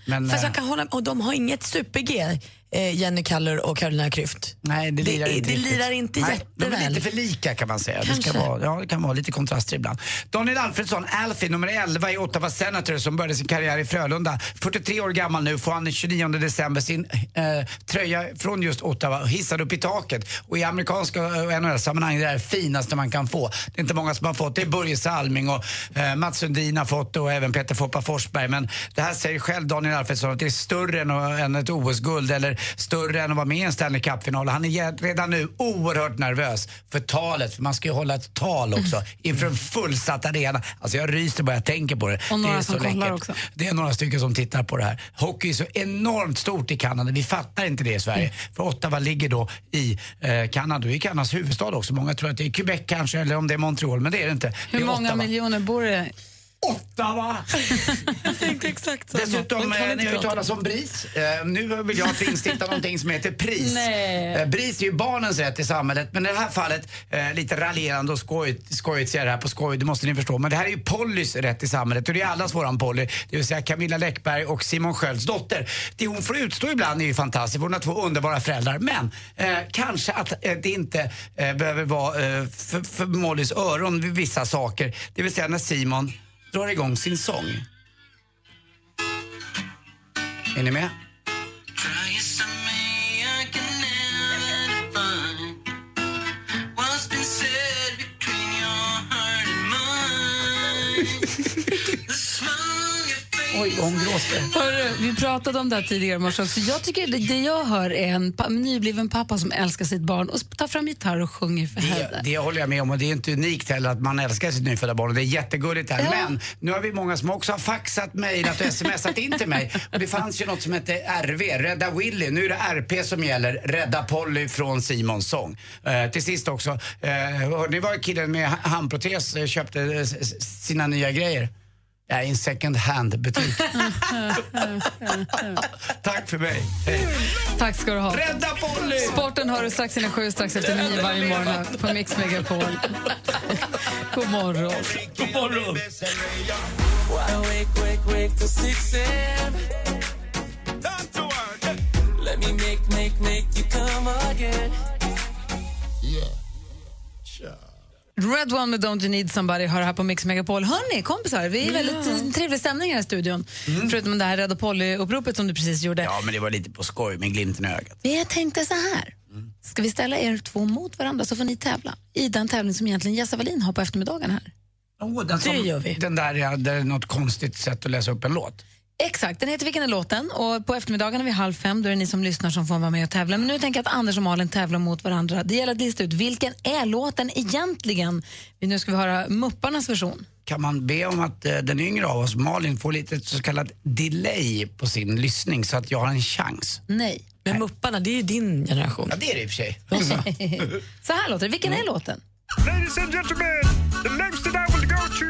Speaker 3: men,
Speaker 5: Fast
Speaker 3: eh,
Speaker 5: jag kan hålla och de har inget super-G, eh, Jenny Kaller och Carolina Klüft.
Speaker 3: Nej, det lirar
Speaker 5: det,
Speaker 3: inte
Speaker 5: det lirar inte
Speaker 3: Nej,
Speaker 5: jätteväl.
Speaker 3: De är lite för lika kan man säga. Det,
Speaker 5: Kanske.
Speaker 3: ska vara, ja, det kan vara lite kontraster ibland. Daniel Alfredsson, Alfie, nummer 11 i Ottawa Senator som började sin karriär i Frölunda. 43 år gammal nu, får han den 29 december sin eh, tröja från just Ottawa hissad upp i taket. Och i amerikanska eh, NHL-sammanhang det är det finaste man kan få. Det är inte många som har fått det. är Börje Salming och eh, Mats Sundin har fått det och även Peter Foppa Forsberg. Men det här säger själv Daniel Alfredsson att det är större än, än ett OS-guld eller större än att vara med i en Stanley Cup-final. Han är redan nu oerhört nervös för talet, för man ska ju hålla ett tal också inför en fullsatt arena. Alltså jag ryser bara jag tänker på det.
Speaker 2: Och några
Speaker 3: det är
Speaker 2: som
Speaker 3: så
Speaker 2: kollar också.
Speaker 3: Det är några stycken som tittar på det här. Hockey är så enormt stort i Kanada. Vi fattar inte det i Sverige.
Speaker 2: Mm.
Speaker 3: För Ottawa ligger då i eh, Kanada. Är Kanadas huvudstad också. Många tror att det är Quebec kanske, eller om det är Montreal, men det är det inte.
Speaker 2: Hur många
Speaker 3: Ottawa.
Speaker 2: miljoner bor det?
Speaker 3: Ottawa!
Speaker 5: Jag tänkte exakt samma.
Speaker 3: Dessutom, eh,
Speaker 5: inte
Speaker 3: ni har ju
Speaker 5: prata.
Speaker 3: talas om BRIS. Eh, nu vill jag att vi instiftar någonting som heter PRIS.
Speaker 2: Nej.
Speaker 3: Eh, BRIS är ju barnens rätt i samhället, men i det här fallet eh, lite raljerande och skojigt, skojigt säger jag det här på skoj, det måste ni förstå. Men det här är ju Pollys rätt i samhället och det är allas våran Polly, det vill säga Camilla Läckberg och Simon Skölds dotter. Det hon får utstå ibland är ju fantastiskt, hon har två underbara föräldrar. Men kanske att det inte eh, behöver vara för, för Mollys öron vid vissa saker. Det vill säga när Simon drar igång sin sång. Är ni med? Oj, hon gråter.
Speaker 2: Hörru, vi pratade om det här tidigare i morse också. Jag tycker det, det jag hör är en pa, nybliven pappa som älskar sitt barn och tar fram gitarr och sjunger för henne.
Speaker 3: Det, håller jag med om och det är inte unikt heller att man älskar sitt nyfödda barn och det är jättegulligt här.
Speaker 2: Ja.
Speaker 3: Men nu har vi många som också har faxat, mejlat och smsat in till mig. Och det fanns ju något som hette RV, Rädda Willy. Nu är det RP som gäller, Rädda Polly från Simons sång. Eh, till sist också, eh, hörde ni vad killen med ha- handprotes köpte eh, sina nya grejer? Ja, i en second hand-butik. Tack för mig. Hej.
Speaker 2: Tack ska du ha.
Speaker 3: Rädda Polly!
Speaker 2: Sporten har du strax innan sju, strax efter nio varje morgon på Mix Megapol. God morgon.
Speaker 3: God morgon.
Speaker 2: Red One med Don't You Need Somebody har det här på Mix Megapol. Hörni, kompisar, vi är väldigt eh, trevlig stämning här i studion. Förutom det här Rädda Polly-uppropet som du precis gjorde.
Speaker 3: Ja, men det var lite på skoj med glimten i ögat.
Speaker 2: Jag tänkte så här. Ska vi ställa er två mot varandra så får ni tävla i den tävling som egentligen Jessa Wallin har på eftermiddagen här.
Speaker 3: Oh, den, som,
Speaker 2: Det gör vi.
Speaker 3: den där, ja, där är något konstigt sätt att läsa upp en låt.
Speaker 2: Exakt, den heter Vilken är låten? Och på eftermiddagen vid halv fem då är det ni som lyssnar som får vara med och tävla. Men nu tänker jag att Anders och Malin tävlar mot varandra. Det gäller att lista ut vilken är låten egentligen? Nu ska vi höra Mupparnas version.
Speaker 3: Kan man be om att eh, den yngre av oss, Malin, får lite så kallad delay på sin lyssning så att jag har en chans?
Speaker 2: Nej.
Speaker 5: Men Mupparna, det är ju din generation.
Speaker 3: Ja, det är det i och för sig.
Speaker 2: Så här låter det. Vilken är låten?
Speaker 6: Ladies and gentlemen, the lengths that I will go to,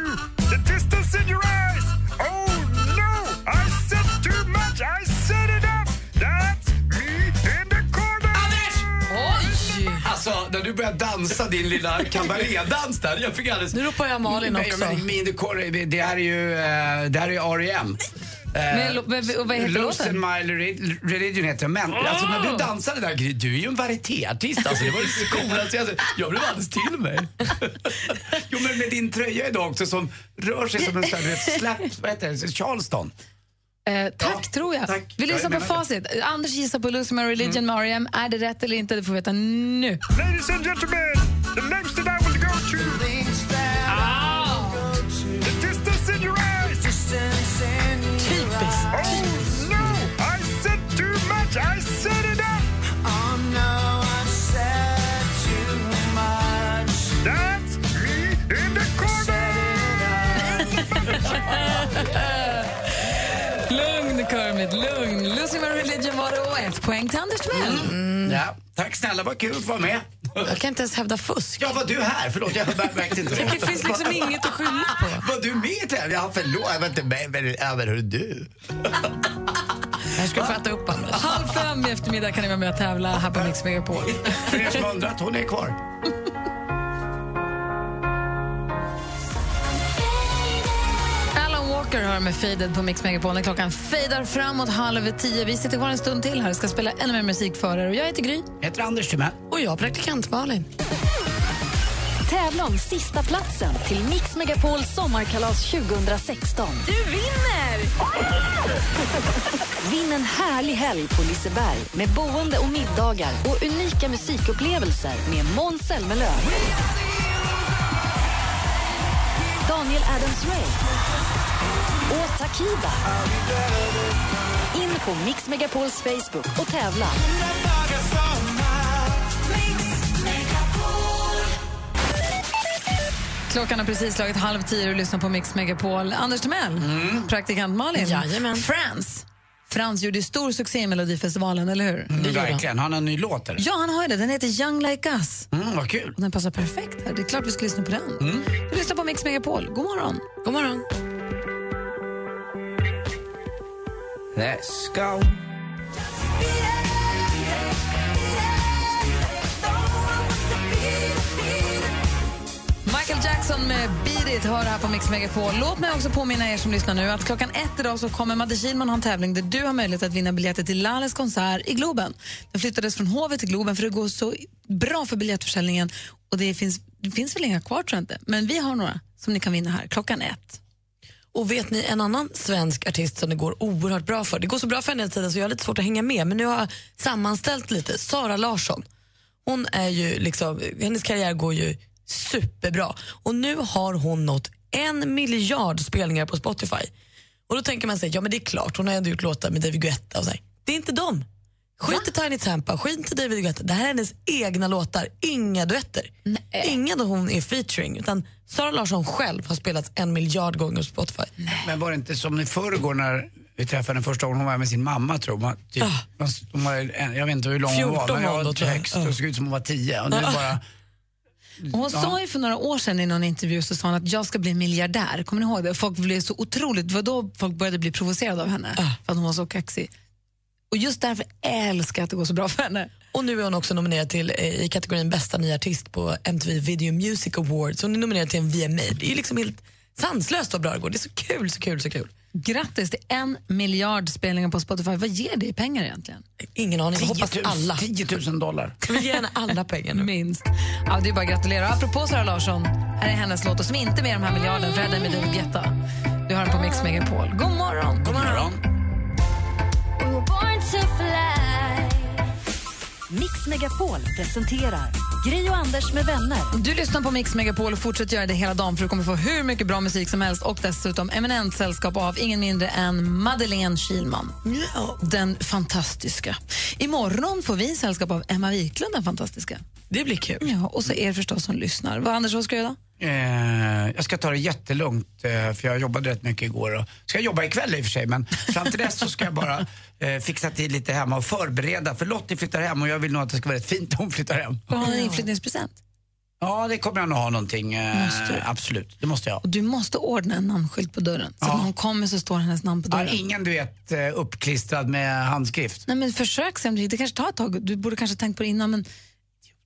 Speaker 3: Alltså, när du började dansa din lilla kabarédans där, jag fick alldeles...
Speaker 5: Nu ropar jag Malin också.
Speaker 3: Men, me in the corner, det här är ju, eh, det här är ju R.E.M.
Speaker 2: Men, lo- vad- heter låten?
Speaker 3: My Re- Religion heter den. Men alltså, när du dansade där, du är ju en varietéartist. Alltså, det var så coolaste jag Jag blev alldeles till mig. jo, men med din tröja idag också som rör sig som en sån här slap, vad heter det, Charleston.
Speaker 2: Eh, tack, tror jag. Vi lyssnar på facit. Anders gissar på Lose My Religion
Speaker 3: Mm.
Speaker 2: med R.E.M. Är det rätt eller inte? Det får vi veta nu.
Speaker 6: Ladies and gentlemen, the
Speaker 2: Kermit, lugn. Losing My Religion var det och ett poäng till Anders Timell.
Speaker 3: Mm. Ja, tack snälla, vad kul att vara med.
Speaker 5: Jag kan inte ens hävda fusk.
Speaker 3: Ja, var du här? Förlåt, jag märkte inte det.
Speaker 5: Det finns liksom inget att skylla på.
Speaker 3: Var du med i tävlingen? Ja, förlåt, jag var inte med. Men, ja, men hörru du.
Speaker 5: Jag ska få äta upp Anders.
Speaker 2: Halv fem i eftermiddag kan ni vara med och tävla här på Mix Megapol.
Speaker 3: För er som undrat, hon är kvar.
Speaker 2: Alan Walker hör med Faded på Mix Megapol när klockan fejdar framåt halv tio. Vi sitter kvar en stund till här ska spela ännu mer musik för er. Och jag heter Gry.
Speaker 3: Jag heter Anders Timell.
Speaker 5: Och jag praktikant Malin.
Speaker 1: Tävla om sista platsen till Mix Megapols sommarkalas 2016.
Speaker 13: Du vinner!
Speaker 1: Vinn en härlig helg på Liseberg med boende och middagar och unika musikupplevelser med Måns Zelmerlöw. Daniel Adams-Ray och Takida. In på Mix Megapols Facebook och tävla.
Speaker 2: Klockan har precis slagit halv tio och lyssnar på Mix Megapol. Anders Timell, praktikant Malin.
Speaker 5: Jajamän.
Speaker 2: Frans. Frans gjorde stor succé i Melodifestivalen, eller hur?
Speaker 3: Mm, verkligen. Har han en ny låt eller?
Speaker 2: Ja, han har det. Den heter Young Like Us.
Speaker 3: Mm, vad kul.
Speaker 2: Och den passar perfekt här. Det är klart vi ska lyssna på den.
Speaker 3: Mm.
Speaker 2: Du lyssnar på Mix Megapol. God morgon.
Speaker 5: God morgon.
Speaker 3: Let's go.
Speaker 2: Jackson med Beat It hör här på Mix Megapol. Låt mig också påminna er som lyssnar nu att klockan ett idag så kommer Madde Kihlman ha en tävling där du har möjlighet att vinna biljetter till Lales konsert i Globen. Den flyttades från Hovet till Globen för det går så bra för biljettförsäljningen och det finns, det finns väl inga kvar tror jag inte, men vi har några som ni kan vinna här klockan ett.
Speaker 5: Och vet ni en annan svensk artist som det går oerhört bra för? Det går så bra för henne hela tiden så jag har lite svårt att hänga med men nu har jag sammanställt lite. Sara Larsson. Hon är ju liksom, hennes karriär går ju superbra och nu har hon nått en miljard spelningar på Spotify. Och då tänker man sig, ja men det är klart, hon har ändå gjort låtar med David Guetta och så här. Det är inte dem. Skit i Tiny Tampa, skit i David Guetta. Det här är hennes egna låtar, inga duetter. Inga där hon är featuring, utan Sara Larsson själv har spelats en miljard gånger på Spotify.
Speaker 3: Men var det inte som i förrgår när vi träffade henne första gången, hon var med sin mamma tror jag. Typ, hon var, jag vet inte hur lång hon var,
Speaker 5: 14
Speaker 3: men jag
Speaker 5: var då,
Speaker 3: högst och såg ut som hon var tio. Och nu
Speaker 5: Ja.
Speaker 3: bara,
Speaker 2: Och hon sa ju för några år sedan i någon intervju så sa hon att jag ska bli miljardär. Kommer ni ihåg det? Folk blev så otroligt, det var då folk började bli provocerade av henne för att hon var så kaxig. Och just därför älskar jag att det går så bra för henne.
Speaker 5: Och nu är hon också nominerad till eh, i kategorin bästa nya artist på MTV Video Music Awards. Hon är nominerad till en VMA. Det är ju liksom helt sanslöst vad bra det går. Det är så kul, så kul, så kul.
Speaker 2: Grattis till en miljard spelningar på Spotify. Vad ger det i pengar egentligen?
Speaker 5: Ingen aning. Jag
Speaker 3: 10
Speaker 5: hoppas
Speaker 3: 000,
Speaker 5: alla.
Speaker 3: 10 000 dollar.
Speaker 5: Jag vill henne alla pengar nu.
Speaker 2: Minst. Ja, det är bara att gratulera. Apropå Sara Larsson, här är hennes låt som inte är med i de här miljarden för det är med David Guetta. Du har den på Mix Megapol. God morgon!
Speaker 5: God morgon.
Speaker 13: We were born to fly.
Speaker 1: Mix Megapol presenterar Gri och Anders med vänner.
Speaker 2: Du lyssnar på Mix Megapol och fortsätter göra det hela dagen för du kommer få hur mycket bra musik som helst och dessutom eminent sällskap av ingen mindre än Madeleine Kilman. Den fantastiska. Imorgon får vi sällskap av Emma Wiklund, den fantastiska.
Speaker 5: Det blir kul.
Speaker 2: Ja, och så er förstås som lyssnar. Vad, Anders, vad ska du göra?
Speaker 3: Eh, jag ska ta det jättelugnt eh, för jag jobbade rätt mycket igår och ska jobba ikväll i och för sig men fram till dess så ska jag bara eh, fixa till lite hemma och förbereda för Lottie flyttar hem och jag vill nog att det ska vara rätt fint när hon flyttar hem.
Speaker 2: Har du en inflyttningspresent?
Speaker 3: Ja, det kommer jag nog ha någonting. Eh, absolut, det måste jag.
Speaker 2: Och du måste ordna en namnskylt på dörren. Så att när hon kommer så står hennes namn på
Speaker 3: Ja,
Speaker 2: dörren.
Speaker 3: ingen du vet eh, uppklistrad med handskrift.
Speaker 2: Nej, men försök se om det, det kanske tar ett tag. Du borde kanske tänkt på det innan, men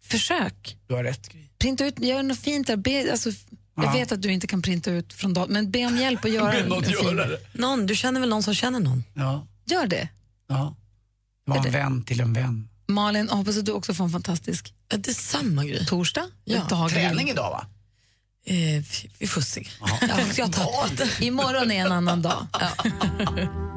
Speaker 2: försök.
Speaker 3: Du har rätt Gry.
Speaker 2: Printa ut, gör något fint där. Be, alltså, Jag vet att du inte kan printa ut från datorn, men be om hjälp att göra
Speaker 3: någon.
Speaker 5: Någon, du känner väl någon som känner någon?
Speaker 3: Ja.
Speaker 2: Gör det.
Speaker 3: ja. Var en vän till en vän.
Speaker 2: Malin, hoppas att du också får en fantastisk
Speaker 5: Ja, det är samma grej.
Speaker 2: torsdag.
Speaker 5: Ja.
Speaker 2: Dag
Speaker 3: Träning idag va?
Speaker 5: Eh, vi- får se. Ja, jag tar.
Speaker 2: Imorgon är en annan dag.